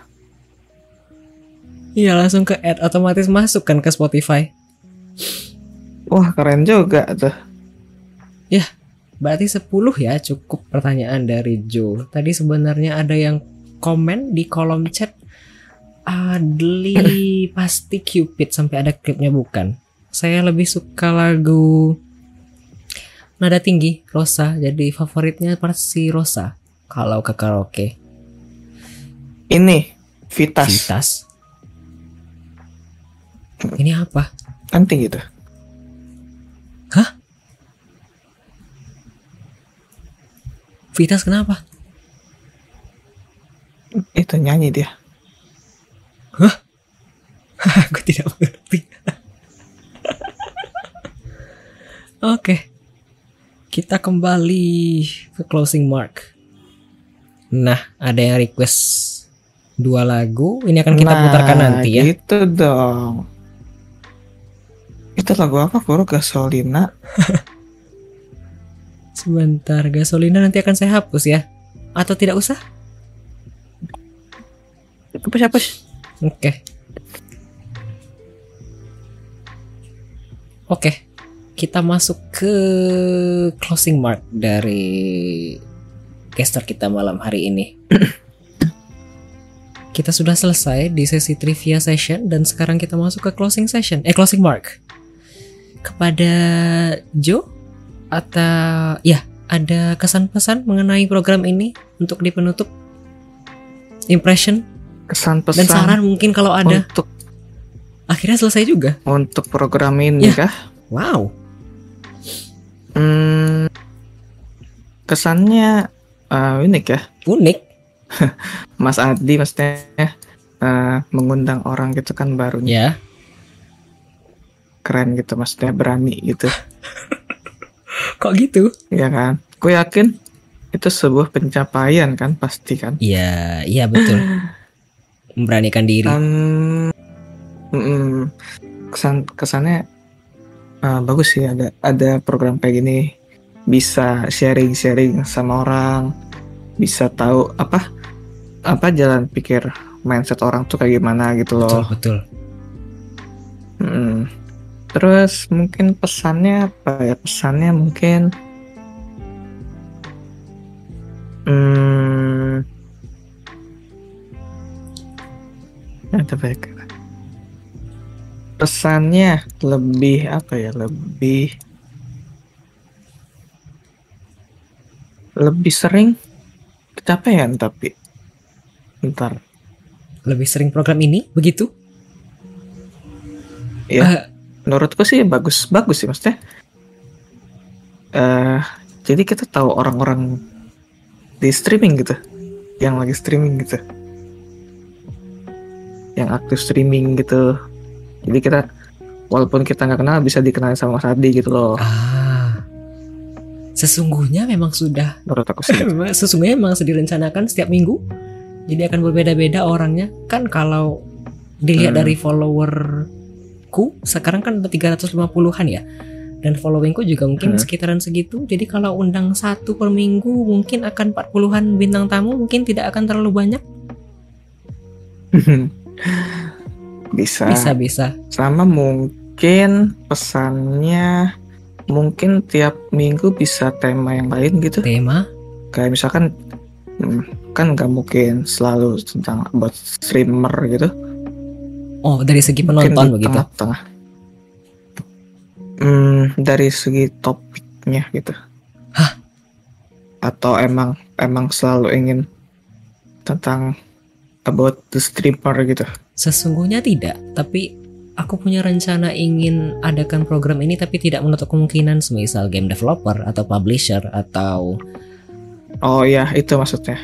Iya langsung ke add otomatis masuk kan ke Spotify. Wah keren juga tuh. Berarti 10 ya cukup pertanyaan dari Joe. Tadi sebenarnya ada yang komen di kolom chat Adli pasti Cupid sampai ada klipnya bukan. Saya lebih suka lagu Nada Tinggi Rosa. Jadi favoritnya pasti Rosa kalau ke karaoke. Ini Vitas. Vitas. Ini apa? Nanti gitu. Vitas kenapa? Itu nyanyi dia. Aku tidak mengerti. Oke. Kita kembali ke closing mark. Nah, ada yang request dua lagu. Ini akan kita Nah, putarkan nanti ya. Gitu dong. Itu lagu apa? Kuro Gasolina. Sebentar, gasolina nanti akan saya hapus ya. Atau tidak usah? Siapa sih? Oke. Oke. Kita masuk ke closing mark dari caster kita malam hari ini. kita sudah selesai di sesi trivia session dan sekarang kita masuk ke closing session. Eh closing mark. Kepada Joe atau ya ada kesan-pesan mengenai program ini untuk di penutup impression Kesan dan pesan saran mungkin kalau ada untuk akhirnya selesai juga. untuk program ini Ya. kah? Wow. Hmm, kesannya eh, unik ya. Unik. Mas Adi maksudnya eh, mengundang orang gitu kan barunya Ya. keren gitu maksudnya berani gitu Kok gitu? ya kan. Gue yakin itu sebuah pencapaian kan pasti kan. Iya, iya betul. Memberanikan diri. Um, mm, kesan kesannya uh, bagus sih ada ada program kayak gini bisa sharing sharing sama orang bisa tahu apa apa jalan pikir mindset orang tuh kayak gimana gitu betul, loh. betul. Mm. Terus mungkin pesannya apa ya pesannya mungkin hmm, ada banyak pesannya lebih apa ya? Lebih lebih sering kecapean tapi. Ntar Lebih sering program ini? Begitu? ya Ah, menurutku sih bagus bagus sih maksudnya. Eh jadi kita tahu orang-orang di streaming gitu. Yang lagi streaming gitu. Yang aktif streaming gitu jadi kita walaupun kita nggak kenal bisa dikenal sama Mas Adi gitu loh ah. Sesungguhnya memang sudah menurut aku sih sesungguhnya memang sudah direncanakan setiap minggu. Jadi akan berbeda-beda orangnya. Kan kalau dilihat Hmm. dari followerku sekarang kan ada 350-an ya. Dan followingku juga mungkin Hmm. sekitaran segitu. Jadi kalau undang satu per minggu mungkin akan 40-an bintang tamu, mungkin tidak akan terlalu banyak. bisa. Bisa bisa. sama mungkin pesannya mungkin tiap minggu bisa tema yang lain gitu Tema kayak misalkan hmm, kan nggak mungkin selalu tentang buat streamer gitu Oh, dari segi Mungkin penonton di begitu. tengah-tengah hmm, dari segi topiknya gitu Hah? atau emang emang selalu ingin tentang about the streamer gitu Sesungguhnya tidak, tapi aku punya rencana ingin adakan program ini tapi tidak menutup kemungkinan semisal game developer atau publisher atau oh ya itu maksudnya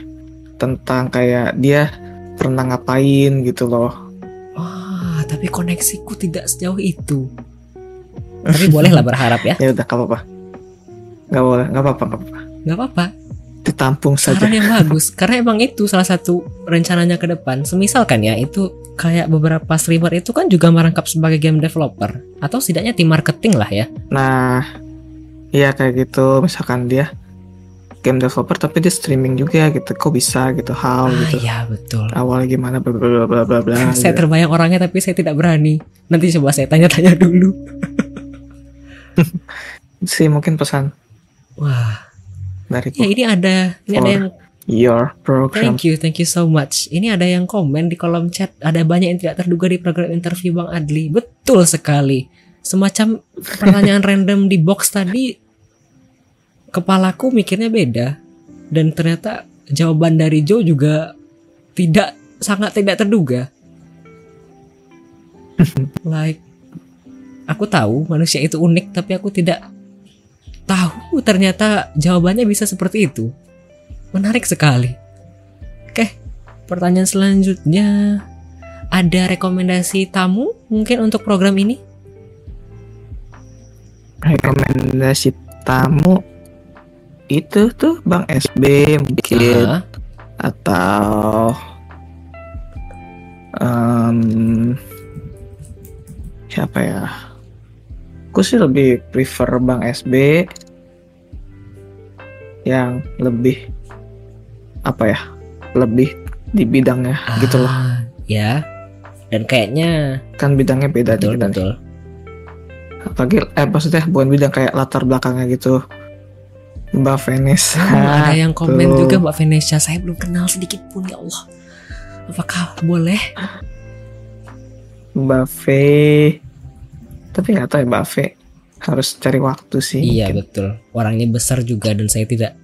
tentang kayak dia pernah ngapain gitu loh wah, tapi koneksiku tidak sejauh itu. Tapi bolehlah berharap ya. ya udah gak apa-apa nggak boleh nggak apa-apa nggak apa-apa nggak apa-apa. ditampung saja Saran yang bagus karena emang itu salah satu rencananya ke depan. Semisal kan ya itu kayak beberapa streamer itu kan juga merangkap sebagai game developer. Atau setidaknya tim marketing lah ya. nah iya kayak gitu. Misalkan dia game developer tapi dia streaming juga gitu. Kok bisa gitu? How Ah gitu? iya betul. awal gimana? Bla bla bla bla bla saya gitu. terbayang orangnya tapi saya tidak berani. Nanti coba saya tanya-tanya dulu. sih mungkin pesan. Wah, dari ya ini ada. Ini ada yang your program thank you, thank you so much. Ini ada yang komen di kolom chat, ada banyak yang tidak terduga di program interview Bang Adli. Betul sekali. Semacam pertanyaan random di box tadi kepalaku mikirnya beda dan ternyata jawaban dari Joe juga tidak sangat tidak terduga. like aku tahu manusia itu unik tapi aku tidak tahu ternyata jawabannya bisa seperti itu. Menarik sekali. Oke, pertanyaan selanjutnya ada rekomendasi tamu mungkin untuk program ini? rekomendasi tamu itu tuh Bang SB mungkin Ah, atau em, siapa ya? Aku sih lebih prefer Bang SB yang lebih apa ya? Lebih di bidangnya gitu loh. ah, Ya. Dan kayaknya Kan bidangnya beda betul dikit nanti. betul. Apalagi eh maksudnya bukan bidang kayak latar belakangnya gitu. Mbak Vanessa. Oh, ada yang komen tuh. juga Mbak Venetia. Saya belum kenal sedikit pun ya Allah. Apakah boleh? Mbak V. Tapi nggak tahu ya Mbak V. Harus cari waktu sih. Iya mungkin. betul. Orangnya besar juga dan saya tidak.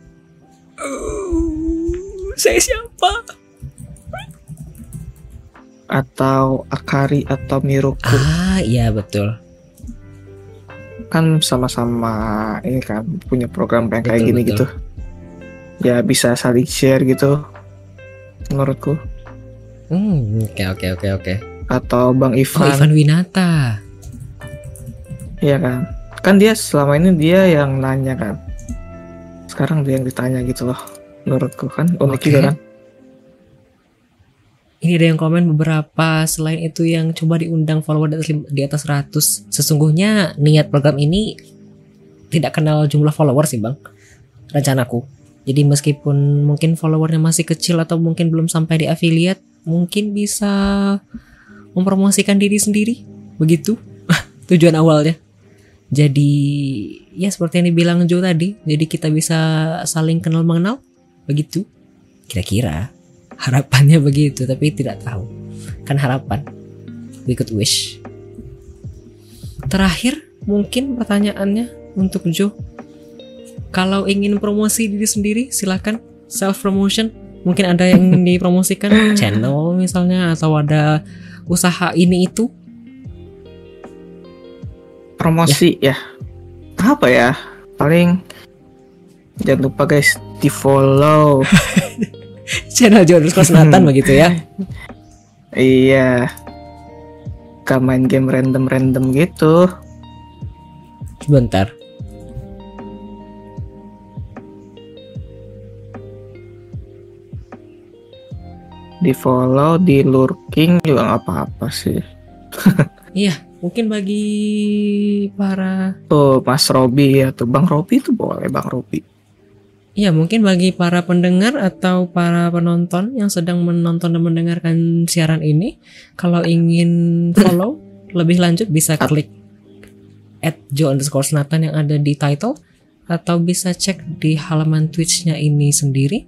Saya siapa? Atau Akari atau Miruku. Ah iya betul. Kan sama-sama ini kan punya program yang kayak Betul, gini betul. gitu. Ya bisa saling share gitu. Menurutku. Hmm, oke oke oke oke. Atau Bang Oh Ivan. Ivan Winata. Iya kan. Kan dia selama ini dia yang nanya kan. Sekarang dia yang ditanya gitu loh. Menurutku kan unik Oke. juga kan. Ini ada yang komen beberapa selain itu yang coba diundang follower di atas, lim- di atas 100. Sesungguhnya niat program ini tidak kenal jumlah follower sih bang. Rencanaku. Jadi meskipun mungkin followernya masih kecil atau mungkin belum sampai di affiliate, mungkin bisa mempromosikan diri sendiri. Begitu tujuan awalnya. Jadi ya seperti yang dibilang Joe tadi, jadi kita bisa saling kenal mengenal. Begitu. Kira-kira harapannya begitu tapi tidak tahu. Kan harapan. We could wish. Terakhir mungkin pertanyaannya untuk Joe. Kalau ingin promosi diri sendiri silahkan self promotion mungkin ada yang dipromosikan. Channel misalnya atau ada usaha ini itu. Promosi ya. ya. Apa ya? Paling jangan lupa guys di follow. Channel Jonas Kosnatan begitu ya. Iya. Gak main game random-random gitu. Sebentar. Di follow di lurking juga nggak apa-apa sih. Iya mungkin bagi para tuh Mas Robi atau Bang Robi itu boleh Bang Robi Ya, mungkin bagi para pendengar atau para penonton yang sedang menonton dan mendengarkan siaran ini, kalau ingin follow lebih lanjut bisa klik at Joe underscore Nathan yang ada di title atau bisa cek di halaman Twitch-nya ini sendiri.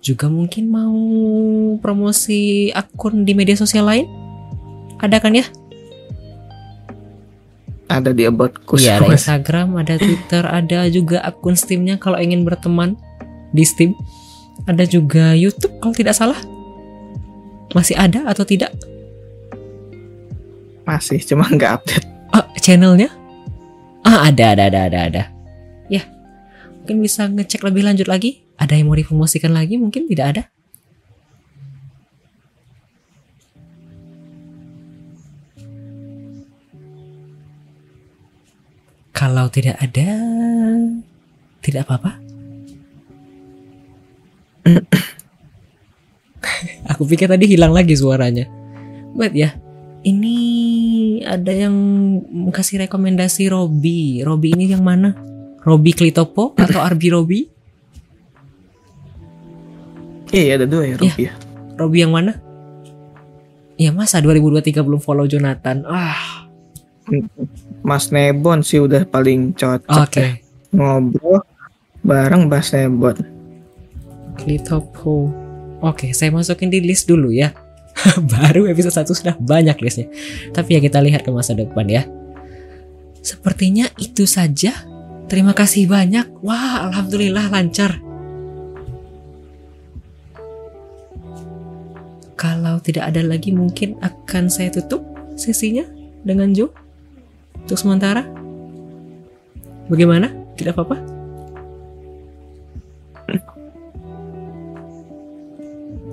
Juga mungkin mau promosi akun di media sosial lain? Ada kan ya? Ada di about Iya, ada Instagram, ada Twitter, ada juga akun Steamnya kalau ingin berteman di Steam. Ada juga YouTube kalau tidak salah. Masih ada atau tidak? Masih, cuma nggak update. Oh, channelnya? Ah, ada, ada, ada, ada, ada. Ya, mungkin bisa ngecek lebih lanjut lagi. Ada yang mau dipromosikan lagi? Mungkin tidak ada. Kalau tidak ada, tidak apa-apa. Aku pikir tadi hilang lagi suaranya. But ya, ini ada yang kasih rekomendasi Robi. Robi ini yang mana? Robi Klitopo atau Arbi Robi? Iya, ada dua ya Robi ya. Robi yang mana? Ya masa 2023 belum follow Jonathan. Ah. Mas Nebon sih udah paling cocok Oke. Okay. Ya. Ngobrol bareng Mas Nebon. Klitopo. Oke, saya masukin di list dulu ya. Baru episode 1 sudah banyak listnya. Tapi ya kita lihat ke masa depan ya. Sepertinya itu saja. Terima kasih banyak. Wah, alhamdulillah lancar. Kalau tidak ada lagi mungkin akan saya tutup sesinya dengan Joe untuk sementara. Bagaimana? Tidak apa-apa?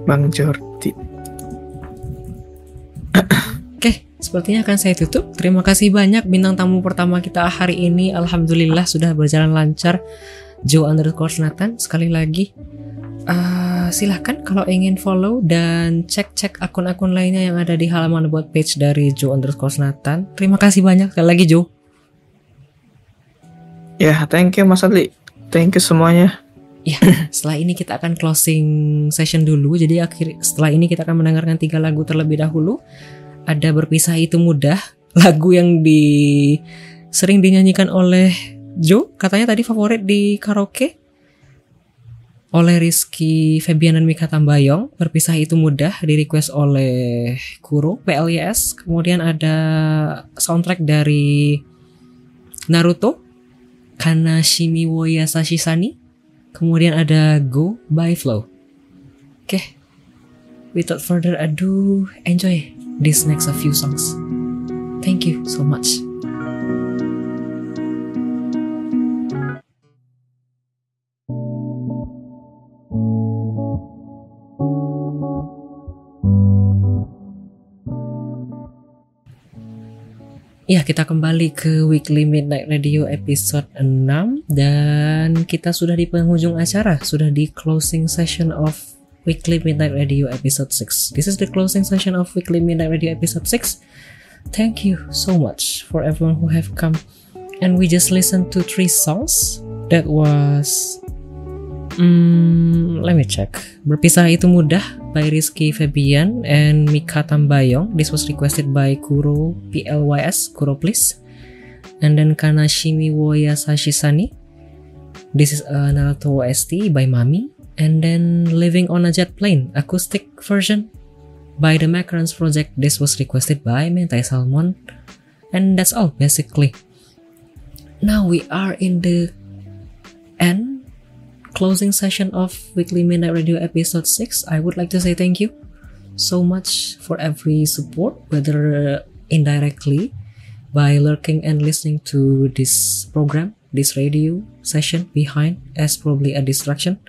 Bang Jordi. Oke, sepertinya akan saya tutup. Terima kasih banyak bintang tamu pertama kita hari ini. Alhamdulillah sudah berjalan lancar. Joe underscore Nathan sekali lagi uh, silahkan kalau ingin follow dan cek-cek akun-akun lainnya yang ada di halaman about page dari Joe underscore Nathan. Terima kasih banyak sekali lagi Joe. Ya, yeah, thank you Mas Adli. Thank you semuanya. Ya, setelah ini kita akan closing session dulu. Jadi akhir setelah ini kita akan mendengarkan tiga lagu terlebih dahulu. Ada berpisah itu mudah, lagu yang di sering dinyanyikan oleh Joe, katanya tadi favorit di karaoke oleh Rizky Febian dan Mika Tambayong. Berpisah itu mudah, di request oleh Kuro PLYS. Kemudian ada soundtrack dari Naruto, Kanashimi wo Yasashi Sani Kemudian ada Go by Flow. Oke, okay. without further ado, enjoy this next few songs. Thank you so much. Ya, kita kembali ke Weekly Midnight Radio episode 6 dan kita sudah di penghujung acara, sudah di closing session of Weekly Midnight Radio episode 6. This is the closing session of Weekly Midnight Radio episode 6. Thank you so much for everyone who have come and we just listened to three songs. That was Hmm, let me check. Berpisah itu mudah by Rizky Febian and Mika Tambayong. This was requested by Kuro PLYS, Kuro please. And then Kanashimi Woya Sashisani. This is a Naruto OST by Mami. And then Living on a Jet Plane, acoustic version by the Macarons project. This was requested by Mentai Salmon. And that's all basically. Now we are in the end closing session of Weekly Midnight Radio episode 6. I would like to say thank you so much for every support, whether indirectly by lurking and listening to this program, this radio session behind as probably a distraction.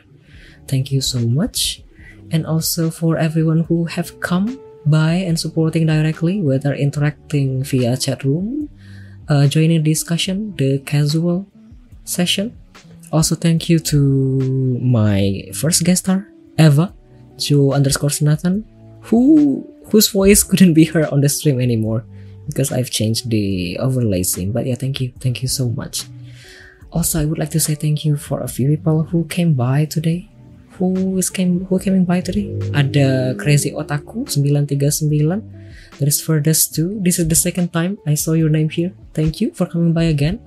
Thank you so much. And also for everyone who have come by and supporting directly, whether interacting via chat room, uh, joining discussion, the casual session. Also thank you to my first guest star, Eva, Joe underscore Nathan, who whose voice couldn't be heard on the stream anymore because I've changed the overlay scene. But yeah, thank you, thank you so much. Also, I would like to say thank you for a few people who came by today. Who is came who came by today? Ada Crazy Otaku 939. There is Furthest too. This is the second time I saw your name here. Thank you for coming by again.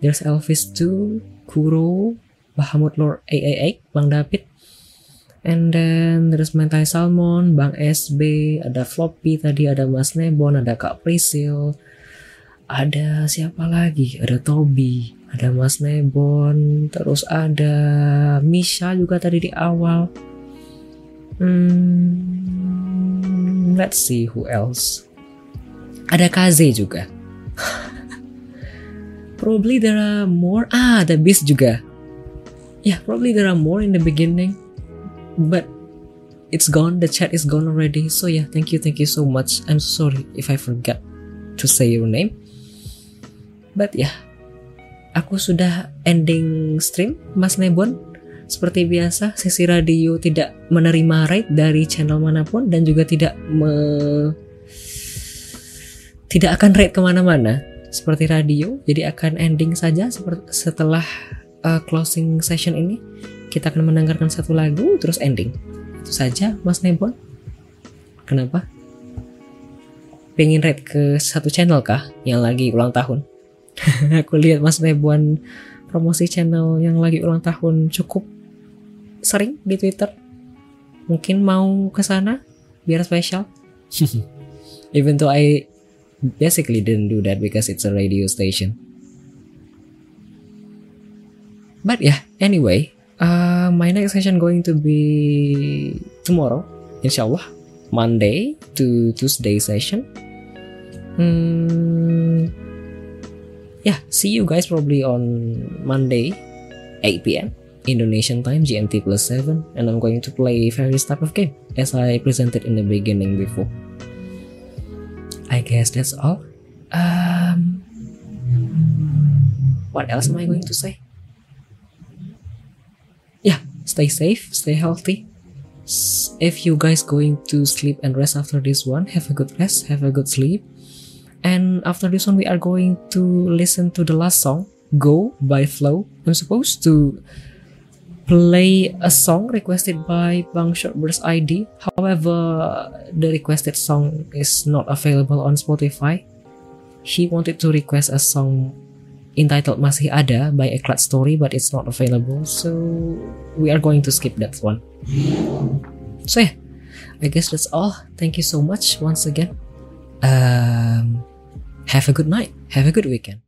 There's Elvis too, Kuro, Bahamut Lord 888, Bang David, And then there's Mentai Salmon, Bang SB, ada Floppy tadi, ada Mas Nebon, ada Kak Prisil, ada siapa lagi? Ada Toby, ada Mas Nebon, terus ada Misha juga tadi di awal. Hmm, let's see who else. Ada Kaze juga. probably there are more. Ah, ada Beast juga. Yeah, probably there are more in the beginning but it's gone. The chat is gone already. So yeah thank you thank you so much. I'm sorry if i forgot to say your name. But yeah. Aku sudah ending stream mas Nebon. Seperti biasa sesi radio tidak menerima rate dari channel mana pun dan juga tidak me tidak akan rate ke mana-mana seperti radio jadi akan ending saja setelah uh, closing session ini kita akan mendengarkan satu lagu terus ending. Itu saja Mas Nebon. Kenapa? Pengen rate ke satu channel kah yang lagi ulang tahun? Aku lihat Mas Nebon promosi channel yang lagi ulang tahun cukup sering di Twitter. Mungkin mau ke sana biar spesial. Even though I basically didn't do that because it's a radio station. But yeah, anyway, Uh, my next session going to be tomorrow, inshallah, Monday to Tuesday session. Hmm, yeah, see you guys probably on Monday, 8 p.m. Indonesian time, GMT plus 7, and I'm going to play various type of game as I presented in the beginning before. I guess that's all. Um, what else am I going to say? yeah stay safe stay healthy if you guys going to sleep and rest after this one have a good rest have a good sleep and after this one we are going to listen to the last song go by flow i'm supposed to play a song requested by bang shortburst id however the requested song is not available on spotify he wanted to request a song entitled Masih Ada by Eklat Story but it's not available so we are going to skip that one. So yeah, I guess that's all. Thank you so much once again. Um, have a good night. Have a good weekend.